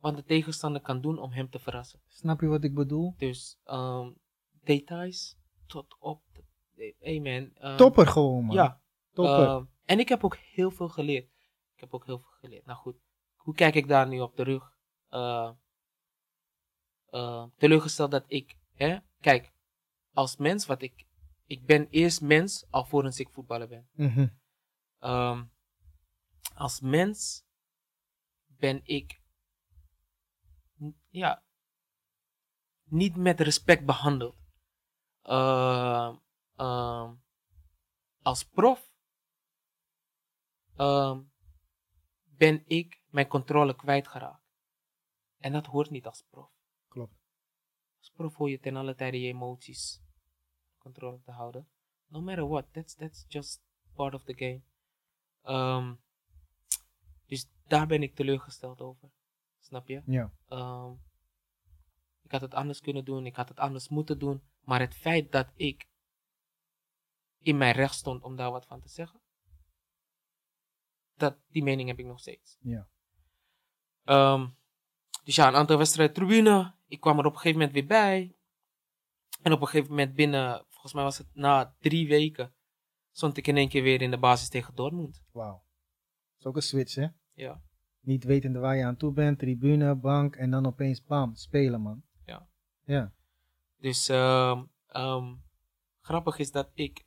wat de tegenstander kan doen om hem te verrassen. Snap je wat ik bedoel? Dus ehm, details tot op. Hey man. ehm, Topper gewoon, man. Ja. Topper. ehm, en ik heb ook heel veel geleerd. Ik heb ook heel veel geleerd. Nou goed, hoe kijk ik daar nu op terug? Eh eh, teleurgesteld dat ik, hè, kijk, als mens, wat ik, ik ben eerst mens alvorens ik voetballer ben. Mhm. Ehm, als mens ben ik ja, niet met respect behandeld. Ehm, ehm, als prof ehm, ben ik mijn controle kwijtgeraakt. En dat hoort niet als prof. Klopt. Als prof hoor je ten alle tijde je emoties controle te houden. No matter what, that's, that's just part of the game. Ehm, dus daar ben ik teleurgesteld over. Snap je? Ja. Ik had het anders kunnen doen, ik had het anders moeten doen. Maar het feit dat ik in mijn recht stond om daar wat van te zeggen. Dat, die mening heb ik nog steeds. Ja. Ehm, dus ja, een aantal wedstrijden tribune. Ik kwam er op een gegeven moment weer bij. En op een gegeven moment binnen, volgens mij was het na drie weken, stond ik in één keer weer in de basis tegen Dortmund. Wauw. Dat is ook een switch, hè? Ja. Niet wetende waar je aan toe bent, tribune, bank en dan opeens bam, spelen, man. Ja. Ja. Dus ehm, ehm, grappig is dat ik,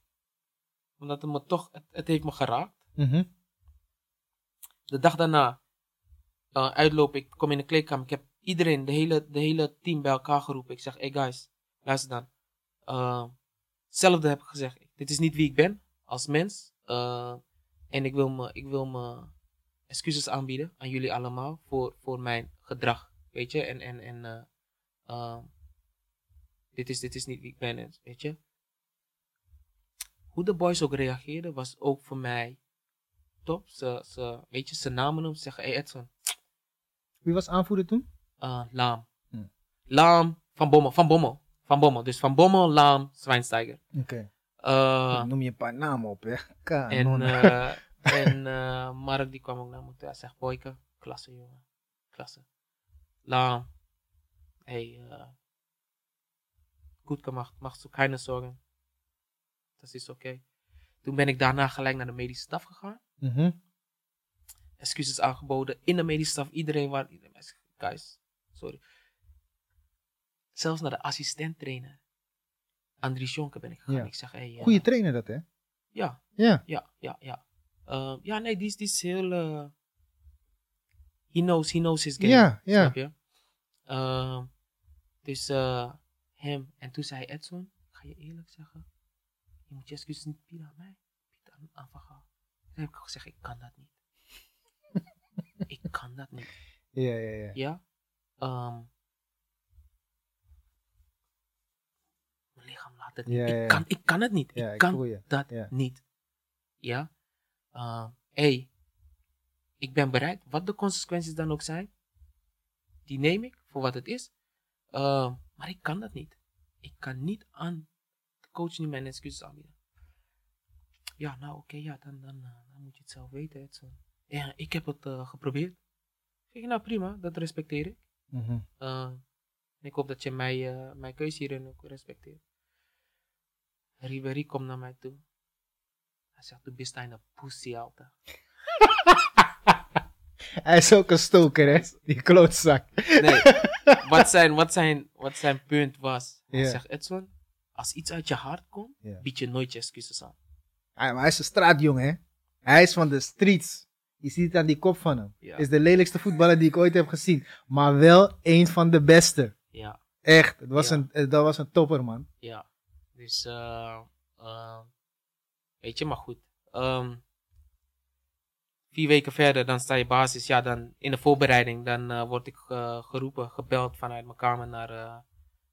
omdat het me toch, het, het heeft me geraakt. Mhm. De dag daarna, eh, uitloop, ik kom in de kleedkamer. Ik heb iedereen, de hele, de hele team bij elkaar geroepen. Ik zeg, hey guys, luister dan. Uh, hetzelfde heb ik gezegd. Dit is niet wie ik ben als mens. Uh, en ik wil, me, ik wil me excuses aanbieden aan jullie allemaal voor, voor mijn gedrag. Weet je, en, en, en dit, is, dit is niet wie ik ben, weet je. Hoe de boys ook reageerden was ook voor mij top. Ze, ze, weet je, ze namen hem, ze zeggen, hey Edson. Wie was aanvoerder toen? Uh, Laam. Hm. Laam, Van Bommel, Van Bommel. Van Bommel. Dus Van Bommel, Laam, Zwijnsteiger. Oké. Uh, Noem je een paar namen op, hè? en uh, en Mark die kwam ook naar me toe. Hij zegt, Boyke, klasse jongen. Klasse. Laam. Hey, goed gemaakt. Mag zo keine zorgen. Dat is oké. Okay. Toen ben ik daarna gelijk naar de medische staf gegaan. Mhm. Excuses aangeboden. In de medische staf. Iedereen waar... Guys, sorry. Zelfs naar de assistent trainer. Andries Jonker ben ik gegaan. Ja. Ik zeg, hey, uh, Goeie trainer dat, hè? Ja, Ja. ja, ja, ja. Uh, ja, nee, die is, die is heel... Uh, he knows, he knows his game. Ja, ja. Snap je? Uh, dus uh, hem. En toen zei Edson, ga je eerlijk zeggen, je moet je excuses niet bieden aan mij. Bied aan, aan Van Gaal. Toen heb ik gezegd, ik kan dat niet. ik kan dat niet. Ja, ja, ja. Ja? Um, mijn lichaam laat het niet. Ja, ja, ja. Ik, kan, ik kan het niet. Ik ik kan dat niet. Ja? Uh, hey, ik ben bereid, wat de consequenties dan ook zijn, die neem ik voor wat het is. Uh, maar ik kan dat niet. Ik kan niet aan coach nu mijn excuses aanbieden. Ja, nou oké, okay, ja, dan, dan, uh, dan moet je het zelf weten. Edson. Ja, ik heb het uh, geprobeerd. Zeg je, nou prima, dat respecteer ik. Mhm. Uh, ik hoop dat je mij, uh, mijn keuze hierin ook respecteert. Ribéry komt naar mij toe. Hij zegt, du bist eine pussy, Alter. Hij is ook een stoker, hè? Die klootzak. Nee, wat zijn, wat zijn, wat zijn punt was. Hij Ja. zegt, Edson, als iets uit je hart komt, bied je nooit je excuses aan. Hij, maar hij is een straatjongen, hè? Hij is van de streets. Je ziet het aan die kop van hem. Ja. Is de lelijkste voetballer die ik ooit heb gezien. Maar wel een van de beste. Ja, Echt. Het was Ja. een, eh, dat was een topper, man. ja. Dus, uh, uh, weet je, maar goed. Um, vier weken verder, dan sta je basis. Ja, dan in de voorbereiding, dan uh, word ik geroepen, gebeld vanuit mijn kamer naar.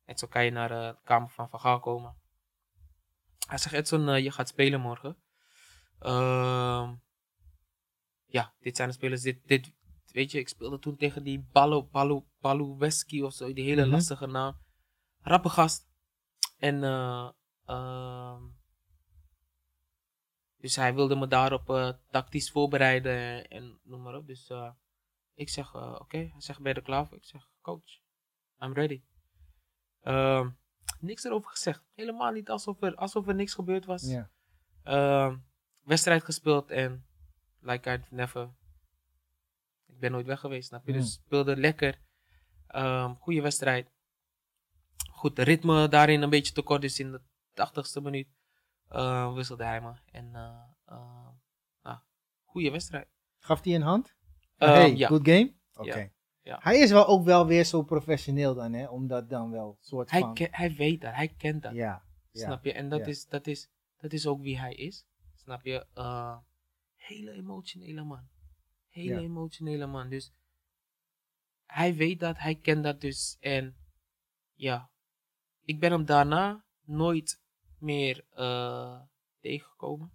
En zo kan je naar uh, de kamer van Van Gaal komen. Hij zegt: Edson, uh, je gaat spelen morgen. Uh, ja, dit zijn de spelers. Dit, dit, weet je, ik speelde toen tegen die Ballo, Ballo, Balluweski of zo, die hele Mhm. lastige naam. Rappe gast. En uh, uh, dus hij wilde me daarop uh, tactisch voorbereiden en noem maar op. Dus uh, ik zeg, oké, okay. hij zegt, ben je er klaar voor? Ik zeg, coach, I'm ready. Uh, niks erover gezegd. Helemaal niet alsof er, alsof er niks gebeurd was. Ja. Uh, wedstrijd gespeeld en like I've never... Ik ben nooit weg geweest, snap je? Mm. Dus speelde lekker. Um, goede wedstrijd. Goed, de ritme daarin een beetje tekort. Dus in de 80ste minuut uh, wisselde hij me. En uh, ah, goede wedstrijd. Gaf hij een hand? Um, hey, ja. good game? Oké. Ja. Ja. Hij is wel ook wel weer zo professioneel dan, hè? Om dat dan wel soort Hij, van... hij weet dat, hij kent dat. Ja. Snap je? En dat, is, dat, is, dat is ook wie hij is. Snap je? Uh, hele emotionele man. Hele emotionele man. Dus hij weet dat, hij kent dat dus. En ja, ik ben hem daarna nooit meer uh, tegengekomen.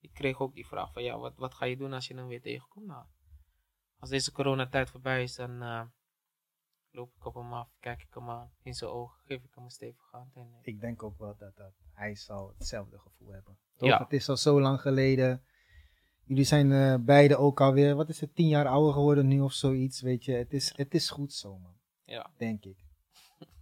Ik kreeg ook die vraag van ja, wat, wat ga je doen als je hem weer tegenkomt? Nou, als deze coronatijd voorbij is, dan uh, loop ik op hem af, kijk ik hem aan, in zijn ogen, geef ik hem een stevige hand. En, eh, Ik denk ook wel dat, dat hij zal hetzelfde gevoel hebben. Toch? Ja. Het is al zo lang geleden. Jullie zijn eh, beide ook alweer, wat is het, tien jaar ouder geworden nu of zoiets, weet je. Het is, het is goed zo, man. ja. Denk ik.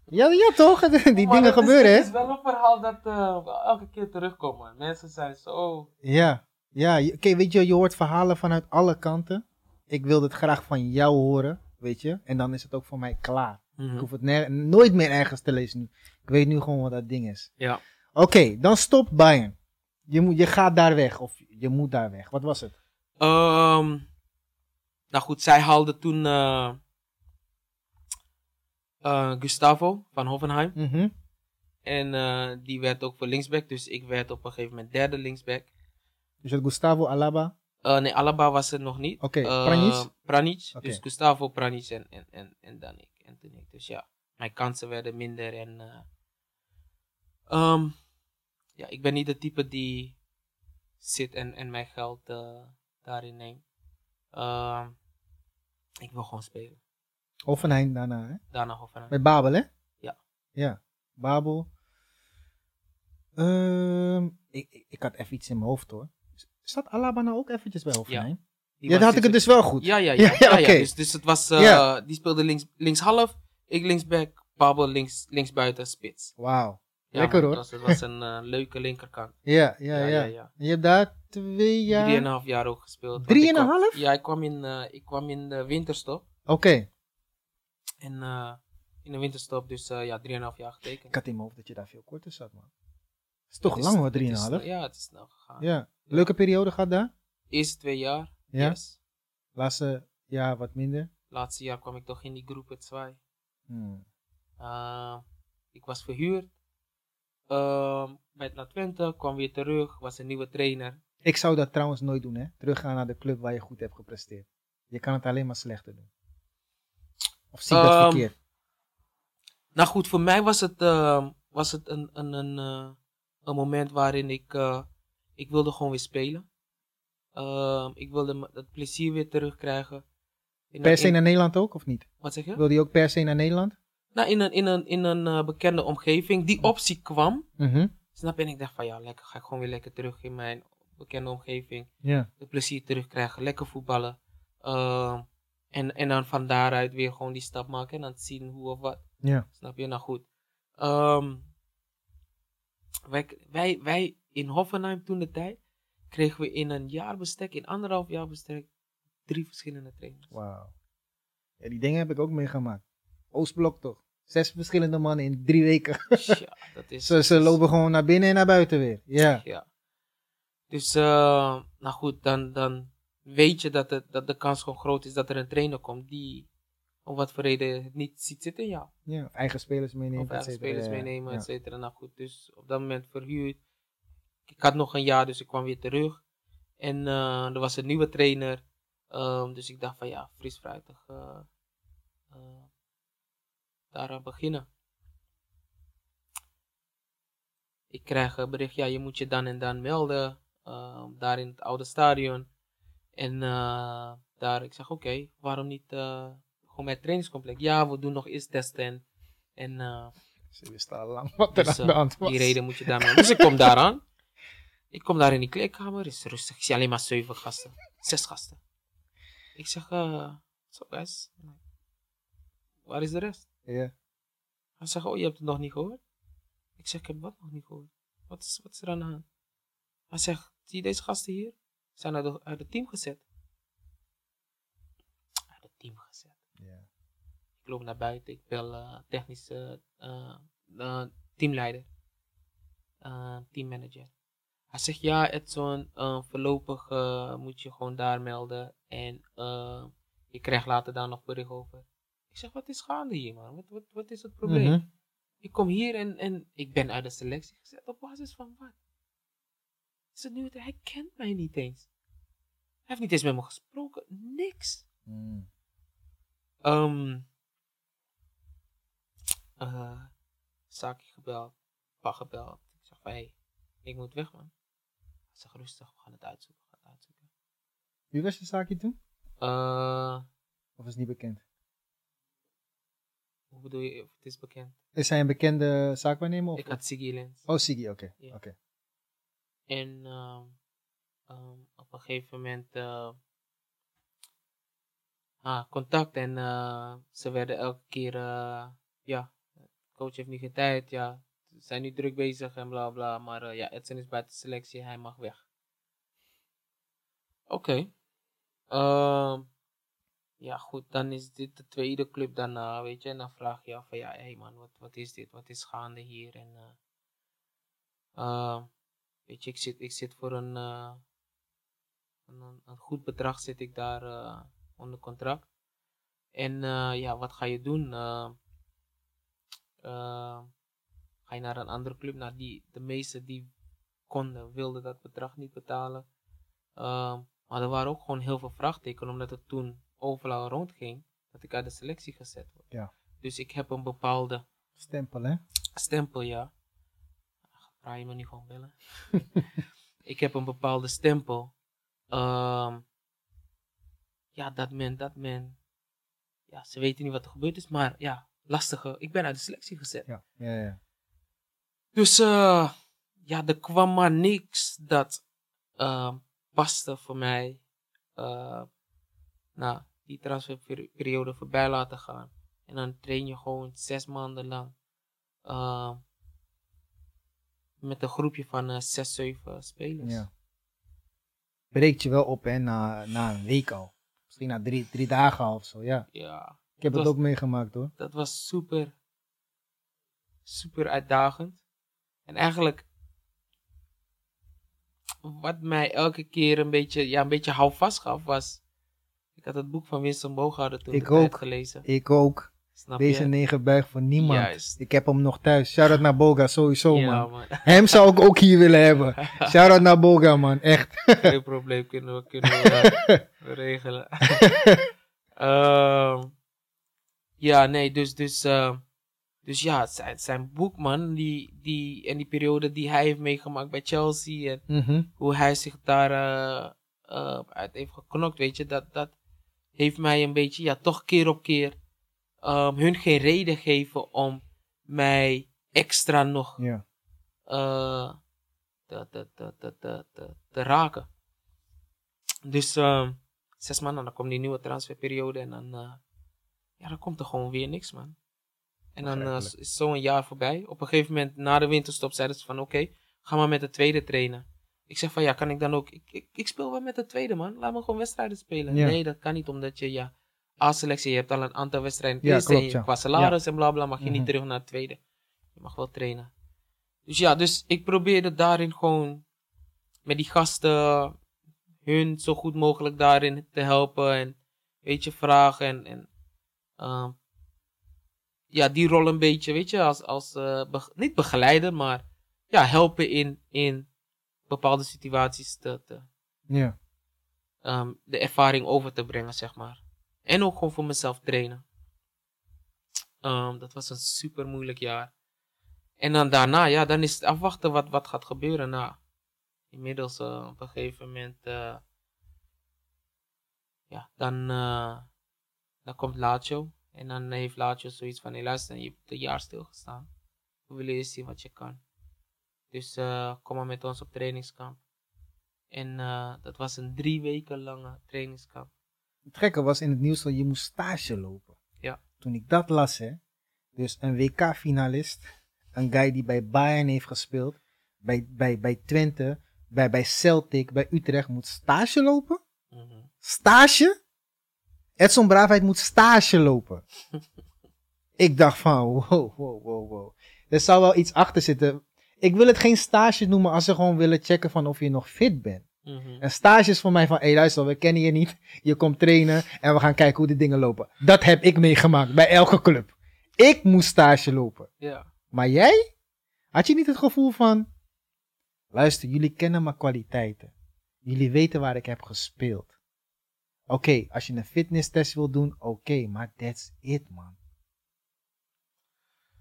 Ja, ja toch? Die Maar dingen het gebeuren, Het hè? is wel een verhaal dat eh, elke keer terugkomt, man. Mensen zijn zo... Ja. Ja, oké, weet je, je hoort verhalen vanuit alle kanten. Ik wil het graag van jou horen, weet je. En dan is het ook voor mij klaar. Mhm. Ik hoef het nooit meer ergens te lezen nu. Ik weet nu gewoon wat dat ding is. Ja. Oké, dan stop Bayern. Je, moet, je gaat daar weg, of je moet daar weg. Wat was het? Ehm, nou goed, zij haalde toen eh, eh, Gustavo van Hoffenheim. Mhm. En eh, die werd ook voor linksback. Dus ik werd op een gegeven moment derde linksback. Dus het Gustavo Alaba. Eh, nee, Alaba was er nog niet. Oké, Eh, Pjanic? Pjanic. Oké. Dus Gustavo, Pjanic en, en, en, en dan ik. En toen ik. Dus ja, mijn kansen werden minder. En eh, ehm, ja, ik ben niet de type die zit en, en mijn geld eh, daarin neemt. Ehm, ik wil gewoon spelen. Hoffenheim daarna, hè? Daarna Hoffenheim. Bij Babel, hè? Ja. Ja, Babel. Ehm, ik, ik, ik had even iets in mijn hoofd, hoor. Staat Alaba nou ook eventjes bij Hoffenheim? Die Ja, was dan had ik het dus wel goed. Ja, ja, ja. Ja, ja, ja, ja, oké. Dus, dus het was, eh, Ja. die speelde links, linkshalf, ik linksback, Babel links, linksbuiten, spits. Wauw. Ja, Lekker, hoor. Het was, het was een eh, leuke linkerkant. Ja, ja, ja. ja, ja. En je hebt daar twee jaar... Drieënhalf jaar ook gespeeld. Want Drie ik en een kwam- half? Ja, ik kwam in, eh, ik kwam in de winterstop. Oké. En eh, in de winterstop, dus eh, ja, drieënhalf jaar getekend. Ik had in mijn hoofd dat je daar veel korter zat, man. Is toch Het lang hoor, het is 3,5. snel- Ja, het is snel gegaan. Ja. Leuke periode gehad daar? Eerste twee jaar, Ja. yes. Laatste jaar wat minder. Laatste jaar kwam ik toch in die groep het zwaai. Hmm. Uh, ik was verhuurd. Ehm bij naar Twente, kwam weer terug, was een nieuwe trainer. Ik zou dat trouwens nooit doen, hè. Teruggaan naar de club waar je goed hebt gepresteerd. Je kan het alleen maar slechter doen. Of zie ik dat Ehm, verkeerd? Nou goed, voor mij was het, ehm, was het een, een, een, eh, een moment waarin ik, eh, ik wilde gewoon weer spelen. Ehm, ik wilde het plezier weer terugkrijgen. In Per se in- naar Nederland ook, of niet? Wat zeg je? Wilde je ook per se naar Nederland? Nou, in een, in een, in een eh, bekende omgeving. Die optie kwam. Mhm. Snap je? En ik dacht van ja, lekker, ga ik gewoon weer lekker terug in mijn bekende omgeving. Ja. Het plezier terugkrijgen, lekker voetballen. Ehm, en, en dan van daaruit weer gewoon die stap maken en dan zien hoe of wat. Ja. Snap je? Nou goed. Ehm, wij, wij, wij in Hoffenheim toen de tijd kregen we in een jaar bestek, in anderhalf jaar bestek, drie verschillende trainers. Wauw. Ja, die dingen heb ik ook meegemaakt. Oostblok toch? Zes verschillende mannen in drie weken. ja, dat is. Ze, lopen gewoon naar binnen en naar buiten weer. Ja. Ja. Dus, eh, nou goed, dan, dan weet je dat, het, dat de kans gewoon groot is dat er een trainer komt die om wat voor reden het niet ziet zitten in jou. ja. of Eigen spelers meenemen. Of eigen spelers Ja, meenemen, ja. et cetera. Nou goed, dus op dat moment verhuurd. Ik had nog een jaar, dus ik kwam weer terug. En eh, er was een nieuwe trainer. Ehm, dus ik dacht van ja, fris fruitig. eh eh, daaraan beginnen. Ik krijg een bericht, ja, je moet je dan en dan melden. ehm, daar in het oude stadion. En eh, daar, ik zeg oké, waarom niet bij het trainingscomplex? Ja, we doen nog eerst testen. En, eh, Ze wisten al lang wat er dus, aan de eh, hand was. die reden moet je daarmee. Dus ik kom daaraan. Ik kom daar in die kleedkamer, is rustig. Ik zie alleen maar zeven gasten. Zes gasten. Ik zeg, eh, zo guys. Waar is de rest? Ja. Hij zegt, oh, je hebt het nog niet gehoord? Ik zeg, ik heb wat nog niet gehoord? Wat is, wat is er aan de hand? Hij zegt, zie je deze gasten hier? Zijn uit, de- uit het team gezet. Uit het team gezet. Ik loop naar buiten, ik bel eh technische eh, eh, teamleider, teammanager. Hij zegt ja, Edson, eh, voorlopig moet je gewoon daar melden en eh, je krijgt later daar nog bericht over. Ik zeg, wat is gaande hier man? Wat, wat, wat is het probleem? Mhm. Ik kom hier en, en ik ben uit de selectie gezet. Op basis van wat? Is het nu het? Hij kent mij niet eens. Hij heeft niet eens met me gesproken. Niks. Mm. Ehm eh Saki gebeld, pa gebeld. Ik zeg van, hey, ik moet weg man. Hij zegt rustig, we gaan het uitzoeken, we gaan het uitzoeken. Wie was je zaakje toen? Eh, Of is het niet bekend? Hoe bedoel je, of het is bekend? Is hij een bekende zaakwaarnemer? Of? Ik had Siggy Lens. Oh, Sigi, oké. Oké. En ehm, ehm, op een gegeven moment eh, ah, contact en eh, ze werden elke keer, ja, coach heeft nu geen tijd, ja, ze zijn nu druk bezig en bla bla, maar eh, ja, Edson is buiten selectie, hij mag weg. Oké. Ehm, ja, goed, dan is dit de tweede club daarna, weet je, en dan vraag je af van, ja, hé hey man, wat, wat is dit, wat is gaande hier en... ehm, Weet je, ik zit, ik zit voor een, eh, een, een- goed bedrag zit ik daar onder contract. En ja, wat ga je doen? Eh, eh, ga je naar een andere club? Die, de meeste die konden, wilden dat bedrag niet betalen. Eh, maar er waren ook gewoon heel veel vraagtekens, omdat het toen overal rondging, dat ik uit de selectie gezet word. Ja. Dus ik heb een bepaalde Stempel, hè? stempel, ja. Ga je me niet gewoon bellen? ik heb een bepaalde stempel. Ehm, ja, dat men, dat men. Ja, ze weten niet wat er gebeurd is, maar ja, lastige. Ik ben uit de selectie gezet. Ja, ja, ja. Dus eh, ja, er kwam maar niks dat ehm, paste voor mij. eh nou, die transferperiode voorbij laten gaan. En dan train je gewoon zes maanden lang. met een groepje van eh, zes, zeven spelers. ja. Breekt je wel op, hè, na, na een week al. Misschien na drie, drie dagen al of zo, ja. Ja, Ik heb Dat het was- ook meegemaakt, hoor. dat was super, super uitdagend. En eigenlijk, wat mij elke keer een beetje, ja, een beetje houvast gaf, was... Ik had het boek van Winston Bogarde toen Ik ook. gelezen. Ik ook. Snap Deze je? negen buig voor niemand. Juist. Ik heb hem nog thuis. Shout-out naar Boga, sowieso, ja, man. man. Hem zou ik ook hier willen hebben. Shout-out naar Boga, man. Echt. Geen probleem, kunnen we, kunnen we eh, regelen. Ehm, ja, nee, dus, dus, eh, dus ja, zijn, zijn boek, man, die, die, en die periode die hij heeft meegemaakt bij Chelsea en Mhm. hoe hij zich daar eh, eh, uit heeft geknokt, weet je, dat, dat heeft mij een beetje, ja, toch keer op keer ehm, hun geen reden geven om mij extra nog eh, te, te, te, te, te, te, te raken. Dus ehm, zes maanden, dan komt die nieuwe transferperiode en dan, eh, ja, dan komt er gewoon weer niks, man. En dan Begrijpelijk. is zo'n jaar voorbij. Op een gegeven moment, na de winterstop, zeiden ze van, oké, ga maar met de tweede trainen. Ik zeg van, ja, kan ik dan ook... Ik, ik, ik speel wel met de tweede, man. Laat me gewoon wedstrijden spelen. Ja. Nee, dat kan niet, omdat je, ja, A-selectie, je hebt al een aantal wedstrijden. Ja, klopt, je- ja. Qua salaris en bla bla, mag je Mhm. niet terug naar het tweede. Je mag wel trainen. Dus ja, dus ik probeerde daarin gewoon met die gasten hun zo goed mogelijk daarin te helpen en weet je, vragen en, en ehm, ja, die rol een beetje, weet je, als, als eh, niet begeleider, maar ja, helpen in, in bepaalde situaties te, te, Ja. ehm, de ervaring over te brengen, zeg maar. En ook gewoon voor mezelf trainen. Ehm, dat was een super moeilijk jaar. En dan daarna, ja, dan is het afwachten wat, wat gaat gebeuren. Nou, inmiddels eh, op een gegeven moment, eh, ja, dan, dan komt Lazio. En dan heeft Lazio zoiets van, hé luister, je hebt een jaar stilgestaan. We willen eerst zien wat je kan. Dus eh, kom maar met ons op trainingskamp. En eh, dat was een drie weken lange trainingskamp. Het gekke was in het nieuws dat je moest stage lopen. Ja. Toen ik dat las, hè. Dus een WK-finalist. Een guy die bij Bayern heeft gespeeld. Bij, bij, bij Twente. Bij, bij Celtic. Bij Utrecht. Moet stage lopen? Mhm. Stage? Edson Braafheid moet stage lopen. ik dacht van, wow, wow, wow, wow. Er zou wel iets achter zitten. Ik wil het geen stage noemen als ze gewoon willen checken van of je nog fit bent. Mhm. Een stage is voor mij van, hé hey, luister, we kennen je niet. Je komt trainen en we gaan kijken hoe de dingen lopen. Dat heb ik meegemaakt bij elke club. Ik moest stage lopen. Ja. Maar jij? Had je niet het gevoel van, luister, jullie kennen mijn kwaliteiten. Jullie weten waar ik heb gespeeld. Oké, als je een fitnesstest wil doen, oké, maar that's it, man.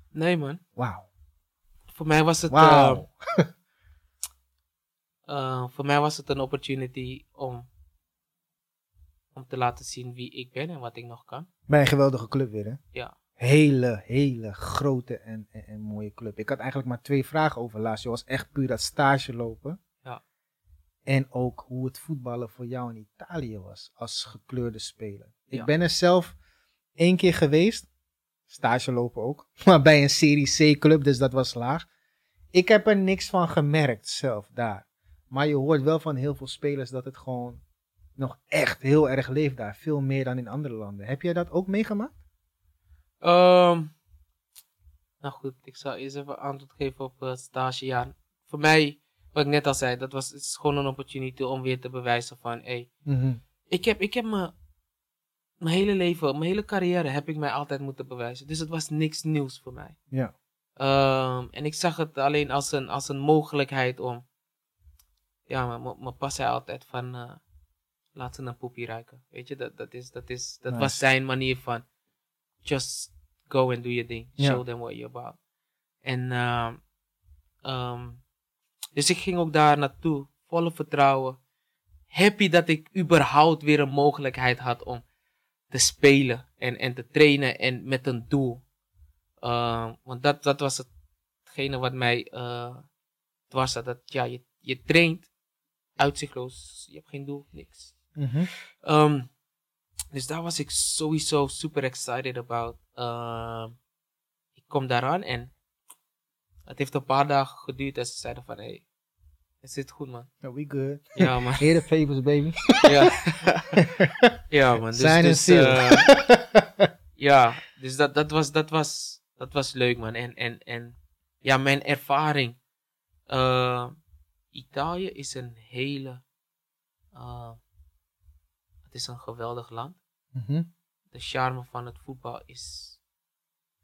Nee man. Wauw. Voor mij was het, Wauw. eh, eh, voor mij was het een opportunity om, om te laten zien wie ik ben en wat ik nog kan. Bij een geweldige club weer, hè? Ja. hele, hele grote en, en, en mooie club. Ik had eigenlijk maar twee vragen over Lazio. was echt puur dat stage lopen. En ook hoe het voetballen voor jou in Italië was als gekleurde speler. Ik Ja. ben er zelf één keer geweest. Stage lopen ook. Maar bij een Serie C club, dus dat was laag. Ik heb er niks van gemerkt zelf daar. Maar je hoort wel van heel veel spelers dat het gewoon nog echt heel erg leeft daar. Veel meer dan in andere landen. Heb jij dat ook meegemaakt? Ehm, nou goed, ik zal eerst even antwoord geven op het stage. Ja, voor mij, wat ik net al zei, dat was het is gewoon een opportunity om weer te bewijzen van, hey, ik heb, ik heb me, mijn hele leven, mijn hele carrière heb ik mij altijd moeten bewijzen. Dus het was niks nieuws voor mij. Ja. Ehm, en ik zag het alleen als een, als een mogelijkheid om, ja, maar mijn- pas zei altijd van, eh, laat ze een poepie ruiken. Weet je, dat, dat, is, dat, is, dat Nice. was zijn manier van, just go and do your thing. Show them what you're about. En, ehm, dus ik ging ook daar naartoe, volle vertrouwen. Happy dat ik überhaupt weer een mogelijkheid had om te spelen en, en te trainen en met een doel. Ehm, want dat, dat was hetgene wat mij eh dwars zat. Dat, ja, je, je traint uitzichtloos. Je hebt geen doel, niks. Mhm. Ehm, dus daar was ik sowieso super excited about. Ehm, ik kom daaraan en het heeft een paar dagen geduurd en ze zeiden van, hey, het zit goed man. Yeah, we good. Ja man. Here the papers, baby. ja. ja man. Dus, Sign and dus, seal. eh, ja, dus dat, dat, was, dat, was, dat was leuk man. En, en, en ja, mijn ervaring. eh, Italië is een hele, eh, het is een geweldig land. Mhm. De charme van het voetbal is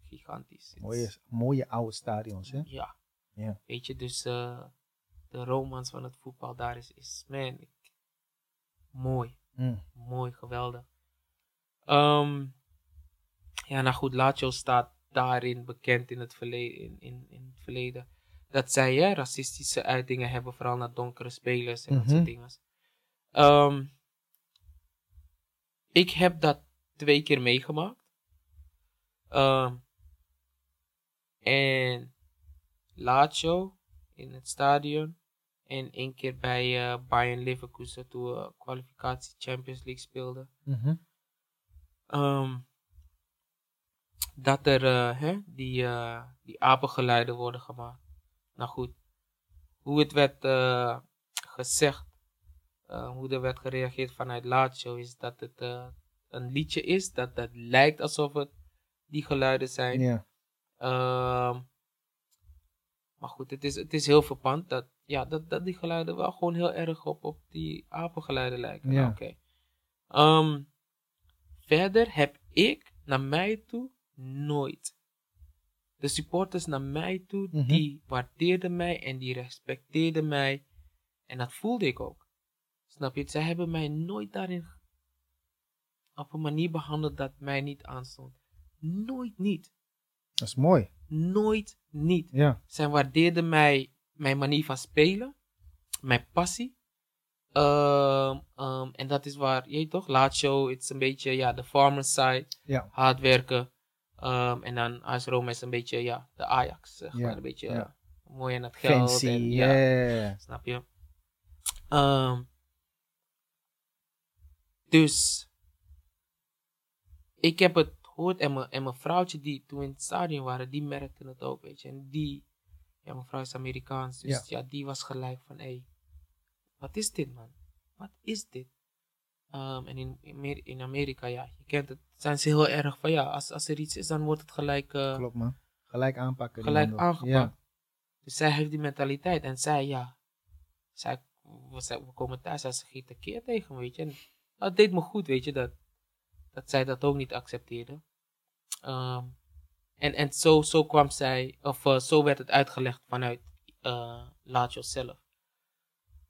gigantisch. Mooie, mooie oude stadions, hè? Ja. Ja. Weet je, dus eh, de romans van het voetbal daar is, is man, ik, mooi. Mm. Mooi, geweldig. Ehm, ja, nou goed, Lazio staat daarin bekend in het verleden. In, in, in het verleden dat zij hè, racistische uitingen hebben, vooral naar donkere spelers en dat Mhm. soort dingen. Ehm, ik heb dat twee keer meegemaakt. Ehm, en Lazio in het stadion. En één keer bij eh, Bayern Leverkusen toen we kwalificatie Champions League speelden. Mhm. Ehm, dat er eh, hè, die, eh, die apengeluiden worden gemaakt. Nou goed, hoe het werd gezegd, hoe er werd gereageerd vanuit Lazio, is dat het een liedje is, dat het lijkt alsof het die geluiden zijn. Ja. Ehm, maar goed, het is, het is heel verpand dat, ja, dat, dat die geluiden wel gewoon heel erg op, op die apengeluiden lijken. Ja. Nou, Oké. Ehm, verder heb ik naar mij toe nooit. De supporters naar mij toe, Mhm. die waardeerden mij en die respecteerden mij. En dat voelde ik ook. Snap je? Zij hebben mij nooit daarin op een manier behandeld dat mij niet aanstond. Nooit niet. Dat is mooi. Nooit niet. Ja. Zij waardeerden mij, mijn manier van spelen, mijn passie. Ehm, ehm, en dat is waar, je toch, Lazio, het is een beetje, ja, de farmer side, Ja. hard werken. Ehm, en dan AS Roma is een beetje, ja, de Ajax, zeg Ja, maar, een beetje ja. mooi aan het geld. Fancy. en, Snap je? Dus ik heb het en mijn, en mijn vrouwtje die toen in het stadion waren, die merkte het ook, weet je. En die, ja, mijn vrouw is Amerikaans, dus ja, die was gelijk van, hé, hey, wat is dit man? Wat is dit? Ehm, en in, in Amer- in Amerika, ja, je kent het, zijn ze heel erg van, ja, als, als er iets is, dan wordt het gelijk... eh, Klopt, man. Gelijk aanpakken. gelijk aangepakt. Ja. Dus zij heeft die mentaliteit. En zij, ja, zij, we, zij- we komen thuis, zij ze giet keer tegen me, weet je. En dat deed me goed, weet je, dat, dat zij dat ook niet accepteerde. Ehm, en en zo, zo kwam zij, of eh, zo werd het uitgelegd vanuit eh Lazio zelf.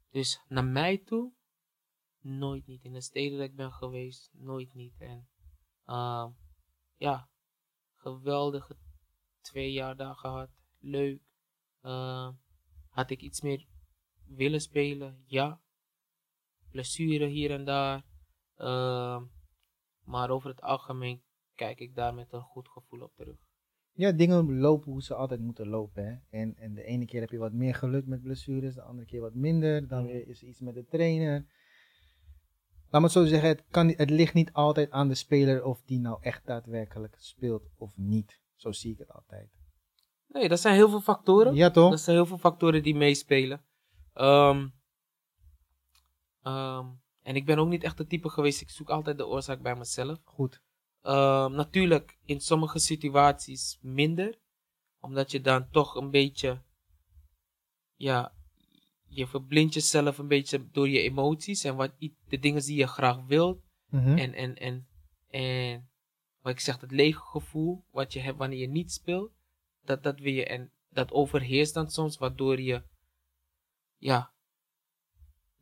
Dus naar mij toe, nooit niet. In de steden dat ik ben geweest, nooit niet. En ehm, ja, geweldige twee jaar daar gehad. Leuk. Eh, had ik iets meer willen spelen? Ja. Blessure hier en daar. Eh, maar over het algemeen kijk ik daar met een goed gevoel op terug. Ja, dingen lopen hoe ze altijd moeten lopen. Hè? En, en de ene keer heb je wat meer geluk met blessures, de andere keer wat minder. Dan weer is er iets met de trainer. Laat me het zo zeggen, het, kan, het ligt niet altijd aan de speler of die nou echt daadwerkelijk speelt of niet. Zo zie ik het altijd. Nee, dat zijn heel veel factoren. Ja, toch? Dat zijn heel veel factoren die meespelen. Ehm, ehm, en ik ben ook niet echt de type geweest, ik zoek altijd de oorzaak bij mezelf. Goed. Ehm, natuurlijk in sommige situaties minder, omdat je dan toch een beetje, ja, je verblindt jezelf een beetje door je emoties en wat, de dingen die je graag wilt. Mhm. En, en, en, en wat ik zeg, het lege gevoel wat je hebt wanneer je niet speelt, dat, dat wil je en dat overheerst dan soms, waardoor je, ja,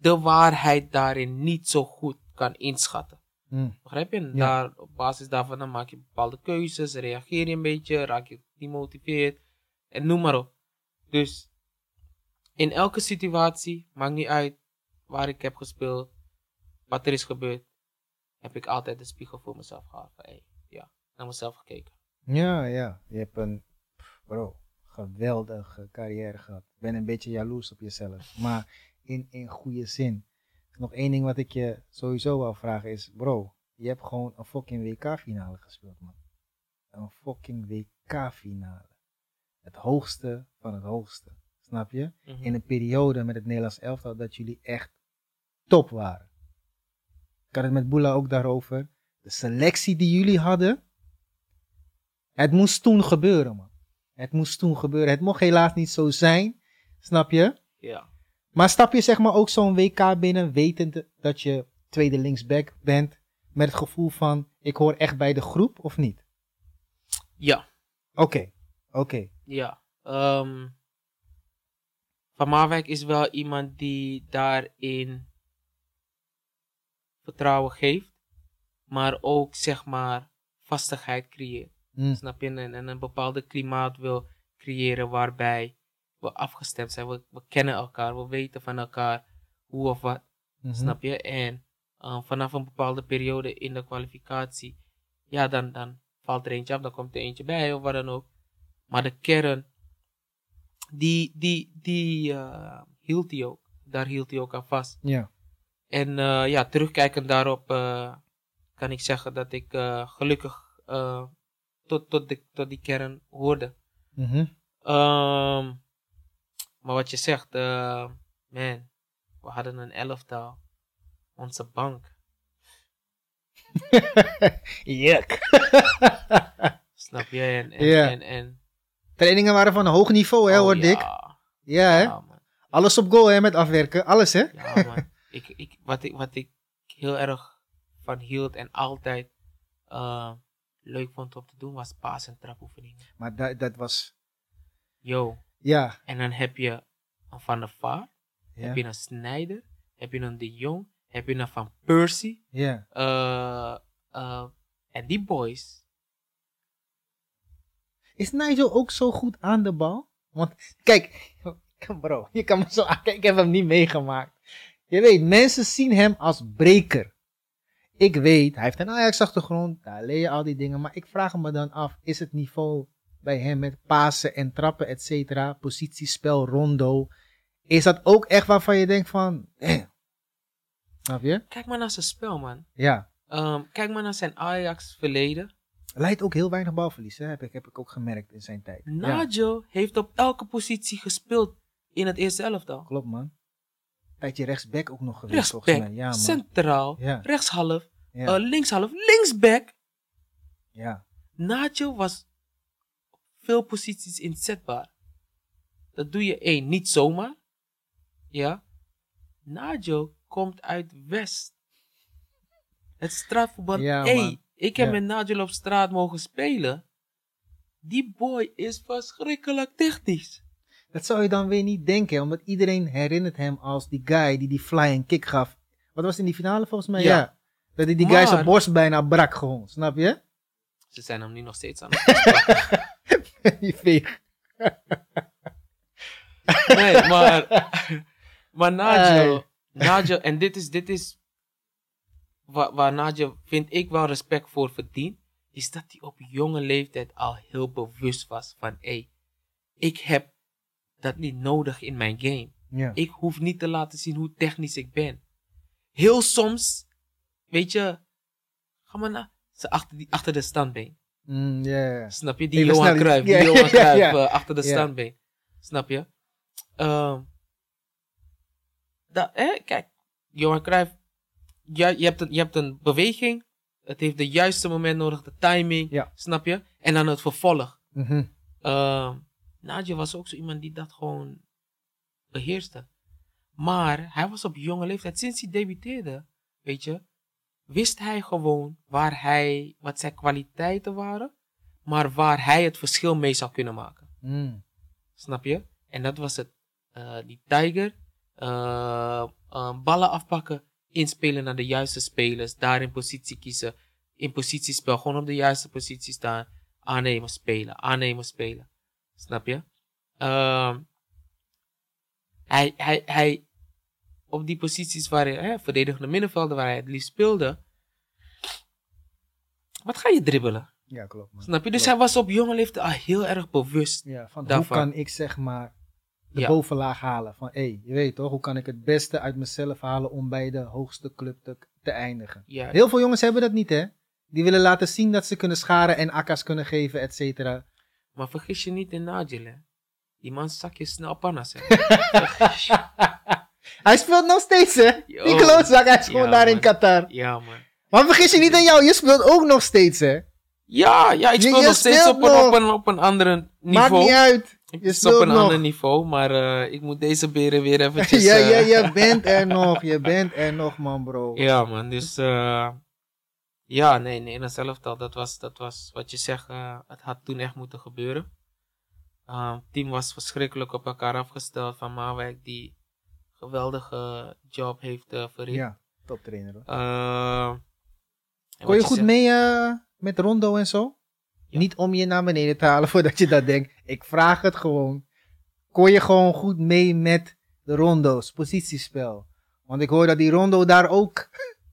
de waarheid daarin niet zo goed kan inschatten. Mm. Begrijp je? Ja. Daar, op basis daarvan dan maak je bepaalde keuzes, reageer je een beetje, raak je gemotiveerd en noem maar op. Dus in elke situatie, maakt niet uit waar ik heb gespeeld, wat er is gebeurd, heb ik altijd de spiegel voor mezelf gehad. Van, hey, ja, naar mezelf gekeken. Ja, ja. Je hebt een, bro, geweldige carrière gehad. Ik ben een beetje jaloers op jezelf. Maar in, in goede zin. Nog één ding wat ik je sowieso wil vragen is, bro, je hebt gewoon een fucking WK-finale gespeeld, man. Een fucking WK-finale. Het hoogste van het hoogste. Snap je? Mhm. In een periode met het Nederlands elftal dat jullie echt top waren. Ik had het met Boela ook daarover. De selectie die jullie hadden. Het moest toen gebeuren, man. Het moest toen gebeuren. Het mocht helaas niet zo zijn. Snap je? Ja. Maar stap je zeg maar ook zo'n WK binnen, wetend dat je tweede linksback bent, met het gevoel van, ik hoor echt bij de groep, of niet? Ja. Oké, oké. Ja. ehm, Van Marwijk is wel iemand die daarin vertrouwen geeft, maar ook zeg maar vastigheid creëert. Mm, Snap je? En, en een bepaalde klimaat wil creëren waarbij we afgestemd zijn. We, we kennen elkaar, we weten van elkaar hoe of wat. mhm. Snap je? En uh, vanaf een bepaalde periode in de kwalificatie, ja, dan, dan valt er eentje af, dan komt er eentje bij of wat dan ook. Maar de kern, die, die, die uh, hield hij ook. Daar hield hij ook aan vast. Ja. En uh, ja, terugkijkend daarop kan ik zeggen dat ik gelukkig tot, tot, de, tot die kern hoorde. Um, maar wat je zegt, uh, man, we hadden een elftal. Onze bank. Juk. Snap je? En, en, en, en Trainingen waren van een hoog niveau, hè, oh, hoorde ik. ja, Ja, hè? ja, man. Alles op goal, hè, met afwerken. Alles, hè? Ja, man. ik, ik, wat, ik, wat ik heel erg van hield en altijd uh, leuk vond om te doen, was paas- en trapoefeningen. Maar dat, dat was... Yo, Ja. en dan heb je een Van der Vaart, Ja. heb je een Snijder, heb je een De Jong, heb je een Van Persie. Ja. Uh, uh, en die boys, Is Nigel ook zo goed aan de bal? Want, kijk, bro, je kan me zo aankijken, ik heb hem niet meegemaakt. Je weet, mensen zien hem als breker. Ik weet, hij heeft een Ajax-achtergrond, daar leer je al die dingen. Maar ik vraag me dan af, is het niveau bij hem met pasen en trappen, et cetera, positiespel, rondo, is dat ook echt waarvan je denkt van, damn. Snap je? kijk maar naar zijn spel, man. Ja. Um, kijk maar naar zijn Ajax-verleden. Leidt ook heel weinig balverlies, hè? Heb, ik, heb ik ook gemerkt in zijn tijd. Ja, Nigel heeft op elke positie gespeeld in het eerste elftal. klopt man. Tijdje rechtsback ook nog geweest, volgens Rechtsback, mij. Ja, man. centraal, Ja. rechtshalf, Ja. uh, linkshalf, linksback. ja. Nigel was veel posities inzetbaar. Dat doe je één, niet zomaar. Ja. Nigel komt uit West. Het straatvoetbal. Ja, hey, ik heb Ja. met Nigel op straat mogen spelen. Die boy is verschrikkelijk technisch. Dat zou je dan weer niet denken, omdat iedereen herinnert hem als die guy die die flying kick gaf. Wat was in die finale volgens mij? Ja. Ja. Dat hij die guy zijn borst bijna brak gewoon, snap je? Ze zijn hem nu nog steeds aan het die veeg. Nee, maar, maar Nigel, Nigel, en dit is, dit is waar, waar Nigel, vind ik wel respect voor verdient. is dat hij op jonge leeftijd al heel bewust was van, hé, hey, ik heb dat niet nodig in mijn game. Ik hoef niet te laten zien hoe technisch ik ben. Heel soms, weet je, ga maar naar, ze achter, die, achter de standbeen. Mm. Snap je? Die Johan Cruijff, Johan Cruijff eh, achter de Ja. standbeen. Snap je? Ehm, dat, hè? Kijk, Johan Cruijff, ja, je, hebt een, je hebt een beweging. Het heeft de juiste moment nodig, de timing. Snap je? En dan het vervolg. Mhm. Ehm Nadia was ook zo iemand die dat gewoon beheerste. Maar hij was op jonge leeftijd, sinds hij debuteerde, weet je, wist hij gewoon waar hij, wat zijn kwaliteiten waren, maar waar hij het verschil mee zou kunnen maken. Mm. Snap je? En dat was het. eh, die Tiger, eh, eh, ballen afpakken, inspelen naar de juiste spelers, daar in positie kiezen, in positiespel, gewoon op de juiste positie staan, aannemen, spelen, aannemen, spelen. Snap je? Ehm, hij, hij, hij, op die posities waar hij, hè, verdedigende middenvelden, waar hij het liefst speelde, wat ga je dribbelen? Ja, klopt. Man. Snap je? Dus Klopt. hij was op jonge leeftijd al heel erg bewust. Ja, van daarvan. hoe kan ik zeg maar de Ja. bovenlaag halen? Van hé, hey, je weet toch, hoe kan ik het beste uit mezelf halen om bij de hoogste club te, te eindigen? Ja, Heel veel jongens hebben dat niet, hè? Die willen laten zien dat ze kunnen scharen en akka's kunnen geven, et cetera. Maar vergis je niet in Nigel, hè. Die man zak je snel pannas, hè. Hij speelt nog steeds, hè? Yo. Die klootzak, hij is gewoon Ja, daar in. Qatar. ja, man. Maar vergis je niet aan jou, je speelt ook nog steeds, hè? Ja, ja, ik speel je nog steeds speelt op een, op, een, op een andere Maakt niveau. niet uit. Ik Je speel op speelt een nog. ander niveau, maar eh, ik moet deze beren weer eventjes... ja, eh, ja, je bent er nog. Je bent er nog, man, bro. Ja, man. Dus eh, ja, nee, nee, in zelf al. Dat was, dat was wat je zegt. eh, het had toen echt moeten gebeuren. Eh, Het team was verschrikkelijk op elkaar afgesteld. Van Mawijk die geweldige job heeft eh verricht. Ja, toptrainer, hoor. Eh, Kon je goed zegt- mee eh, met Rondo en zo? Ja. Niet om je naar beneden te halen voordat je dat denkt. Ik vraag het gewoon. Kon je gewoon goed mee met de Rondo's, positiespel? Want ik hoor dat die Rondo daar ook...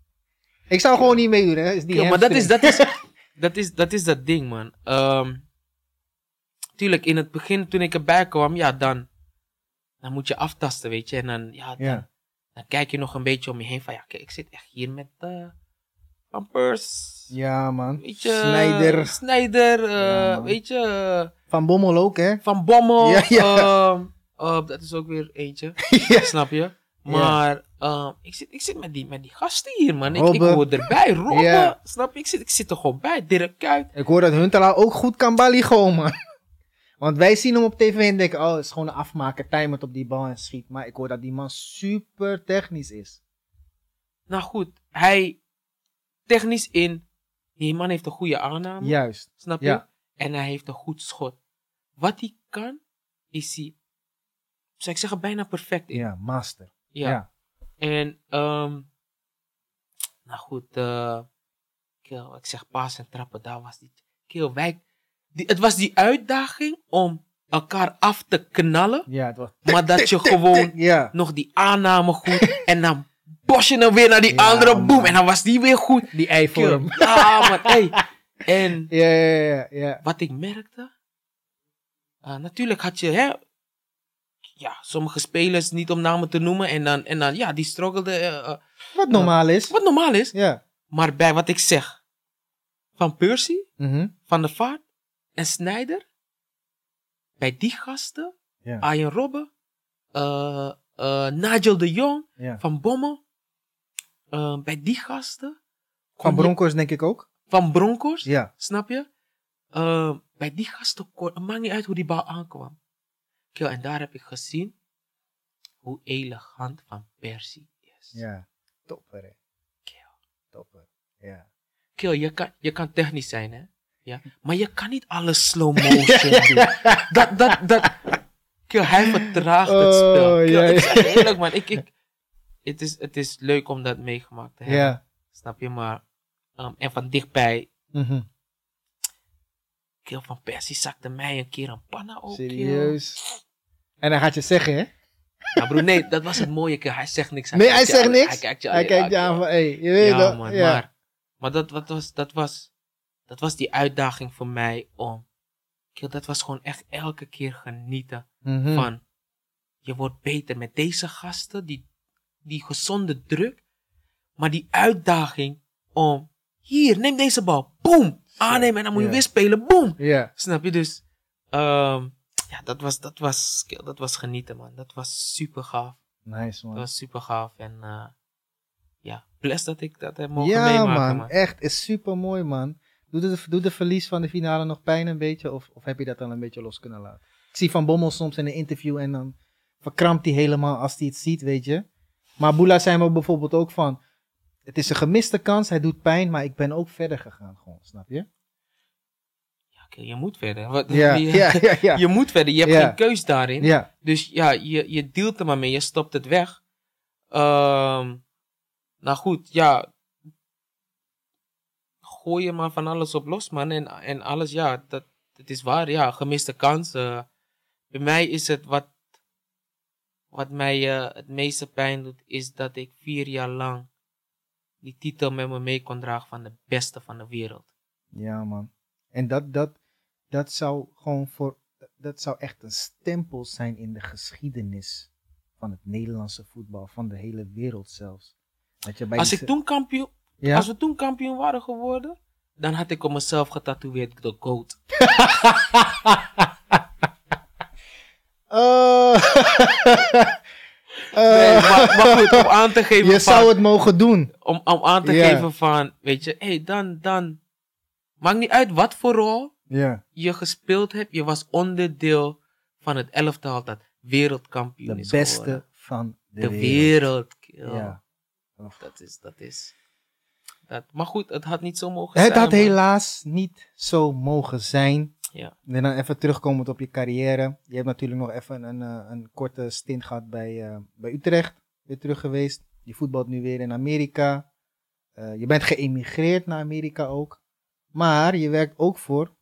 ik zou gewoon niet meedoen, hè? Is die Ja, maar dat is dat, is, dat, is, dat is dat ding, man. Ehm, tuurlijk, in het begin, toen ik erbij kwam, ja, dan, dan moet je aftasten, weet je. En dan, ja, dan, Ja. dan kijk je nog een beetje om je heen van, ja, kijk, ik zit echt hier met eh Van Pers. Ja, man. Weet je, Snijder. Snijder, eh, Ja, weet je, Van Bommel ook, hè? Van Bommel. Ja, ja. ehm, eh, dat is ook weer eentje, ja. snap je? Maar ehm, ik, zit, ik zit met die, met die gasten hier, man. Ik, ik hoor erbij. Robben, Ja. snap je? Ik zit, ik zit er gewoon bij. Dirk Kuyt. Ik hoor dat Huntelaar ook goed kan baligo, man. Want wij zien hem op tv en denken, oh, het is gewoon een afmaker, timert op die bal en schiet. Maar ik hoor dat die man super technisch is. Nou goed, hij technisch in. Die man heeft een goede aanname. Juist. Snap je? Ja. En hij heeft een goed schot. Wat hij kan, is hij, zou ik zeggen, bijna perfect in. Ja, master. Ja. Ja. En, ehm nou goed, kill, ik zeg paas en trappen, daar was die. Kill, wij, die, het was die uitdaging om elkaar af te knallen, Ja, het was... maar dat je gewoon Ja. nog die aanname goed en dan bos je hem weer naar die Ja, andere man. boom en dan was die weer goed. Die eivorm. Ja, man, hey. En Ja, ja, ja, ja. wat ik merkte, eh, natuurlijk had je, hè, ja, sommige spelers niet om namen te noemen en dan, en dan ja, die struggelden, eh, eh, Wat normaal is. wat normaal is. Ja. Maar bij wat ik zeg, van Percy, Mhm. Van der Vaart en Snijder, bij die gasten, Ja. Arjen Robben, eh, eh, Nigel de Jong, ja. Van Bommel, eh, bij die gasten, Van je- Broncos denk ik ook. van Broncos, Ja. snap je? Bij die gasten, het maakt niet uit hoe die bal aankwam. Kill, en daar heb ik gezien hoe elegant Van Persie is. Ja. Topper, hè. Kill. Topper. Ja. Je kan, je kan technisch zijn, hè? Ja? Maar je kan niet alles slow motion doen. Dat, dat, dat. Kill, hij vertraagt het Oh, spel. Kill, ja, zeg je eerlijk, man. Ik, ik, het, is, het is leuk om dat meegemaakt te hebben. Ja. Snap je? Maar, ehm, en van dichtbij, Mhm. Kill van Persie zakte mij een keer een panna kill. Serieus. En dan gaat je zeggen, hè? Ja, broer, nee, dat was het mooie. Kill. Hij zegt niks. Nee, hij kijkt je zegt niks. Hij kijkt je aan. Hij kijkt je aan van, hé, je weet Ja, dat. man. Ja. Maar, maar dat, wat was, dat was, dat was die uitdaging voor mij om. Dat was gewoon echt elke keer genieten Mhm. van. Je wordt beter met deze gasten, die, die gezonde druk. Maar die uitdaging om. Hier, neem deze bal. Boom! Aannemen en dan moet je ja. weer spelen. Boom! Ja. Snap je dus? ehm, ja, dat was, dat, was, dat was genieten, man. Dat was super gaaf. Nice, Dat man. was super gaaf. En eh, ja, bless dat ik dat heb mogen Ja, meemaken, man. man. Echt, is super mooi, man. Doet de, doet de verlies van de finale nog pijn een beetje? Of, of heb je dat al een beetje los kunnen laten? Ik zie Van Bommel soms in een interview en dan verkrampt hij helemaal als hij het ziet, weet je. Maar Boela zei me bijvoorbeeld ook van... Het is een gemiste kans, hij doet pijn, maar ik ben ook verder gegaan gewoon, snap je? Ja, oké, je moet verder. Wat, Ja, je, ja, ja, je moet verder. Je hebt geen keus daarin. Ja, Dus ja, je, je dealt er maar mee. Je stopt het weg. Ehm, nou goed, ja. Gooi je maar van alles op los, man. En, en alles, ja, dat, dat is waar. Ja, gemiste kansen. bij mij is het wat, wat mij eh, het meeste pijn doet, is dat ik vier jaar lang die titel met me mee kon dragen van de beste van de wereld. ja, man. En dat, dat, dat zou gewoon voor... Dat zou echt een stempel zijn in de geschiedenis van het Nederlandse voetbal, van de hele wereld zelfs. Dat je bij Als ik toen kampioen, Ja? Als we toen kampioen waren geworden, dan had ik op mezelf getatoeëerd de goat. Oh. Nee, Eh, maar, maar goed, om aan te geven je van, zou het mogen doen. om, om aan te geven van, weet je, hé, hey, dan, dan, maakt niet uit wat voor rol je gespeeld hebt, je was onderdeel van het elftal dat wereldkampioen De is beste geworden. van de, De wereld. wereld. Ja. Dat is, dat is, dat, maar goed, het had niet zo mogen Het zijn. had man. helaas niet zo mogen zijn. Ja. En dan even terugkomend op je carrière. Je hebt natuurlijk nog even een, eh, een korte stint gehad bij, eh, bij Utrecht. Weer terug geweest. Je voetbalt nu weer in Amerika. Eh, je bent geëmigreerd naar Amerika ook. Maar je werkt ook voor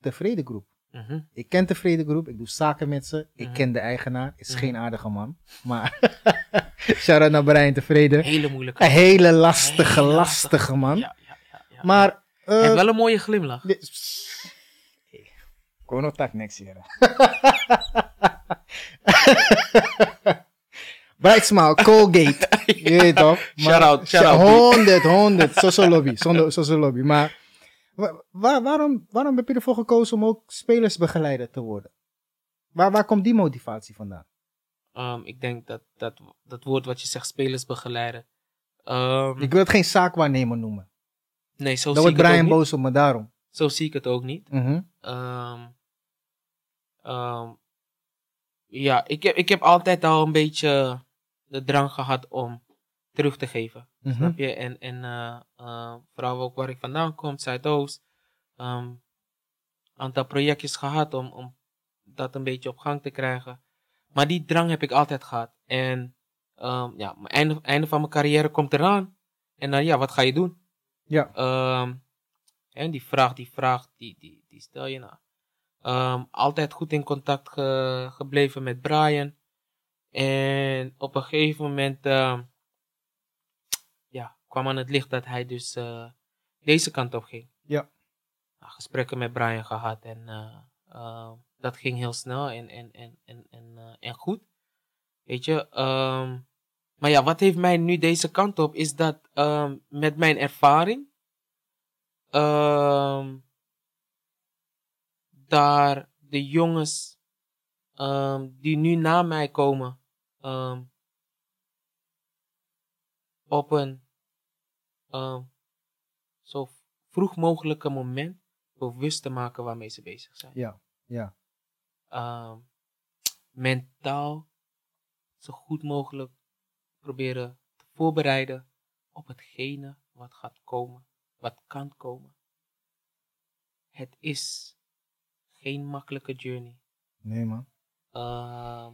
Tevreden Groep. Mhm. Ik ken Tevreden Groep. Ik doe zaken met ze. Ik Mhm. ken de eigenaar. Is Mhm. geen aardige man. Maar shout-out naar Brian Tevreden. Hele moeilijke. Een hele lastige, Hele lastige man. Ja, ja, ja, ja. Maar... Hij eh, heeft wel een mooie glimlach. Gewoon nog tak niks hier. Bright Smile, Colgate. Je weet toch? Shout-out, shout-out, B. 100, 100. Social lobby. Zonder social lobby. Maar wa- wa- waarom, waarom heb je ervoor gekozen om ook spelersbegeleider te worden? Waar, waar komt die motivatie vandaan? Ehm, ik denk dat, dat dat woord wat je zegt, spelers begeleiden. Ehm, Ik wil het geen zaakwaarnemer noemen. nee, zo Dan zie, wordt ik het ook Brian niet. boos op me daarom. zo zie ik het ook niet. Mhm. Ehm, ja, ik heb, ik heb altijd al een beetje de drang gehad om terug te geven. Mhm. Snap je? En, en eh, eh, vooral ook waar ik vandaan kom, Zuidoost. Een aantal projectjes gehad om, om dat een beetje op gang te krijgen. Maar die drang heb ik altijd gehad. En ehm, ja, mijn einde, einde van mijn carrière komt eraan. En dan, ja, wat ga je doen? Ja. Ehm, en die vraag, die vraag, die, die, die stel je nou. Ehm, altijd goed in contact ge- gebleven met Brian. En op een gegeven moment ehm, kwam aan het licht dat hij dus eh, deze kant op ging. Ja. Nou, gesprekken met Brian gehad en eh, eh, dat ging heel snel en, en, en, en, en, en goed. Weet je, ehm, maar ja, wat heeft mij nu deze kant op, is dat ehm, met mijn ervaring, ehm, daar de jongens die nu na mij komen, op een ehm, zo vroeg mogelijke moment bewust te maken waarmee ze bezig zijn. Ja. Ja. Ehm, mentaal zo goed mogelijk proberen te voorbereiden op hetgene wat gaat komen, wat kan komen. Het is geen makkelijke journey. Nee, man. Ehm,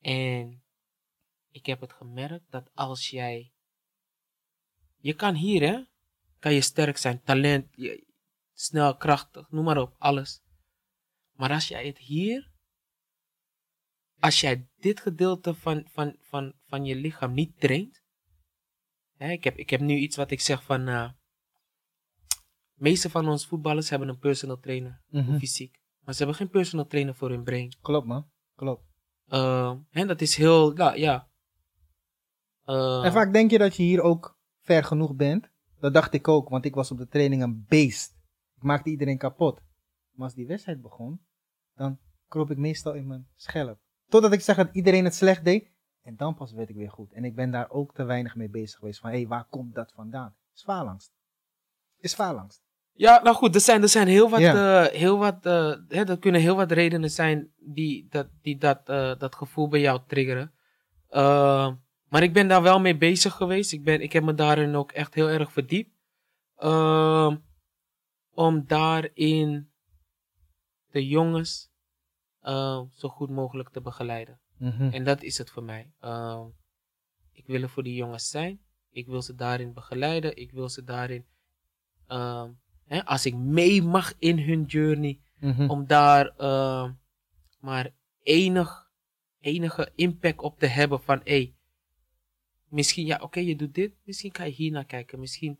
en ik heb het gemerkt dat als jij. Je kan hier, hè? Kan je sterk zijn, talent, je, snel, krachtig, noem maar op, alles. Maar als jij het hier. Als jij dit gedeelte van, van, van, van je lichaam niet traint. Hè, ik, heb, ik heb nu iets wat ik zeg van. eh, meeste van ons voetballers hebben een personal trainer Mhm. fysiek. Maar ze hebben geen personal trainer voor hun brain. Klopt, man. Klopt. Uh, en dat is heel, ja. ja. Uh, En vaak denk je dat je hier ook ver genoeg bent. Dat dacht ik ook, want ik was op de training een beest. Ik maakte iedereen kapot. Maar als die wedstrijd begon, dan kroop ik meestal in mijn schelp. Totdat ik zag dat iedereen het slecht deed. En dan pas werd ik weer goed. En ik ben daar ook te weinig mee bezig geweest. Van, hé, hey, waar komt dat vandaan? Is faalangst. Is faalangst. Ja, nou goed, er zijn, er zijn heel wat, Ja. eh, heel wat eh, hè, er kunnen heel wat redenen zijn die dat, die dat, eh, dat gevoel bij jou triggeren. Maar ik ben daar wel mee bezig geweest. Ik, ben, ik heb me daarin ook echt heel erg verdiept. Uh, om daarin de jongens uh, zo goed mogelijk te begeleiden. Mhm. En dat is het voor mij. Uh, ik wil er voor die jongens zijn. Ik wil ze daarin begeleiden. Ik wil ze daarin, uh, hè, als ik mee mag in hun journey, Mhm. om daar maar enig, enige impact op te hebben van, hé, hey, misschien, ja, oké, je doet dit, misschien kan je hier naar kijken, misschien,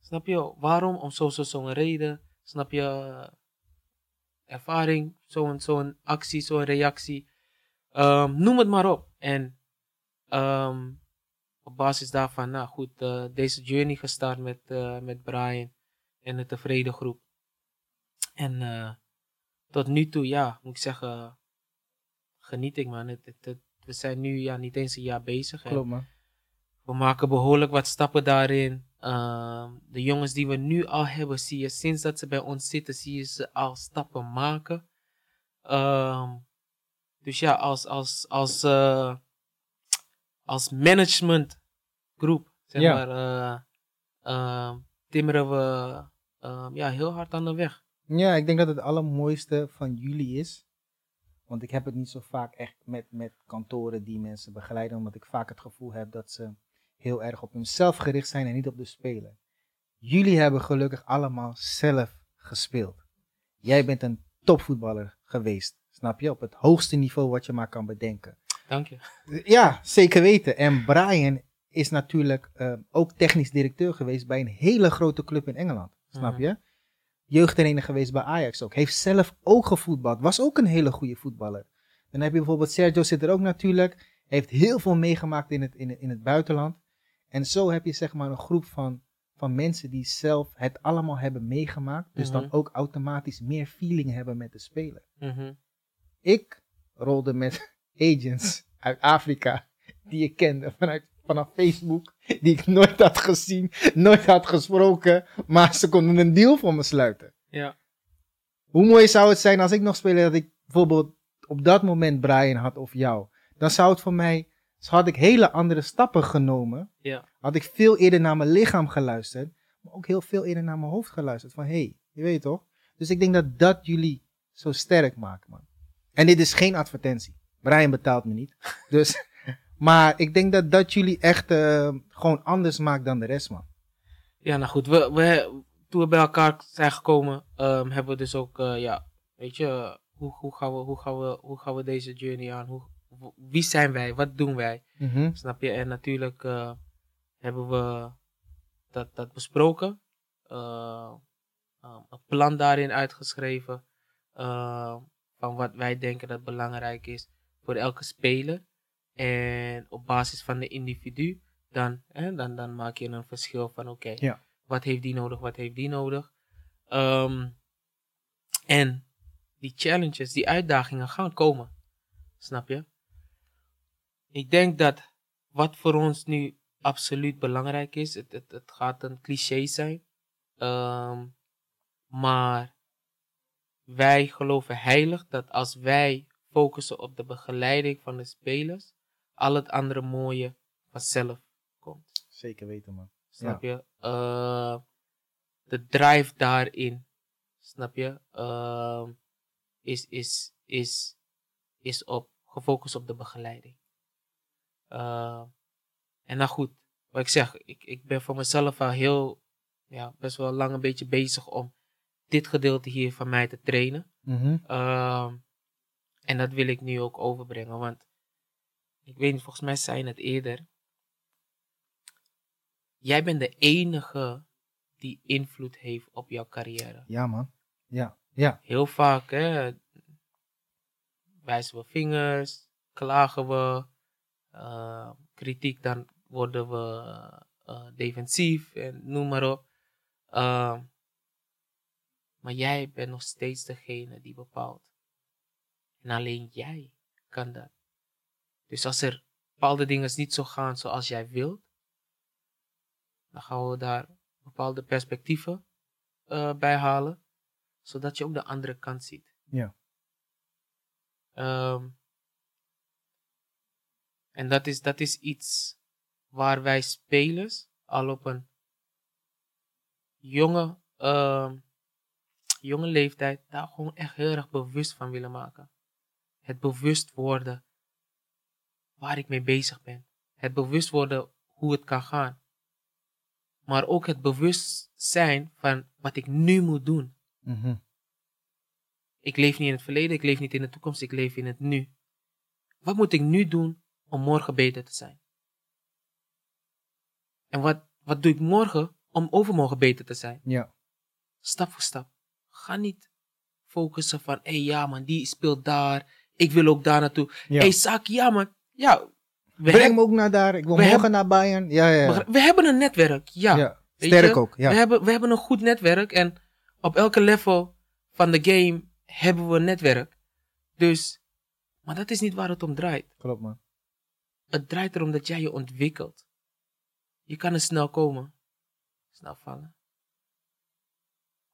snap je, waarom, om zo, zo, zo'n reden, snap je, ervaring, zo'n zo'n actie, zo'n reactie, um, noem het maar op. En um, op basis daarvan, nou goed, uh, deze journey gestart met, uh, met Brian en de tevreden groep. En tot nu toe, ja, moet ik zeggen, geniet ik man. Het, het, we zijn nu ja, niet eens een jaar bezig. Klopt man. We maken behoorlijk wat stappen daarin. Uh, de jongens die we nu al hebben, zie je sinds dat ze bij ons zitten, zie je ze al stappen maken. Uh, dus ja, als, als, als, uh, als managementgroep, zeg Ja. maar, uh, timmeren we ja, heel hard aan de weg. Ja, ik denk dat het allermooiste van jullie is. Want ik heb het niet zo vaak echt met, met kantoren die mensen begeleiden. Omdat ik vaak het gevoel heb dat ze heel erg op hunzelf gericht zijn en niet op de speler. Jullie hebben gelukkig allemaal zelf gespeeld. Jij bent een topvoetballer geweest. Snap je? Op het hoogste niveau wat je maar kan bedenken. Dank je. Ja, zeker weten. En Brian is natuurlijk uh, ook technisch directeur geweest bij een hele grote club in Engeland. Snap je? Jeugdtrainer geweest bij Ajax ook. Heeft zelf ook gevoetbald. Was ook een hele goede voetballer. Dan heb je bijvoorbeeld Sergio zit er ook natuurlijk. Heeft heel veel meegemaakt in het, in het, in het buitenland. En zo heb je zeg maar een groep van, van mensen die zelf het allemaal hebben meegemaakt. Dus Mhm. dan ook automatisch meer feeling hebben met de speler. Mm -hmm. Ik rolde met agents uit Afrika die ik kende vanuit, vanaf Facebook, die ik nooit had gezien, nooit had gesproken, maar ze konden een deal voor me sluiten. Ja. Hoe mooi zou het zijn als ik nog speelde dat ik bijvoorbeeld op dat moment Brian had of jou. Dan zou het voor mij, dus had ik hele andere stappen genomen. Ja. Had ik veel eerder naar mijn lichaam geluisterd, maar ook heel veel eerder naar mijn hoofd geluisterd. Van hé, hey, je weet toch? Dus ik denk dat dat jullie zo sterk maakt, man. En dit is geen advertentie. Brian betaalt me niet. Dus, maar ik denk dat dat jullie echt uh, gewoon anders maakt dan de rest, man. Ja, nou goed. We, we, toen we bij elkaar zijn gekomen, um, hebben we dus ook, uh, ja, weet je, hoe, hoe, gaan we, hoe, gaan we, hoe gaan we deze journey aan? Hoe, wie zijn wij? Wat doen wij? Mm -hmm. Snap je? En natuurlijk uh, hebben we dat, dat besproken. Uh, um, een plan daarin uitgeschreven. Uh, van wat wij denken dat belangrijk is voor elke speler. En op basis van de individu, dan, hè, dan, dan maak je een verschil van oké, okay, ja. wat heeft die nodig, wat heeft die nodig. Um, en die challenges, die uitdagingen gaan komen. Snap je? Ik denk dat wat voor ons nu absoluut belangrijk is, het, het, het gaat een cliché zijn. Um, maar wij geloven heilig dat als wij focussen op de begeleiding van de spelers, al het andere mooie vanzelf komt. Zeker weten, man. Snap ja. je? Uh, de drive daarin, snap je? Uh, is, is, is, is op, gefocust op de begeleiding. Uh, en nou goed, wat ik zeg, ik, ik ben voor mezelf al heel, ja, best wel lang een beetje bezig om dit gedeelte hier van mij te trainen. Mm -hmm. uh, en dat wil ik nu ook overbrengen, want ik weet niet, volgens mij zei je het eerder. Jij bent de enige die invloed heeft op jouw carrière. Ja, man. Ja, ja. Heel vaak hè, wijzen we vingers, klagen we, eh, kritiek, dan worden we eh, defensief en noem maar op. Eh, maar jij bent nog steeds degene die bepaalt. En alleen jij kan dat. Dus als er bepaalde dingen niet zo gaan zoals jij wilt, dan gaan we daar bepaalde perspectieven eh, bij halen, zodat je ook de andere kant ziet. Ja. Ehm, en dat is, dat is iets waar wij spelers al op een jonge, ehm, jonge leeftijd daar gewoon echt heel erg bewust van willen maken. Het bewust worden waar ik mee bezig ben. Het bewust worden hoe het kan gaan. Maar ook het bewust zijn van wat ik nu moet doen. Mhm. Ik leef niet in het verleden, ik leef niet in de toekomst, ik leef in het nu. Wat moet ik nu doen om morgen beter te zijn? En wat, wat doe ik morgen om overmorgen beter te zijn? Ja. Stap voor stap. Ga niet focussen van, hé hey, ja man, die speelt daar, ik wil ook daar naartoe. Hé hey, Saki, ja man, ja. We, Breng me ook naar daar. Ik wil morgen hebben- naar Bayern. Ja, ja, we hebben een netwerk, ja. Sterk ook. Ja. We, hebben, we hebben een goed netwerk en op elke level van de game hebben we een netwerk. Dus, maar dat is niet waar het om draait. Klopt, man. Het draait erom dat jij je ontwikkelt. Je kan er snel komen, snel vallen.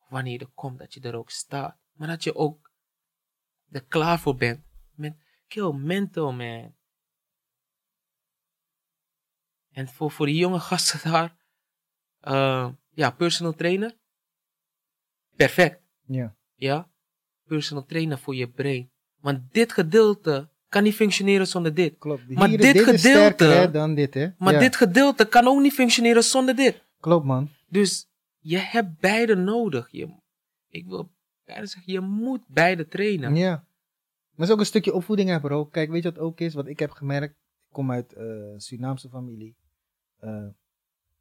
Wanneer je er komt, dat je er ook staat. Maar dat je ook er klaar voor bent. Met, kill mental, man. En voor, voor die jonge gasten daar, eh, ja, personal trainer. Perfect. Ja. Ja, personal trainer voor je brain. Want dit gedeelte kan niet functioneren zonder dit. Klopt. Maar Hier, dit is gedeelte- sterker hè, dan dit, hè? Maar Ja. dit gedeelte kan ook niet functioneren zonder dit. Klopt, man. Dus je hebt beide nodig. Je, ik wil beide zeggen, je moet beide trainen. Ja. Maar het is ook een stukje opvoeding, hè, bro. Kijk, weet je wat ook is? Wat ik heb gemerkt. Ik kom uit eh Surinaamse familie. Eh,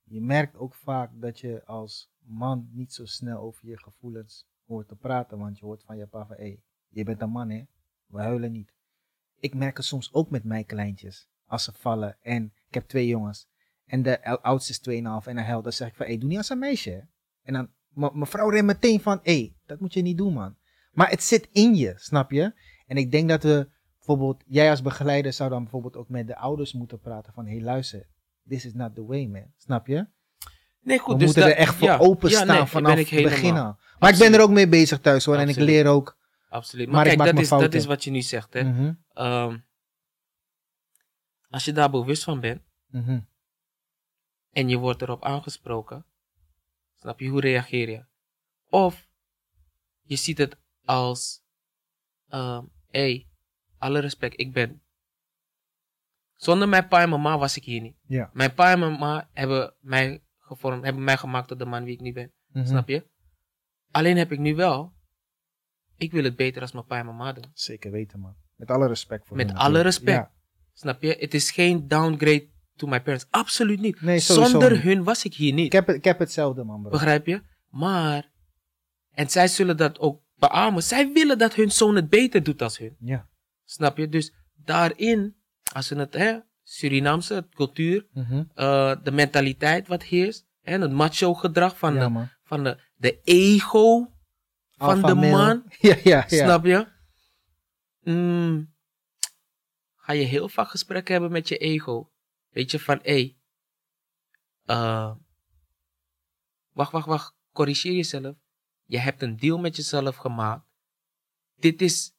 je merkt ook vaak dat je als man niet zo snel over je gevoelens hoort te praten. Want je hoort van je pa van, hé, hey, je bent een man, hè. We huilen niet. Ik merk het soms ook met mijn kleintjes. Als ze vallen. En ik heb twee jongens. En de oudste is 2,5 en hij huilt. Dan zeg ik van, hé, hey, doe niet als een meisje. En dan, mevrouw remt meteen van, hé, hey, dat moet je niet doen, man. Maar het zit in je, snap je? En ik denk dat we bijvoorbeeld, jij als begeleider zou dan bijvoorbeeld ook met de ouders moeten praten van, hé hey, luister, this is not the way man, snap je? Nee, goed. we dus moeten dat- er echt voor ja, openstaan ja, nee, vanaf het begin al. Maar ik ben er ook mee bezig thuis hoor, en ik leer ook. Absoluut. Maar kijk, dat is, dat is wat je nu zegt. Hè. Mhm, Ehm, als je daar bewust van bent mhm. en je wordt erop aangesproken, snap je, hoe reageer je? Of je ziet het als, ehm hey, alle respect, ik ben. Zonder mijn pa en mama was ik hier niet. Ja. Mijn pa en mama hebben mij gevormd, hebben mij gemaakt tot de man wie ik nu ben. mhm. Snap je? Alleen heb ik nu wel, ik wil het beter als mijn pa en mama doen. Zeker weten man. Met alle respect voor Met hun alle natuurlijk. respect. Ja. Snap je? Het is geen downgrade to my parents. Absoluut niet. Nee, Zonder niet. hun was ik hier niet. Ik, heb, ik heb hetzelfde man bro. Begrijp je? Maar, en zij zullen dat ook beamen. Zij willen dat hun zoon het beter doet als hun. Ja. Snap je? Dus daarin, als we het, hè, Surinaamse het cultuur, Mhm. eh, de mentaliteit wat heerst, hè, het macho gedrag van, ja de, van de, de ego van de male. man. Ja, ja, ja. Snap je? Mm, ga je heel vaak gesprekken hebben met je ego. Weet je, van hé. Hey, eh, wacht, wacht, wacht. Corrigeer jezelf. Je hebt een deal met jezelf gemaakt. Dit is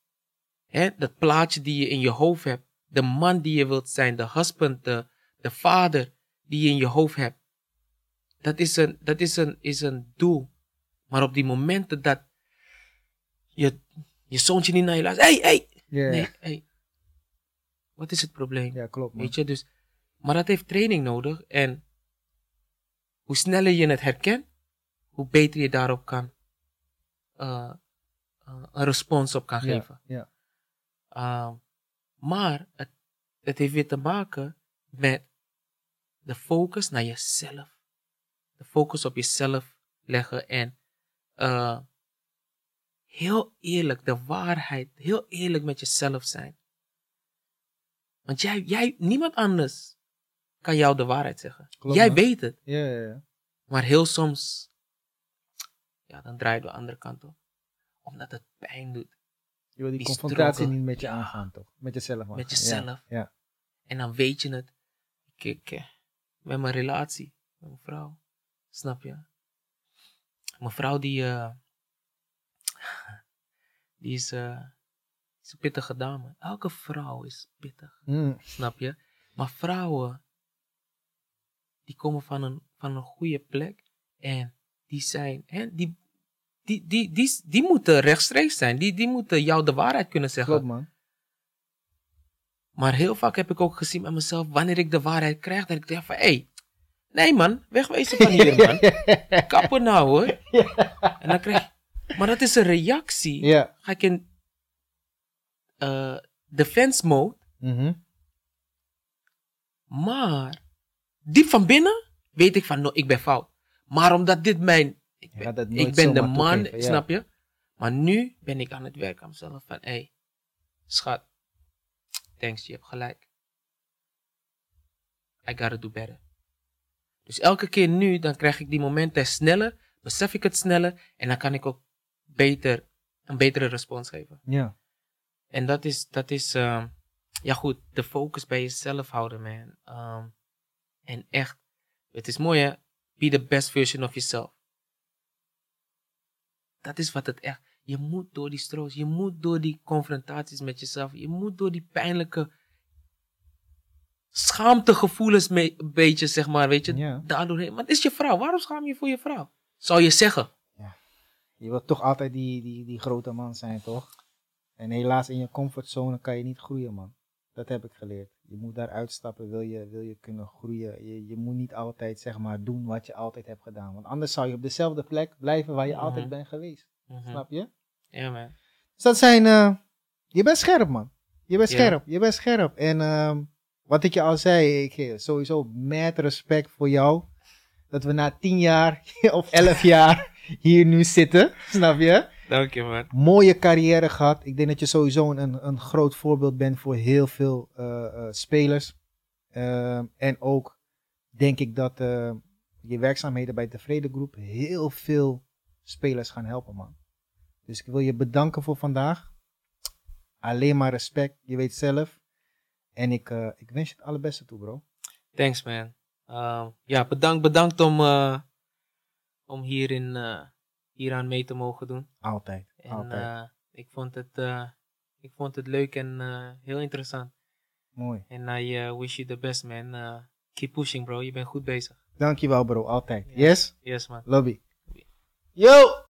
hè, dat plaatje die je in je hoofd hebt. De man die je wilt zijn. De husband, de, de vader die je in je hoofd hebt. Dat is een, dat is een, is een doel. Maar op die momenten dat je, je zoontje niet naar je luistert. Hey, hey. Nee, hey. Wat is het probleem? ja, klopt man. Weet je, dus. Maar dat heeft training nodig. En hoe sneller je het herkent, hoe beter je daarop kan. eh, eh, een respons op kan geven. ja. Uh, maar het, het heeft weer te maken met de focus naar jezelf. De focus op jezelf leggen en eh, heel eerlijk, de waarheid, heel eerlijk met jezelf zijn. Want jij, jij, niemand anders kan jou de waarheid zeggen. Klopt, jij weet het. Ja, ja, ja. Maar heel soms, ja, dan draai je de andere kant op. Omdat het pijn doet. Je wil die, Die confrontatie niet met je aangaan, toch? Met jezelf aangaan. Met jezelf. Ja. En dan weet je het. Ik, ik, eh, met mijn relatie, met mijn vrouw. Snap je? Mijn vrouw die, eh, die is, eh, is een pittige dame. Elke vrouw is pittig, Mm, snap je? Maar vrouwen, die komen van een, van een goede plek. En die zijn, hè, die, die, die, die, die moeten rechtstreeks zijn. Die, die moeten jou de waarheid kunnen zeggen. klopt, man. Maar heel vaak heb ik ook gezien met mezelf, wanneer ik de waarheid krijg, dat ik denk van, hé, hey, nee man, wegwezen van hier man. Kappen nou hoor. En dan krijg maar dat is een reactie. Ja. Ga ik in eh, defense mode, Mhm. maar diep van binnen weet ik van, no, ik ben fout. Maar omdat dit mijn, ik ben, dat ik ben de man, toegeven, ja. snap je? Maar nu ben ik aan het werk aan mezelf van, hé, hey, schat, thanks, je hebt gelijk. I gotta do better. Dus elke keer nu, dan krijg ik die momenten sneller, besef ik het sneller en dan kan ik ook beter, een betere respons geven. Ja. En dat is, dat is ehm, ja goed, de focus bij jezelf houden, man. Ehm, en echt, het is mooi hè, be the best version of yourself. Dat is wat het echt, je moet door die stroos, je moet door die confrontaties met jezelf, je moet door die pijnlijke schaamtegevoelens een beetje, zeg maar, weet je, Ja. daardoor heen. Maar het is je vrouw, waarom schaam je voor je vrouw? Zou je zeggen. Je wilt toch altijd die, die, die grote man zijn, toch? En helaas in je comfortzone kan je niet groeien, man. Dat heb ik geleerd. Je moet daar uitstappen, wil je, wil je kunnen groeien. Je, je moet niet altijd, zeg maar, doen wat je altijd hebt gedaan. Want anders zou je op dezelfde plek blijven waar je Mhm. altijd bent geweest. Mhm. Snap je? Ja, man. Dus dat zijn, eh, je bent scherp, man. Je bent scherp, je bent scherp. En ehm, wat ik je al zei, ik geef sowieso mad respect voor jou. Dat we na tien jaar of elf jaar hier nu zitten, snap je? Dank je, man. mooie carrière gehad. Ik denk dat je sowieso een, een groot voorbeeld bent voor heel veel eh, eh, spelers. Ehm, en ook denk ik dat eh, je werkzaamheden bij Tevreden Groep heel veel spelers gaan helpen, man. Dus ik wil je bedanken voor vandaag. Alleen maar respect, je weet zelf. En ik, eh, ik wens je het allerbeste toe, bro. Thanks, man. Ehm, ja, bedankt, bedankt om, eh, om hierin, eh, hieraan mee te mogen doen. Altijd, En altijd. eh, ik, vond het, eh, ik vond het leuk en eh, heel interessant. Mooi. En I wish you the best, man. Keep pushing, bro. Je bent goed bezig. Dankjewel, bro. Altijd. Yes? Yes, man. Lobby. Yo!